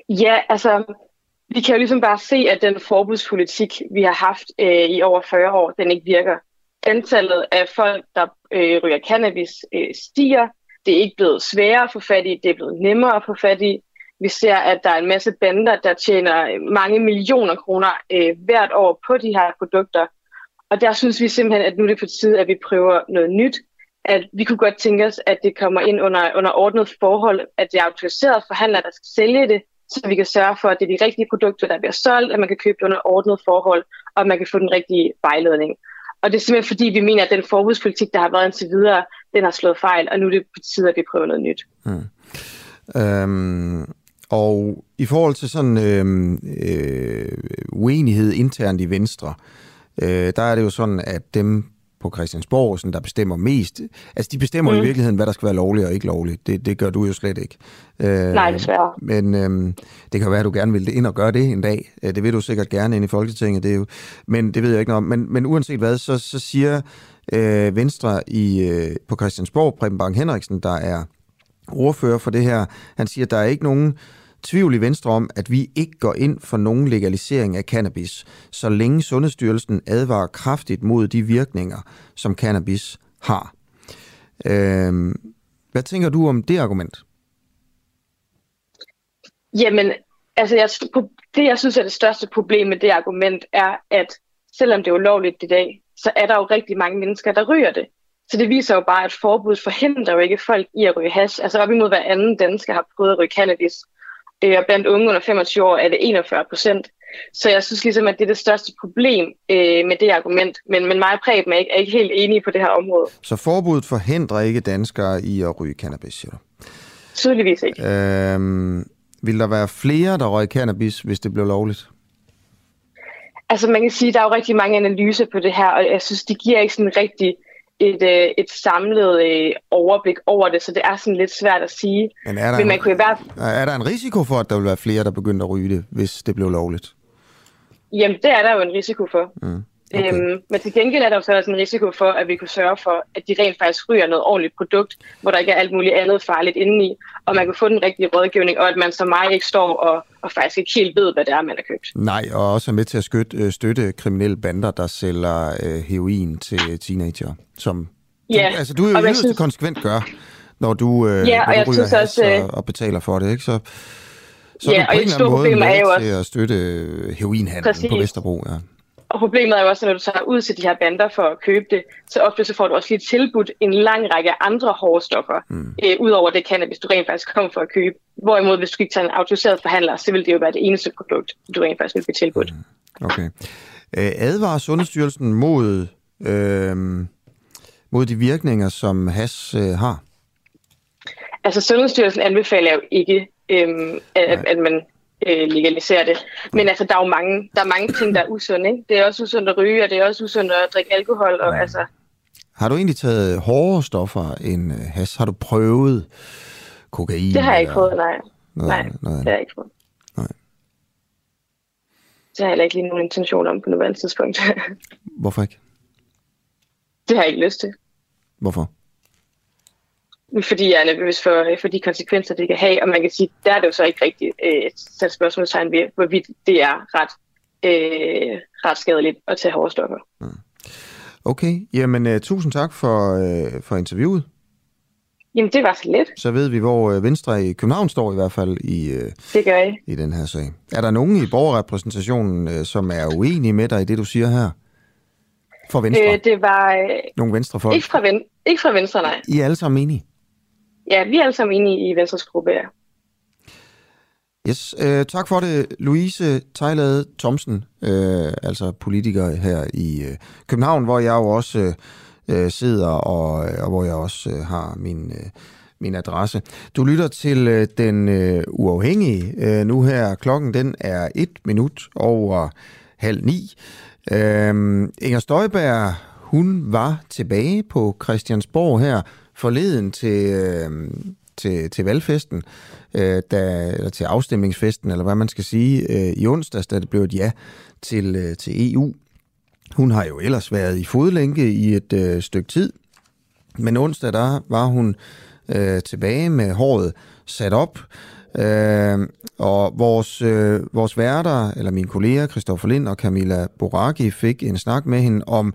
Ja, altså, vi kan jo ligesom bare se, at den forbudspolitik, vi har haft øh, i over 40 år, den ikke virker. Antallet af folk, der øh, ryger cannabis, øh, stiger. Det er ikke blevet sværere at få fat i, det er blevet nemmere at få fat i. Vi ser, at der er en masse bander, der tjener mange millioner kroner øh, hvert år på de her produkter. Og der synes vi simpelthen, at nu er det på tide, at vi prøver noget nyt. at vi kunne godt tænke os, at det kommer ind under, under ordnet forhold, at det er autoriserede forhandlere, der skal sælge det, så vi kan sørge for, at det er de rigtige produkter, der bliver solgt, at man kan købe det under ordnet forhold, og at man kan få den rigtige vejledning. Og det er simpelthen fordi, vi mener, at den forbudspolitik, der har været indtil videre, den har slået fejl, og nu er det på tide, at vi prøver noget nyt. Mm. Øhm, og i forhold til sådan øhm, øh, uenighed internt i Venstre, øh, der er det jo sådan, at dem på Christiansborg, sådan, der bestemmer mest. Altså, de bestemmer mm. i virkeligheden, hvad der skal være lovligt og ikke lovligt. Det, det gør du jo slet ikke. Øh, Nej, desværre. Men øh, det kan være, at du gerne vil ind og gøre det en dag. Øh, det vil du sikkert gerne ind i Folketinget. Det er jo, men det ved jeg ikke noget om. Men, men uanset hvad, så, så siger øh, Venstre i, øh, på Christiansborg, Preben Bang Henriksen, der er ordfører for det her, han siger, at der er ikke nogen tvivl i Venstre om, at vi ikke går ind for nogen legalisering af cannabis, så længe Sundhedsstyrelsen advarer kraftigt mod de virkninger, som cannabis har. Øh, hvad tænker du om det argument? Jamen, altså jeg, det jeg synes er det største problem med det argument er, at selvom det er ulovligt i dag, så er der jo rigtig mange mennesker, der ryger det. Så det viser jo bare, at forbud forhindrer jo ikke folk i at ryge hash. Altså op imod hver anden dansker har prøvet at ryge cannabis. Øh, og blandt unge under 25 år er det 41 procent. Så jeg synes ligesom, at det er det største problem øh, med det argument. Men, men mig og Preben er ikke, er ikke helt enige på det her område. Så forbuddet forhindrer ikke danskere i at ryge cannabis, siger du? Tydeligvis ikke. Øhm, vil der være flere, der røg cannabis, hvis det blev lovligt? Altså man kan sige, at der er jo rigtig mange analyser på det her, og jeg synes, de giver ikke sådan rigtig et, øh, et samlet øh, overblik over det, så det er sådan lidt svært at sige. Men er der, Men man en, kunne i hvert... er der en risiko for, at der vil være flere, der begynder at ryge det, hvis det blev lovligt? Jamen, det er der jo en risiko for. Mm. Okay. Øhm, men til gengæld er der jo så også en risiko for, at vi kunne sørge for, at de rent faktisk ryger noget ordentligt produkt, hvor der ikke er alt muligt andet farligt indeni, og man kan få den rigtige rådgivning, og at man som mig ikke står og, og faktisk ikke helt ved, hvad det er, man har købt. Nej, og også er med til at støtte, støtte kriminelle bander, der sælger øh, heroin til teenager, som Ja, du, altså, du er jo yderst synes... konsekvent gør, når du, øh, ja, når du ryger synes også, og, og betaler for det, ikke? Så, så ja, er du på en eller anden måde med også... til at støtte heroinhandlen på Vesterbro. Ja. Og problemet er jo også, at når du tager ud til de her bander for at købe det, så ofte så får du også lige tilbudt en lang række andre hårde stoffer, mm. øh, udover det cannabis, du rent faktisk kommer for at købe. Hvorimod, hvis du ikke tager en autoriseret forhandler, så vil det jo være det eneste produkt, du rent faktisk vil blive tilbudt. Mm. Okay. Øh, advarer Sundhedsstyrelsen mod, øh, mod de virkninger, som has øh, har? Altså, Sundhedsstyrelsen anbefaler jo ikke, øh, at, at man øh, legalisere det. Men altså, der er jo mange, der er mange ting, der er usunde. Ikke? Det er også usundt at ryge, og det er også usundt at drikke alkohol. Og, altså... Har du egentlig taget hårdere stoffer end øh, has? Har du prøvet kokain? Det har jeg ikke prøvet, nej. Noget, nej, noget det har jeg ikke prøvet. Nej. Det har jeg heller ikke lige nogen intention om på nuværende tidspunkt. Hvorfor ikke? Det har jeg ikke lyst til. Hvorfor? Fordi jeg er nervøs for, for de konsekvenser, det kan have. Og man kan sige, der er det jo så ikke rigtigt øh, sat spørgsmålstegn ved, hvorvidt det er ret, øh, ret skadeligt at tage hårde stoffer. Mm. Okay, jamen uh, tusind tak for, uh, for interviewet. Jamen, det var så let. Så ved vi, hvor uh, Venstre i København står i hvert fald i, uh, det gør jeg. i den her sag. Er der nogen i borgerrepræsentationen, som er uenige med dig i det, du siger her? For Venstre? Øh, det var... Øh, Nogle Venstrefolk? Ikke fra, ven, ikke fra Venstre, nej. I er alle sammen enige? Ja, vi er alle sammen enige i Venstres gruppe, ja. Yes, øh, tak for det, Louise Tejlade Thomsen, øh, altså politiker her i øh, København, hvor jeg jo også øh, sidder, og, øh, og hvor jeg også øh, har min, øh, min adresse. Du lytter til øh, den øh, uafhængige. Øh, nu her, klokken den er et minut over halv ni. Øh, Inger Støjberg, hun var tilbage på Christiansborg her forleden til, øh, til, til valgfesten, øh, da, eller til afstemningsfesten, eller hvad man skal sige, øh, i onsdags, da det blev et ja til, øh, til EU. Hun har jo ellers været i fodlænke i et øh, stykke tid, men onsdag der var hun øh, tilbage med håret sat op, øh, og vores, øh, vores værter, eller mine kolleger, Christoffer Lind og Camilla Boraki, fik en snak med hende om,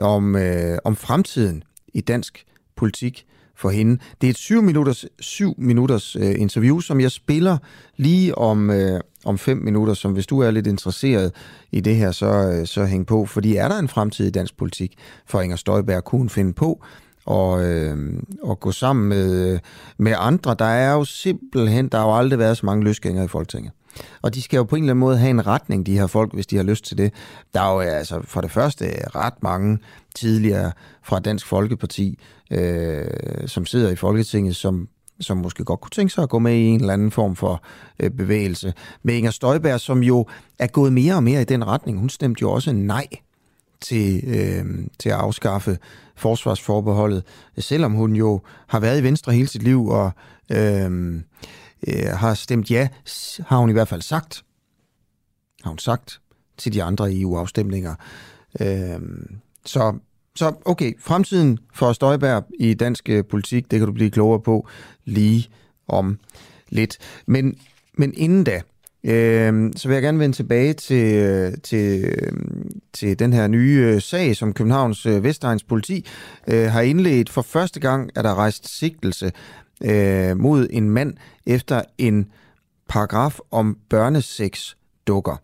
om, øh, om fremtiden i dansk politik for hende. Det er et syv minutters, syv minutters øh, interview, som jeg spiller lige om, øh, om fem minutter, som hvis du er lidt interesseret i det her, så, øh, så hæng på. Fordi er der en fremtid i dansk politik for Inger Støjberg, kunne hun finde på og, øh, og gå sammen med, øh, med andre. Der er jo simpelthen, der har jo aldrig været så mange løsgængere i Folketinget. Og de skal jo på en eller anden måde have en retning, de her folk, hvis de har lyst til det. Der er jo altså for det første ret mange tidligere fra Dansk Folkeparti, øh, som sidder i Folketinget, som som måske godt kunne tænke sig at gå med i en eller anden form for øh, bevægelse. Med Inger Støjberg, som jo er gået mere og mere i den retning. Hun stemte jo også nej til, øh, til at afskaffe forsvarsforbeholdet, selvom hun jo har været i Venstre hele sit liv og øh, øh, har stemt ja, har hun i hvert fald sagt, har hun sagt til de andre EU-afstemninger. Øh, så, så okay, fremtiden for Støjberg i dansk øh, politik, det kan du blive klogere på lige om lidt. Men, men inden da, øh, så vil jeg gerne vende tilbage til, øh, til, øh, til den her nye øh, sag, som Københavns øh, Vestegns politi øh, har indledt. For første gang er der rejst sigtelse øh, mod en mand efter en paragraf om børneseks dukker.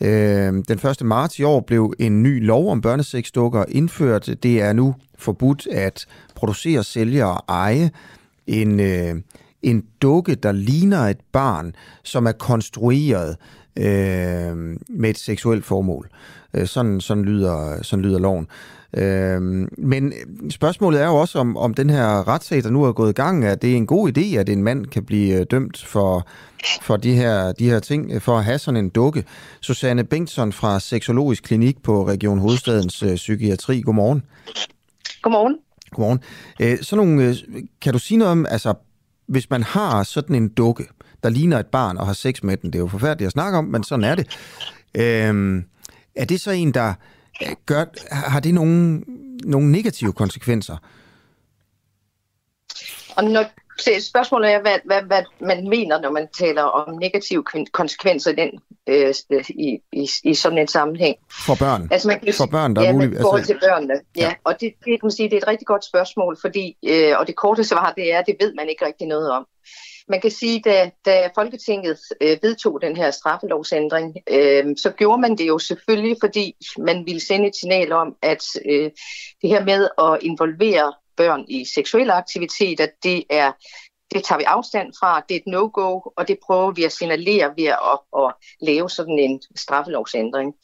Øh, den 1. marts i år blev en ny lov om børnesexdukker indført. Det er nu forbudt at producere, sælge og eje en, øh, en dukke, der ligner et barn, som er konstrueret øh, med et seksuelt formål. Øh, sådan, sådan, lyder, sådan lyder loven. Øh, men spørgsmålet er jo også, om, om den her retssag, der nu er gået i gang, er det en god idé, at en mand kan blive øh, dømt for, for de, her, de her ting, for at have sådan en dukke. Susanne Bengtsson fra Seksologisk Klinik på Region Hovedstadens øh, Psykiatri. Godmorgen. Godmorgen. Godmorgen. Øh, så nogle, øh, kan du sige noget om, altså, hvis man har sådan en dukke, der ligner et barn og har sex med den, det er jo forfærdeligt at snakke om, men sådan er det. Øh, er det så en, der gør, har det nogle, nogle negative konsekvenser? Og når, spørgsmålet er, hvad, hvad, hvad man mener, når man taler om negative konsekvenser i, den, øh, i, i, i sådan en sammenhæng. For børn? Altså man kan, for børn, der ja, er muligt... forhold altså, til børnene. Ja, ja. og det, det, kan man sige, det er et rigtig godt spørgsmål, fordi, øh, og det korte svar, det er, det ved man ikke rigtig noget om. Man kan sige, da, da Folketinget øh, vedtog den her straffelovsændring, øh, så gjorde man det jo selvfølgelig, fordi man ville sende et signal om, at øh, det her med at involvere børn i seksuelle aktiviteter, det er det tager vi afstand fra, det er et no-go, og det prøver vi at signalere ved at, at lave sådan en straffelovsændring.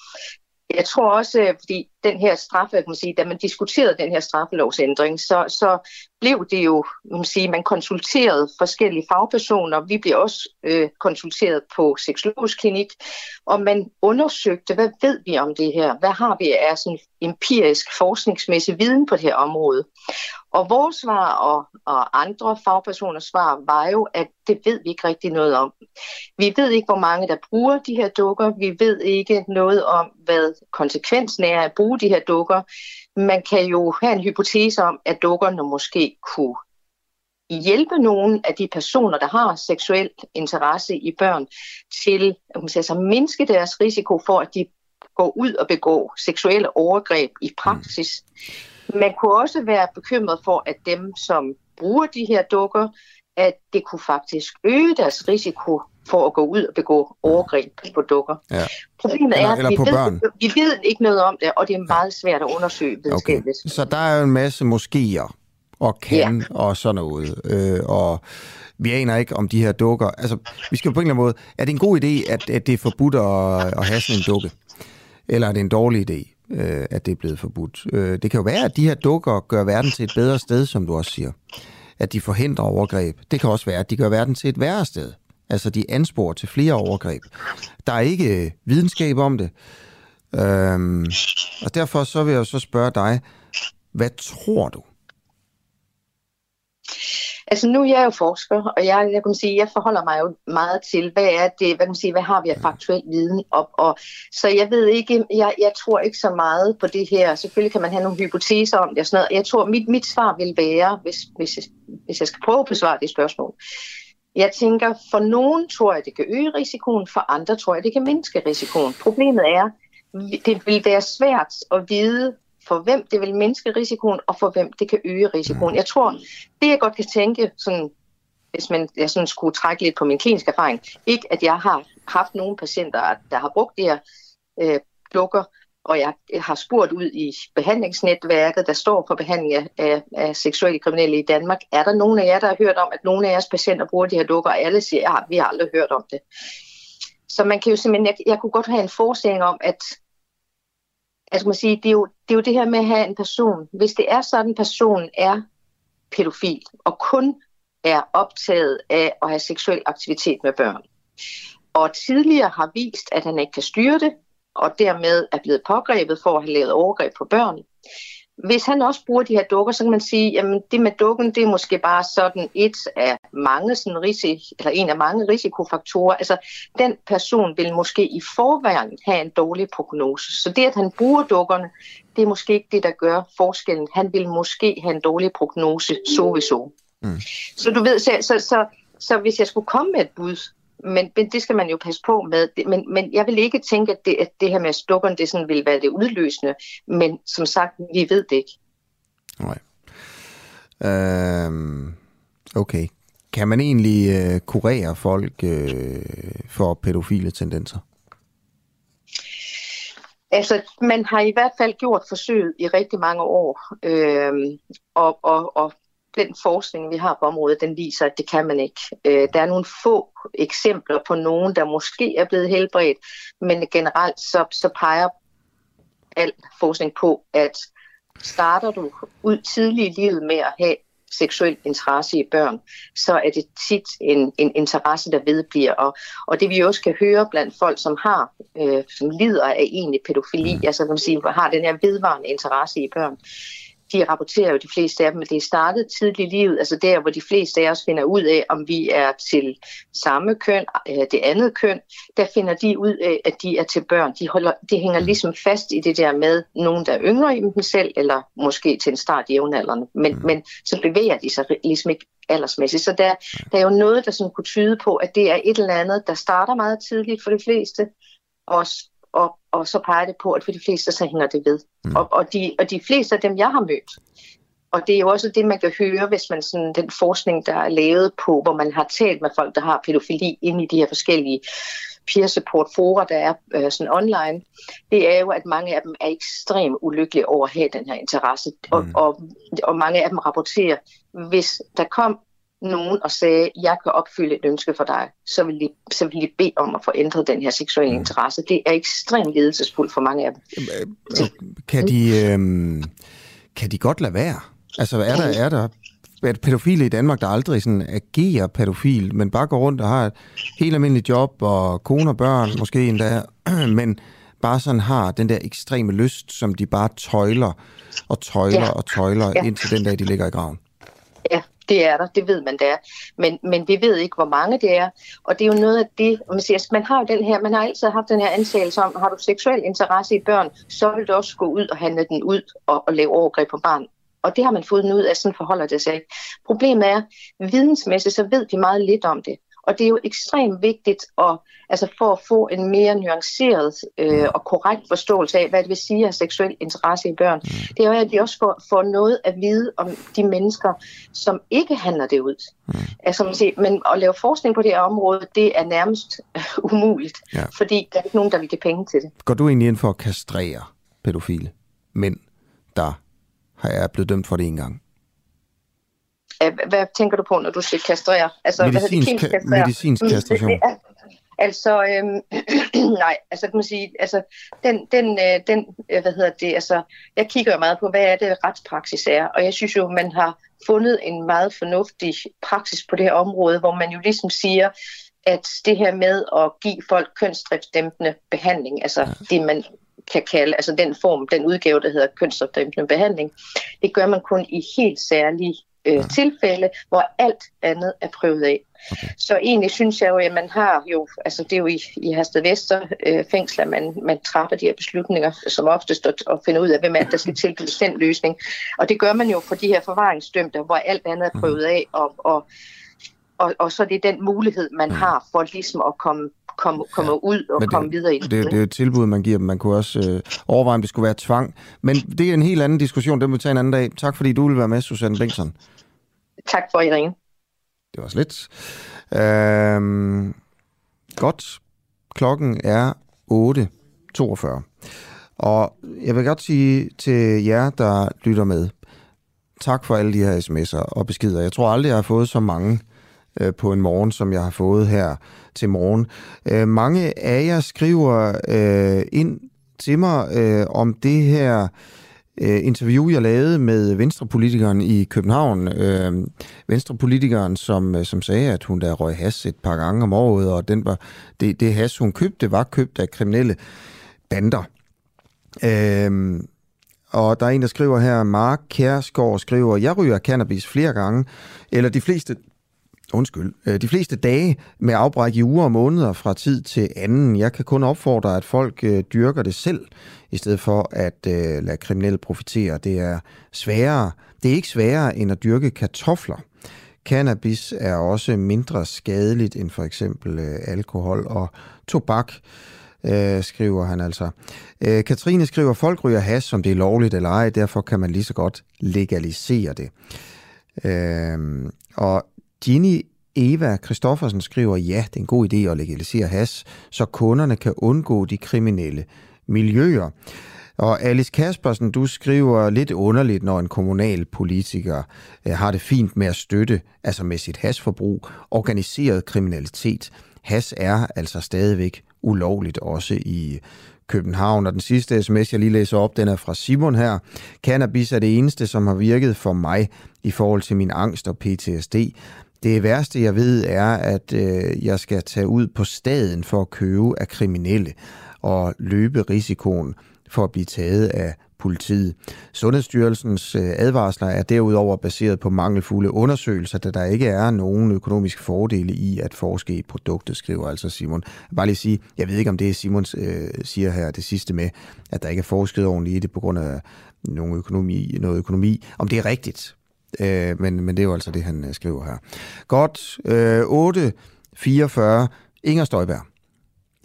Jeg tror også, øh, fordi den her straf, kan man sige, da man diskuterede den her straffelovsændring, så, så blev det jo, man, sige, man konsulterede forskellige fagpersoner. Vi blev også øh, konsulteret på seksologisk klinik, og man undersøgte, hvad ved vi om det her? Hvad har vi af sådan empirisk forskningsmæssig viden på det her område? Og vores svar og, og andre fagpersoners svar var jo, at det ved vi ikke rigtig noget om. Vi ved ikke, hvor mange der bruger de her dukker. Vi ved ikke noget om, hvad konsekvensen er at bruge de her dukker. Man kan jo have en hypotese om, at dukkerne måske kunne hjælpe nogle af de personer, der har seksuel interesse i børn, til at man sige, mindske deres risiko for, at de går ud og begår seksuelle overgreb i praksis. Mm. Man kunne også være bekymret for, at dem, som bruger de her dukker, at det kunne faktisk øge deres risiko for at gå ud og begå overgreb på dukker. Ja. Problemet eller, er, at vi, ved, vi ved ikke noget om det, og det er meget svært at undersøge videnskabeligt. Okay. Så der er jo en masse moskéer og kan ja. og sådan noget. Øh, og vi aner ikke om de her dukker. Altså, vi skal på en eller anden måde... Er det en god idé, at, at det er forbudt at, at have sådan en dukke? Eller er det en dårlig idé, øh, at det er blevet forbudt? Øh, det kan jo være, at de her dukker gør verden til et bedre sted, som du også siger. At de forhindrer overgreb. Det kan også være, at de gør verden til et værre sted. Altså, de ansporer til flere overgreb. Der er ikke videnskab om det. Øhm, og derfor så vil jeg så spørge dig, hvad tror du? Altså nu er jeg jo forsker, og jeg, jeg kan sige, jeg forholder mig jo meget til, hvad er det, hvad kan man sige, hvad har vi af faktuel viden op, og så jeg ved ikke, jeg, jeg tror ikke så meget på det her. Selvfølgelig kan man have nogle hypoteser om det og sådan noget. Jeg tror, mit, mit svar vil være, hvis, hvis, hvis jeg skal prøve at besvare det spørgsmål, jeg tænker, for nogen tror jeg, det kan øge risikoen, for andre tror jeg, det kan mindske risikoen. Problemet er, det vil være svært at vide, for hvem det vil mindske risikoen, og for hvem det kan øge risikoen. Jeg tror, det jeg godt kan tænke, sådan, hvis man, jeg sådan skulle trække lidt på min kliniske erfaring, ikke at jeg har haft nogle patienter, der har brugt de her øh, dukker, og jeg har spurgt ud i behandlingsnetværket, der står for behandling af, af, seksuelle kriminelle i Danmark. Er der nogen af jer, der har hørt om, at nogle af jeres patienter bruger de her dukker? Og alle siger, ja, vi har aldrig hørt om det. Så man kan jo simpelthen, jeg, jeg kunne godt have en forestilling om, at altså man sige, det, er jo, det er jo det her med at have en person. Hvis det er sådan, at personen er pædofil og kun er optaget af at have seksuel aktivitet med børn, og tidligere har vist, at han ikke kan styre det, og dermed er blevet pågrebet for at have lavet overgreb på børn, hvis han også bruger de her dukker, så kan man sige, at det med dukken, det er måske bare sådan et af mange sådan risik, eller en af mange risikofaktorer. Altså, den person vil måske i forvejen have en dårlig prognose. Så det, at han bruger dukkerne, det er måske ikke det, der gør forskellen. Han vil måske have en dårlig prognose, så så. Mm. Så du ved, så, så, så, så hvis jeg skulle komme med et bud, men, men det skal man jo passe på med. Men, men jeg vil ikke tænke, at det, at det her med stukkerne, det sådan vil være det udløsende. Men som sagt, vi ved det ikke. Nej. Øhm, okay. Kan man egentlig øh, kurere folk øh, for pædofile tendenser? Altså, man har i hvert fald gjort forsøget i rigtig mange år, øh, og, og, og den forskning, vi har på området, den viser, at det kan man ikke. Øh, der er nogle få eksempler på nogen, der måske er blevet helbredt, men generelt så, så peger al forskning på, at starter du ud tidligt i livet med at have seksuel interesse i børn, så er det tit en, en interesse, der vedbliver. Og, og det vi også kan høre blandt folk, som har øh, som lider af egentlig pædofili, mm. altså kan man sige, har den her vedvarende interesse i børn, de rapporterer jo de fleste af dem, at det er startet tidligt i livet, altså der, hvor de fleste af os finder ud af, om vi er til samme køn, øh, det andet køn, der finder de ud af, at de er til børn. De, holder, de hænger ligesom fast i det der med nogen, der er yngre i dem selv, eller måske til en start i jævnaldrende, men, mm. men så bevæger de sig ligesom ikke aldersmæssigt. Så der, der er jo noget, der sådan kunne tyde på, at det er et eller andet, der starter meget tidligt for de fleste, og og, og så peger det på, at for de fleste, så hænger det ved. Mm. Og, og, de, og de fleste af dem, jeg har mødt, og det er jo også det, man kan høre, hvis man sådan, den forskning, der er lavet på, hvor man har talt med folk, der har pædofili inde i de her forskellige peer support fora, der er øh, sådan online, det er jo, at mange af dem er ekstremt ulykkelige over at have den her interesse. Mm. Og, og, og mange af dem rapporterer, hvis der kom nogen og sagde, jeg kan opfylde et ønske for dig, så vil de, så vil de bede om at få ændret den her seksuelle mm. interesse. Det er ekstremt ledelsesfuldt for mange af dem. Øh, kan de, øh, kan de godt lade være? Altså er der, er der er pædofile i Danmark, der aldrig sådan agerer pædofil, men bare går rundt og har et helt almindeligt job og kone og børn måske endda, men bare sådan har den der ekstreme lyst, som de bare tøjler og tøjler ja. og tøjler, ja. indtil den dag, de ligger i graven. Det er der, det ved man, der. Men, men vi ved ikke, hvor mange det er. Og det er jo noget af det, man siger, man har jo den her, man har altid haft den her antagelse om, har du seksuel interesse i børn, så vil du også gå ud og handle den ud og, og lave overgreb på barn. Og det har man fået ud af, sådan forholder det sig. Problemet er, vidensmæssigt, så ved vi meget lidt om det. Og det er jo ekstremt vigtigt at, altså for at få en mere nuanceret øh, og korrekt forståelse af, hvad det vil sige at have seksuel interesse i børn. Mm. Det er jo, at vi også får, får noget at vide om de mennesker, som ikke handler det ud. Mm. Altså, man siger, men at lave forskning på det her område, det er nærmest umuligt, ja. fordi der er ikke nogen, der vil give penge til det. Går du egentlig ind for at kastrere pædofile mænd, der er blevet dømt for det en gang? Hvad tænker du på, når du siger kastrere? Altså, medicinsk, hvad det, kastrere? medicinsk mm, kastration. Ja, altså, øhm, nej, altså kan man sige, altså, den, den, øh, den, øh, hvad hedder det, altså, jeg kigger jo meget på, hvad er det retspraksis er, og jeg synes jo, man har fundet en meget fornuftig praksis på det her område, hvor man jo ligesom siger, at det her med at give folk kønsdriftsdæmpende behandling, altså ja. det man kan kalde, altså den form, den udgave, der hedder kønsdriftsdæmpende behandling, det gør man kun i helt særlige øh, ja. tilfælde, hvor alt andet er prøvet af. Okay. Så egentlig synes jeg jo, at man har jo, altså det er jo i, i Hersted Vester øh, fængsler, man, man træffer de her beslutninger, som oftest at, at finde ud af, hvem er der skal tilbyde den løsning. Og det gør man jo for de her forvaringsdømte, hvor alt andet er prøvet af, og, og, og, og så er det den mulighed, man har for ligesom at komme komme, komme ja, ud og det, komme videre i det. Det, er et tilbud, man giver dem. Man kunne også øh, overveje, om det skulle være tvang. Men det er en helt anden diskussion, den vil vi tage en anden dag. Tak fordi du vil være med, Susanne Bengtsson. Tak for, at I ringe. Det var slet. Øhm, godt. Klokken er 8.42. Og jeg vil godt sige til jer, der lytter med, tak for alle de her sms'er og beskeder. Jeg tror aldrig, jeg har fået så mange øh, på en morgen, som jeg har fået her til morgen. Øh, mange af jer skriver øh, ind til mig øh, om det her øh, interview, jeg lavede med venstrepolitikeren i København. Øh, venstrepolitikeren, som, øh, som sagde, at hun der røg has et par gange om året, og den var, det, det has, hun købte, var købt af kriminelle bander. Øh, og der er en, der skriver her, Mark Kærsgaard skriver, jeg ryger cannabis flere gange, eller de fleste Undskyld. Øh, de fleste dage med afbræk i uger og måneder fra tid til anden. Jeg kan kun opfordre, at folk øh, dyrker det selv, i stedet for at øh, lade kriminelle profitere. Det er sværere. Det er ikke sværere end at dyrke kartofler. Cannabis er også mindre skadeligt end for eksempel øh, alkohol og tobak, skriver han altså. Katrine skriver, folk ryger has, som det er lovligt eller ej, derfor kan man lige så godt legalisere det. og Ginny Eva Kristoffersen skriver, ja, det er en god idé at legalisere has, så kunderne kan undgå de kriminelle miljøer. Og Alice Kaspersen, du skriver lidt underligt, når en kommunal politiker øh, har det fint med at støtte, altså med sit hasforbrug, organiseret kriminalitet. Has er altså stadigvæk ulovligt også i København. Og den sidste sms, jeg lige læser op, den er fra Simon her. Cannabis er det eneste, som har virket for mig i forhold til min angst og PTSD. Det værste, jeg ved, er, at øh, jeg skal tage ud på staden for at købe af kriminelle og løbe risikoen for at blive taget af politiet. Sundhedsstyrelsens øh, advarsler er derudover baseret på mangelfulde undersøgelser, da der ikke er nogen økonomiske fordele i at forske i produktet, skriver altså Simon. Bare lige sige, jeg ved ikke, om det Simon øh, siger her det sidste med, at der ikke er forsket ordentligt i det på grund af nogen økonomi, noget økonomi. Om det er rigtigt, Øh, men, men det er jo altså det, han øh, skriver her. Godt. Øh, 8.44. Inger Støjberg.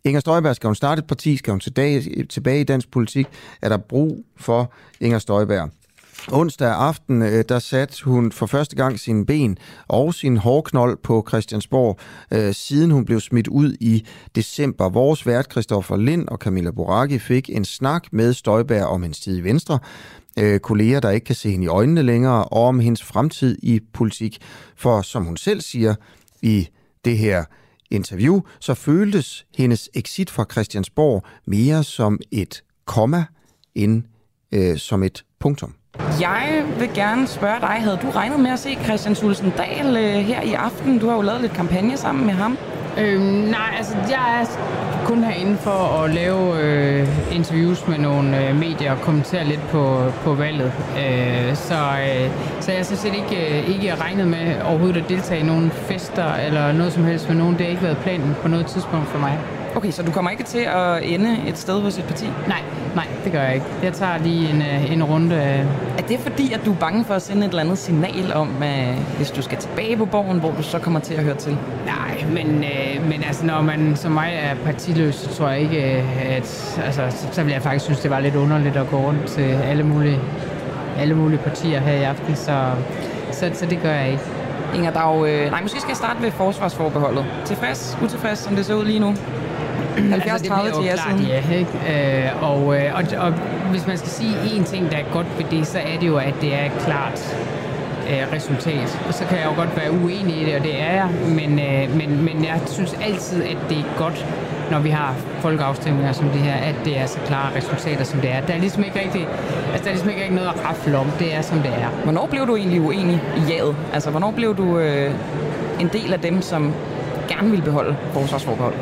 Inger Støjberg, skal hun starte et parti? Skal hun tilbage, tilbage i dansk politik? Er der brug for Inger Støjberg? Onsdag aften, øh, der satte hun for første gang sine ben og sin hårknold på Christiansborg, øh, siden hun blev smidt ud i december. Vores vært Christoffer Lind og Camilla Boraki, fik en snak med Støjberg om hendes tid i Venstre, øh, kolleger, der ikke kan se hende i øjnene længere, og om hendes fremtid i politik. For som hun selv siger i det her interview, så føltes hendes exit fra Christiansborg mere som et komma end øh, som et punktum. Jeg vil gerne spørge dig, havde du regnet med at se Christian Sulsen Dahl øh, her i aften? Du har jo lavet lidt kampagne sammen med ham. Øhm, nej, altså jeg er kun herinde for at lave øh, interviews med nogle øh, medier og kommentere lidt på, på valget. Øh, så, øh, så jeg synes set ikke, øh, ikke regnet med overhovedet at deltage i nogle fester eller noget som helst med nogen. Det har ikke været planen på noget tidspunkt for mig. Okay, så du kommer ikke til at ende et sted hos et parti? Nej, nej, det gør jeg ikke. Jeg tager lige en, øh, en runde. Er det fordi, at du er bange for at sende et eller andet signal om, at hvis du skal tilbage på borgen, hvor du så kommer til at høre til? Nej, men, øh, men altså, når man som mig er partiløs, så tror jeg ikke, øh, at... Altså, så, så vil jeg faktisk synes, det var lidt underligt at gå rundt til alle mulige, alle mulige partier her i aften, så, så, så det gør jeg ikke. Inger Dag, øh, nej, måske skal jeg starte ved forsvarsforbeholdet. Tilfreds, utilfreds, som det ser ud lige nu? 70 altså, 30 til jer siden. Ja, ikke? Øh, og, øh, og, og hvis man skal sige én ting, der er godt ved det, så er det jo, at det er et klart øh, resultat. Og så kan jeg jo godt være uenig i det, og det er jeg, men, øh, men, men jeg synes altid, at det er godt, når vi har folkeafstemninger som det her, at det er så klare resultater, som det er. Der er ligesom ikke rigtig, altså, der er ligesom ikke rigtig noget at rafle om. Det er, som det er. Hvornår blev du egentlig uenig i jaget? Altså, hvornår blev du øh, en del af dem, som gerne vil beholde forsvarsforbehold?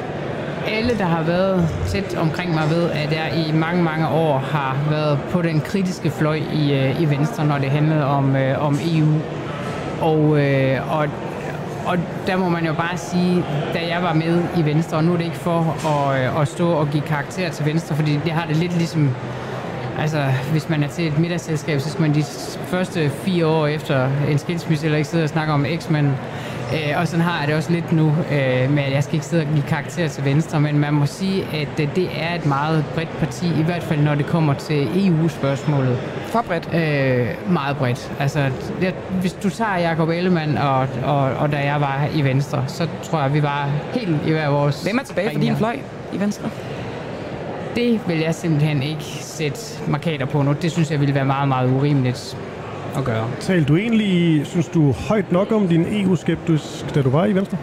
Alle, der har været tæt omkring mig, ved, at jeg i mange, mange år har været på den kritiske fløj i, øh, i Venstre, når det handlede om, øh, om EU. Og, øh, og, og der må man jo bare sige, da jeg var med i Venstre, og nu er det ikke for at, øh, at stå og give karakter til Venstre, fordi det har det lidt ligesom Altså, hvis man er til et middagsselskab, så skal man de første fire år efter en skilsmisse eller ikke sidde og snakke om X-Men Øh, og sådan har jeg det også lidt nu øh, med, at jeg skal ikke sidde og give karakter til Venstre, men man må sige, at øh, det er et meget bredt parti, i hvert fald når det kommer til EU-spørgsmålet. For bredt? Øh, meget bredt. Altså, det, hvis du tager Jacob Ellemann og, og, og da jeg var i Venstre, så tror jeg, vi var helt i hver vores... Hvem er tilbage for din fløj i Venstre? det vil jeg simpelthen ikke sætte markader på nu. Det synes jeg ville være meget, meget urimeligt at gøre. Tal du egentlig, synes du, højt nok om din EU-skeptisk, da du var i Venstre?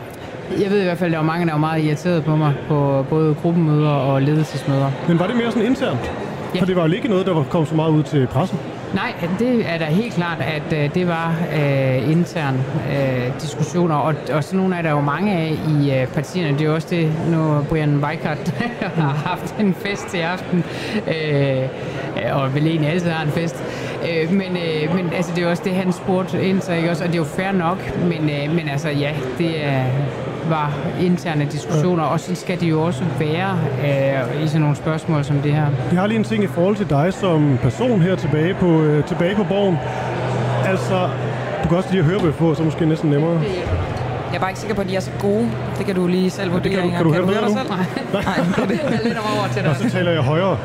Jeg ved i hvert fald, at der var mange, der var meget irriteret på mig på både gruppemøder og ledelsesmøder. Men var det mere sådan internt? Ja. For det var jo ikke noget, der var kommet så meget ud til pressen. Nej, det er da helt klart, at øh, det var øh, intern øh, diskussioner, og, og sådan nogle er der jo mange af i øh, partierne. Det er jo også det, nu Brian Weikart har haft en fest i aften, øh, og vel egentlig altid har en fest. Øh, men, øh, men altså, det er jo også det, han spurgte ind til, ikke også? Og det er jo fair nok, men, øh, men altså ja, det er var interne diskussioner, og så skal det jo også være øh, i sådan nogle spørgsmål som det her. Jeg har lige en ting i forhold til dig som person her tilbage på, øh, tilbage på borgen. Altså, du kan også lige høre på, så måske næsten nemmere. Jeg er bare ikke sikker på, at de er så gode. Det kan du lige selv vurdere. Det kan, du, kan du, kan du høre, dig nu? selv? Nej. Nej. Jeg lidt over til dig. Og så taler jeg højere.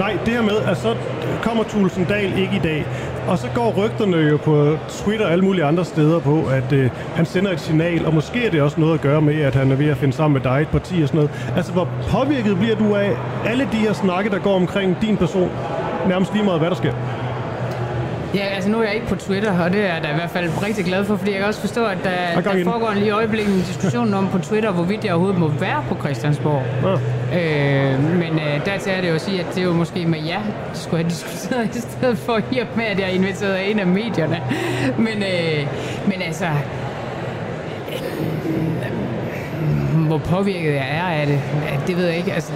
Nej, det her med, at så kommer Thulesen Dahl ikke i dag. Og så går rygterne jo på Twitter og alle mulige andre steder på, at øh, han sender et signal, og måske er det også noget at gøre med, at han er ved at finde sammen med dig, et parti og sådan noget. Altså, hvor påvirket bliver du af alle de her snakke, der går omkring din person, nærmest lige meget, hvad der sker? Ja, altså nu er jeg ikke på Twitter, og det er jeg da i hvert fald rigtig glad for, fordi jeg kan også forstå, at der, der foregår lige i øjeblikket en diskussion om på Twitter, hvorvidt jeg overhovedet må være på Christiansborg. Ja. Øh, men øh, dertil er det jo at sige, at det er jo måske med det skulle have diskuteret i stedet for at med, at jeg er inviteret af en af medierne. Men, øh, men altså, øh, hvor påvirket jeg er af det, det ved jeg ikke. Altså,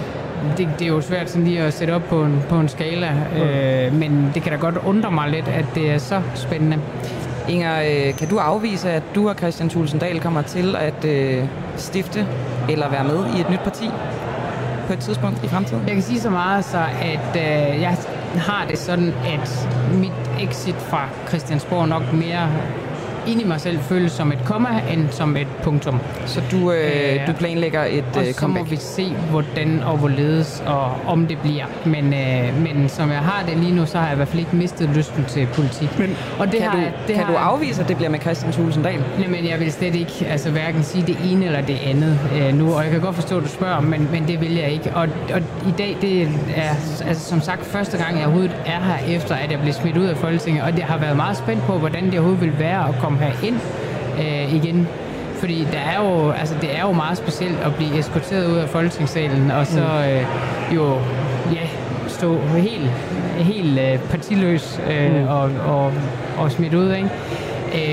det, det er jo svært sådan lige at sætte op på en, på en skala, øh, men det kan da godt undre mig lidt, at det er så spændende. Inger, øh, kan du afvise, at du og Christian Thulesen Dahl kommer til at øh, stifte eller være med i et nyt parti på et tidspunkt i fremtiden? Jeg kan sige så meget, så at øh, jeg har det sådan, at mit exit fra Christiansborg nok mere ind i mig selv føles som et komma, end som et punktum. Så du, øh, du planlægger et og øh, så comeback? må vi se, hvordan og hvorledes og om det bliver. Men, øh, men som jeg har det lige nu, så har jeg i hvert fald ikke mistet lysten til politik. Men, og kan har, du, jeg- det kan har, du afvise, at det bliver med Christian Thulesen Dahl? Jamen, jeg vil slet ikke altså, hverken sige det ene eller det andet øh, nu, og jeg kan godt forstå, at du spørger, men, men det vil jeg ikke. Og, og i dag, det er altså, som sagt første gang, jeg overhovedet er her, efter at jeg blev smidt ud af Folketinget, og det har været meget spændt på, hvordan det overhovedet vil være at komme her ind øh, igen. Fordi der er jo, altså, det er jo meget specielt at blive eskorteret ud af Folketingssalen, og så øh, jo, ja, stå helt, helt øh, partiløs øh, Mm. og, og, og smidt ud, ikke?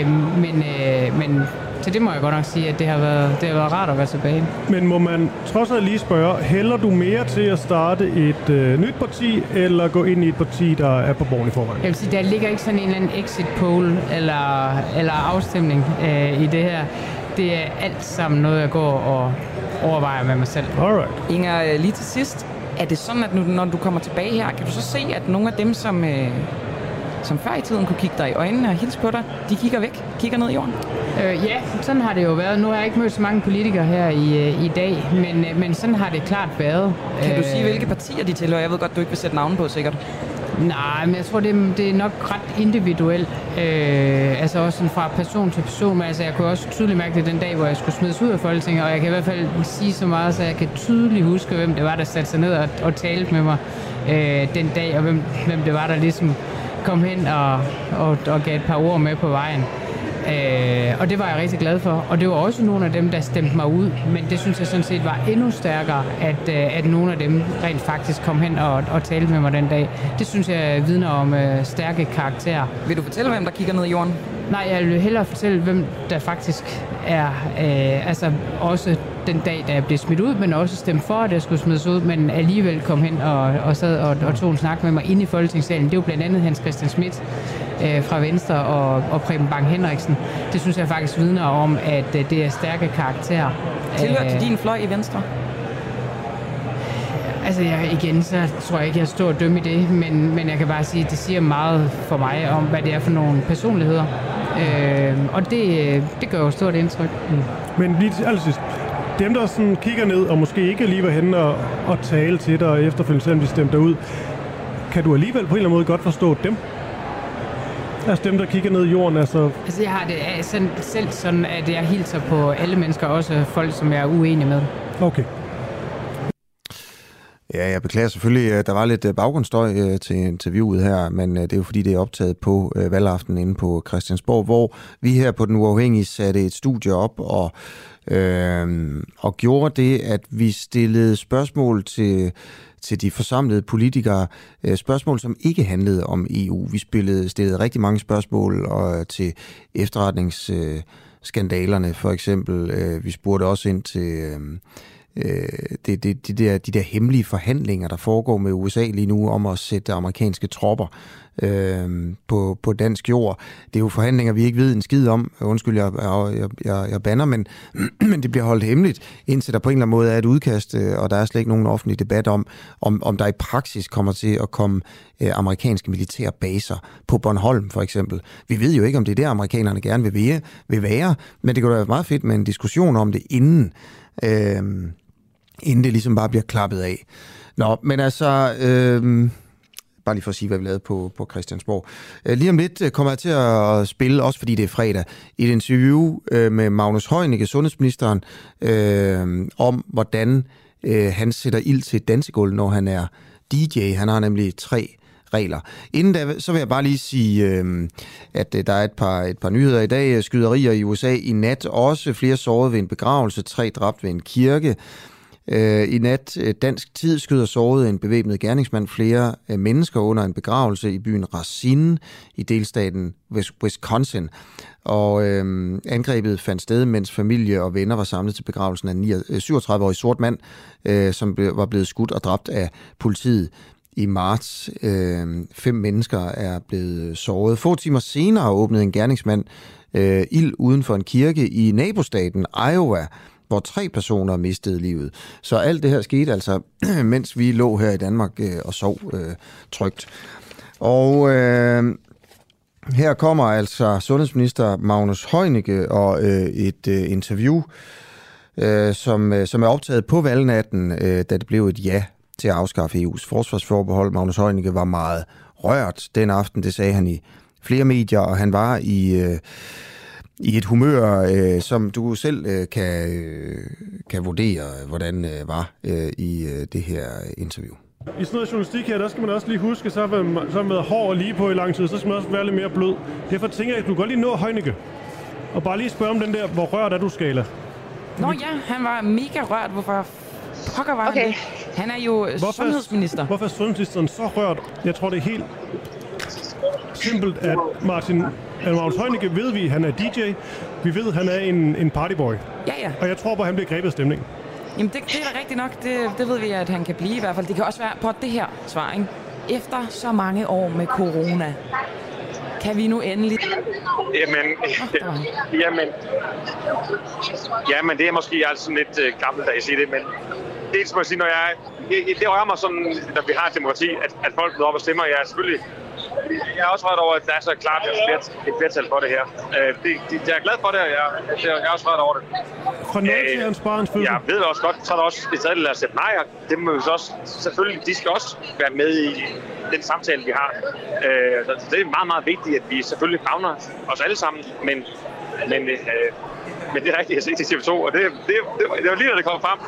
Øh, men, øh, men til det må jeg godt nok sige, at det har været, det har været rart at være tilbage. Men må man trods alt lige spørge, hælder du mere til at starte et øh, nyt parti, eller gå ind i et parti, der er på borgen i forvejen? Jeg vil sige, der ligger ikke sådan en eller anden exit poll eller, eller afstemning øh, i det her. Det er alt sammen noget, jeg går og overvejer med mig selv. Alright. Inger, øh, lige til sidst, er det sådan, at nu, når du kommer tilbage her, kan du så se, at nogle af dem, som, øh, som før i tiden kunne kigge dig i øjnene og hilse på dig, de kigger væk, kigger ned i jorden? Øh, ja, sådan har det jo været. Nu har jeg ikke mødt så mange politikere her i, øh, i dag, men, øh, men sådan har det klart været. Kan du Øh, sige, hvilke partier de tilhører? Jeg ved godt, du ikke vil sætte navne på, sikkert. Nej, men jeg tror, det er, det er nok ret individuelt. Øh, altså også sådan fra person til person. Men altså, jeg kunne også tydeligt mærke det den dag, hvor jeg skulle smides ud af Folketinget. Og jeg kan i hvert fald sige så meget, så jeg kan tydeligt huske, hvem det var, der satte sig ned og, og talte med mig øh, den dag. Og hvem, hvem det var, der ligesom kom hen og, og, og gav et par ord med på vejen. Øh, og det var jeg rigtig glad for. Og det var også nogle af dem, der stemte mig ud. Men det synes jeg sådan set var endnu stærkere, at, øh, at nogle af dem rent faktisk kom hen og, og talte med mig den dag. Det synes jeg vidner om øh, stærke karakterer. Vil du fortælle, hvem der kigger ned i jorden? Nej, jeg vil hellere fortælle, hvem der faktisk er, øh, altså også den dag, da jeg blev smidt ud, men også stemte for, at jeg skulle smides ud, men alligevel kom hen og, og sad og, og tog en snak med mig inde i Folketingssalen. Det var blandt andet Hans Christian Schmidt øh, fra Venstre og, og Preben Bang Henriksen. Det synes jeg faktisk vidner om, at øh, det er stærke karakterer. Tilhører Øh, de din fløj i Venstre? Altså jeg, igen, så tror jeg ikke, jeg står og dømme i det, men, men jeg kan bare sige, at det siger meget for mig om, hvad det er for nogle personligheder. Øh, og det, øh, det gør jo stort indtryk. Mm. Men lige til allersidst, dem der sådan kigger ned, og måske ikke lige var henne og, og tale til dig, og efterfølgende selvom de stemte dig ud, kan du alligevel på en eller anden måde godt forstå dem? Altså dem, der kigger ned i jorden, altså... Altså jeg har det øh, sådan, selv sådan, at jeg hilser på alle mennesker, også folk, som jeg er uenig med. Okay. Ja, jeg beklager selvfølgelig, at der var lidt øh, baggrundsstøj øh, til interviewet her, men øh, det er jo fordi, det er optaget på valgaften inde på Christiansborg, hvor vi her på Den Uafhængige satte et studie op og, øh, og gjorde det, at vi stillede spørgsmål til til de forsamlede politikere. Øh, spørgsmål, som ikke handlede om EU. Vi spillede, stillede rigtig mange spørgsmål og, øh, til efterretningsskandalerne, for eksempel. Øh, vi spurgte også ind til øh, Øh, det, det, de, der, de der hemmelige forhandlinger, der foregår med USA lige nu om at sætte amerikanske tropper øh, på, på dansk jord. Det er jo forhandlinger, vi ikke ved en skid om. Undskyld, jeg, jeg, jeg, jeg banner, men, men det bliver holdt hemmeligt, indtil der på en eller anden måde er et udkast, øh, og der er slet ikke nogen offentlig debat om, om, om der i praksis kommer til at komme øh, amerikanske militære baser på Bornholm, for eksempel. Vi ved jo ikke, om det er der, amerikanerne gerne vil være, vil være men det kunne da være meget fedt med en diskussion om det inden. Øh, inden det ligesom bare bliver klappet af. Nå, men altså... Øh, bare lige for at sige, hvad vi lavede på, på Christiansborg. Øh, lige om lidt øh, kommer jeg til at spille, også fordi det er fredag, et interview øh, med Magnus Heunicke, sundhedsministeren, øh, om hvordan øh, han sætter ild til dansegulvet, når han er DJ. Han har nemlig tre regler. Inden da, så vil jeg bare lige sige, øh, at øh, der er et par, et par nyheder i dag. Skyderier i USA i nat. Også flere såret ved en begravelse, tre dræbt ved en kirke. Øh, I nat øh, dansk tid skyder såret en bevæbnet gerningsmand flere øh, mennesker under en begravelse i byen Racine i delstaten Wisconsin. Og øh, angrebet fandt sted, mens familie og venner var samlet til begravelsen af øh, en 37-årig sort mand, øh, som var blevet skudt og dræbt af politiet i marts. Øh, fem mennesker er blevet øh, såret. Få timer senere åbnede en gerningsmand øh, ild uden for en kirke i nabostaten Iowa, hvor tre personer mistede livet. Så alt det her skete altså, mens vi lå her i Danmark øh, og sov øh, trygt. Og øh, her kommer altså sundhedsminister Magnus Heunicke og øh, et øh, interview, øh, som, øh, som er optaget på valgnatten, øh, da det blev et ja til at afskaffe EU's forsvarsforbehold. Magnus Heunicke var meget rørt den aften, det sagde han i flere medier, og han var i... Øh, i et humør, øh, som du selv øh, kan, øh, kan vurdere, hvordan øh, var øh, i øh, det her interview. I sådan noget journalistik her, der skal man også lige huske, så har man, så hård og lige på i lang tid, så skal man også være lidt mere blød. Derfor tænker jeg, at du godt lige nå Højnække. Og bare lige spørge om den der, hvor rørt er du skala? Nå ja, han var mega rørt. Hvorfor pokker var okay. han det? Han er jo hvorfor, sundhedsminister. Hvorfor er sundhedsministeren så rørt? Jeg tror, det er helt simpelt, at Martin at Magnus Heunicke ved vi, han er DJ. Vi ved, han er en, en partyboy. Ja, ja. Og jeg tror på, at han bliver grebet af stemningen. Jamen, det, det er da rigtigt nok. Det, det ved vi, at han kan blive i hvert fald. Det kan også være på det her svar, ikke? Efter så mange år med corona, kan vi nu endelig... Jamen, oh, jamen, jamen, det er måske altså lidt uh, gammelt, at jeg siger det, men det må jeg sige, når jeg... Det, det rører mig sådan, når vi har et demokrati, at, at folk møder op og stemmer. Jeg er selvfølgelig jeg er også ret over, at der er så klart et flertal for det her. Øh, det, det, jeg er glad for det, og jeg, jeg er også ret over det. Fra 0 til hans barns Jeg ved også godt, så er der også et sted, der sætte nej, og det må vi så også, selvfølgelig, de skal også være med i den samtale, vi har. Øh, så det er meget, meget vigtigt, at vi selvfølgelig fagner os alle sammen, men, men øh, men det er rigtigt, jeg har set til TV2, og det, det, det, var, det var lige, da det kom frem,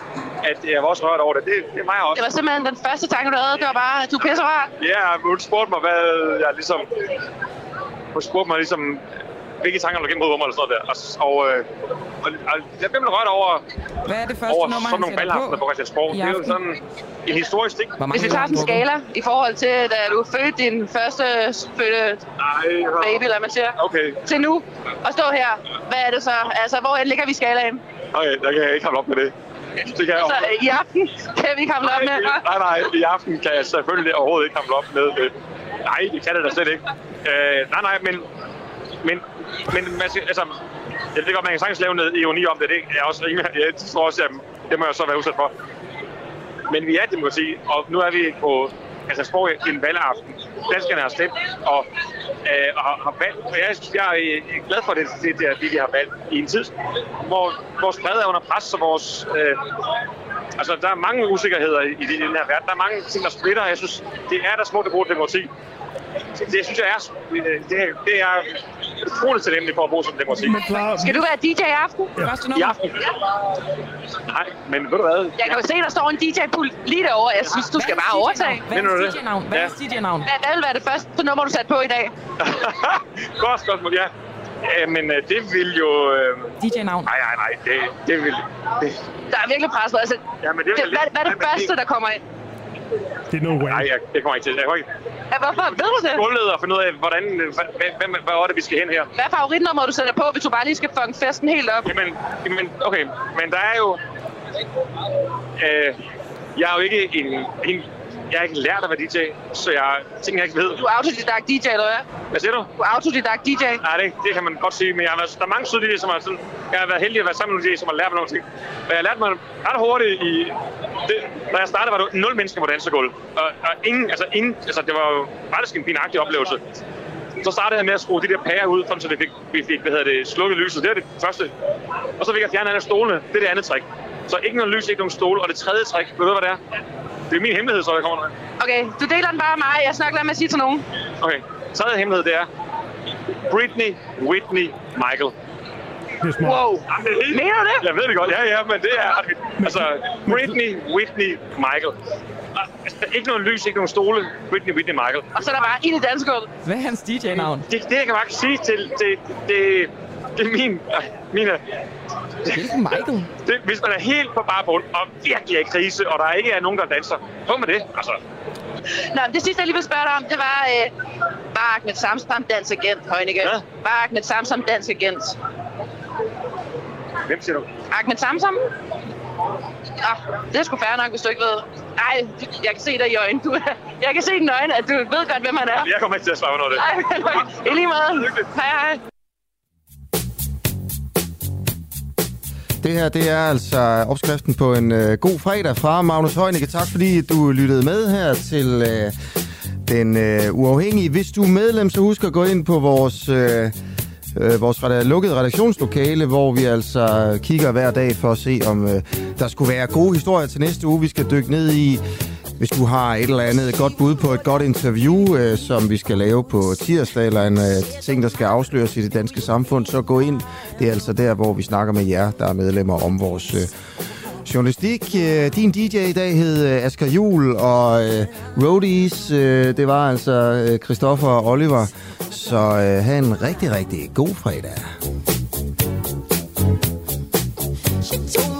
at jeg var også rørt over det. Det, det er mig også. Det var simpelthen den første tanke, du havde. Det var bare, at du pisser rart. Ja, hun spurgte mig, hvad jeg ligesom... Hun spurgte mig ligesom, hvilke tanker du gennem mod mig, eller sådan noget der. Og, og, og, og jeg blev rørt over, Hvad er det første over nummer, sådan nogle valgaftener på Christiansborg. Det er jo sådan en historisk ting. Hvis vi tager sådan en skala i forhold til, da du fødte din første fødte baby, eller man siger, okay. til nu, og stå her, hvad er det så? Altså, hvor ligger vi skalaen? Okay, der kan jeg ikke hamle op med det. Det kan jeg altså, i aften kan vi ikke hamle op med? Nej, nej, i aften kan jeg selvfølgelig overhovedet ikke hamle op med det. Nej, det kan det da slet ikke. Øh, nej, nej, men, men, men man skal, altså, jeg ved godt, man kan sagtens lave noget ironi om det. Det er også rimelig, jeg tror også, at det må jeg så være udsat for. Men vi er demokrati, og nu er vi på altså sprog en valgaften. Danskerne har stemt og, øh, og har, valgt. Og jeg, jeg er øh, glad for det, det, det, det, vi har valgt i en tid, hvor vores fred er under pres, så vores... Øh, altså, der er mange usikkerheder i, i den her verden. Der er mange ting, der splitter. Jeg synes, det er der små, det gode demokrati det synes jeg er, det, det er utroligt talenteligt for at bruge som det musik. Skal du være DJ i aften? I aften? Nej, men ved du hvad? Jeg kan jo se, der står en DJ-pult lige derovre. Jeg synes, du skal bare overtage. Hvad er det? dit DJ-navn? Hvad er dit DJ-navn? Hvad, hvad vil være det første nummer, du satte på i dag? Godt spørgsmål, ja. Øh, men øh, det vil jo... Øh... DJ-navn? Nej, nej, nej. Det, det vil... Det... Der er virkelig pres på. Altså, Ja, men det er det, hvad, hvad er det første, det- der kommer ind? Det er no way. Nej, jeg, det kommer ikke til. Jeg ikke... Ja, hvorfor? Ved du det? Gulvet og finde ud af, hvordan... Hvad, hvad, hvad, er det, vi skal hen her? Hvad er favoritnummeret, du sætter på, hvis du bare lige skal fucke festen helt op? Jamen, jamen, okay, men der er jo... Øh, jeg er jo ikke en, en... Jeg er ikke lært at være DJ, så jeg ting, jeg ikke ved. Du er autodidakt DJ, eller hvad? Hvad siger du? Du er autodidakt DJ. Nej, det, det kan man godt sige, men jeg har været, der er mange søde DJ'er, som har sådan, jeg har været heldig at være sammen med nogle DJ'er, som har lært mig nogle ting. Men jeg har lært mig ret hurtigt i... Det, da jeg startede, var der nul mennesker på dansegulvet. Og, og ingen, altså ingen, altså det var jo faktisk en pinagtig oplevelse. Så startede jeg med at skrue de der pærer ud, så vi fik, vi fik hvad hedder det, slukket lyset. Det er det første. Og så fik jeg fjernet alle stolene. Det er det andet trick. Så ikke noget lys, ikke nogen stole. Og det tredje trick, ved du hvad det er? Det er min hemmelighed, så jeg kommer med. Okay, du deler den bare med mig. Jeg snakker med at sige til nogen. Okay, tredje hemmelighed, det er Britney, Whitney, Michael. Det er smart. Wow. Jamen, det er helt... Mener du det? Jeg ved det godt, ja, ja, men det er... Altså, Britney, Whitney, Michael. Altså, ikke noget lys, ikke nogen stole. Britney, Whitney, Michael. Og så er der bare ind i dansegulvet. Hvad er hans DJ-navn? Det, det jeg kan bare ikke sige til... Det, det, det er min... Mine, Hvilken Michael? det, hvis man er helt på bare bund, og virkelig er i krise, og der ikke er nogen, der danser, prøv med det. Altså, Nå, det sidste, jeg lige vil spørge dig om, det var... Øh, var Ahmed Samsam dansagent, Højnække? Hvad? Var Ahmed Samsam dansagent? hvem siger du? Ahmed Samsam? Ah, det er sgu fair nok, hvis du ikke ved. Nej, jeg kan se dig i øjnene. Du, jeg kan se i dine øjne, at du ved godt, hvem han er. Jeg kommer ikke til at svare på noget af det. Nej, i lige måde. Hej, hej. Det her, det er altså opskriften på en øh, god fredag fra Magnus Heunicke. Tak fordi du lyttede med her til øh, den øh, uafhængige. Hvis du er medlem, så husk at gå ind på vores... Øh, øh, vores red- lukkede redaktionslokale, hvor vi altså kigger hver dag for at se, om øh, der skulle være gode historier til næste uge, vi skal dykke ned i. Hvis du har et eller andet godt bud på et godt interview, øh, som vi skal lave på tirsdag, eller en øh, ting, der skal afsløres i det danske samfund, så gå ind. Det er altså der, hvor vi snakker med jer, der er medlemmer om vores... Øh, journalistik. Øh, din DJ i dag hed øh, Asger Jul, og øh, Roadies, øh, det var altså øh, Christoffer og Oliver. Så øh, have en rigtig, rigtig god fredag. She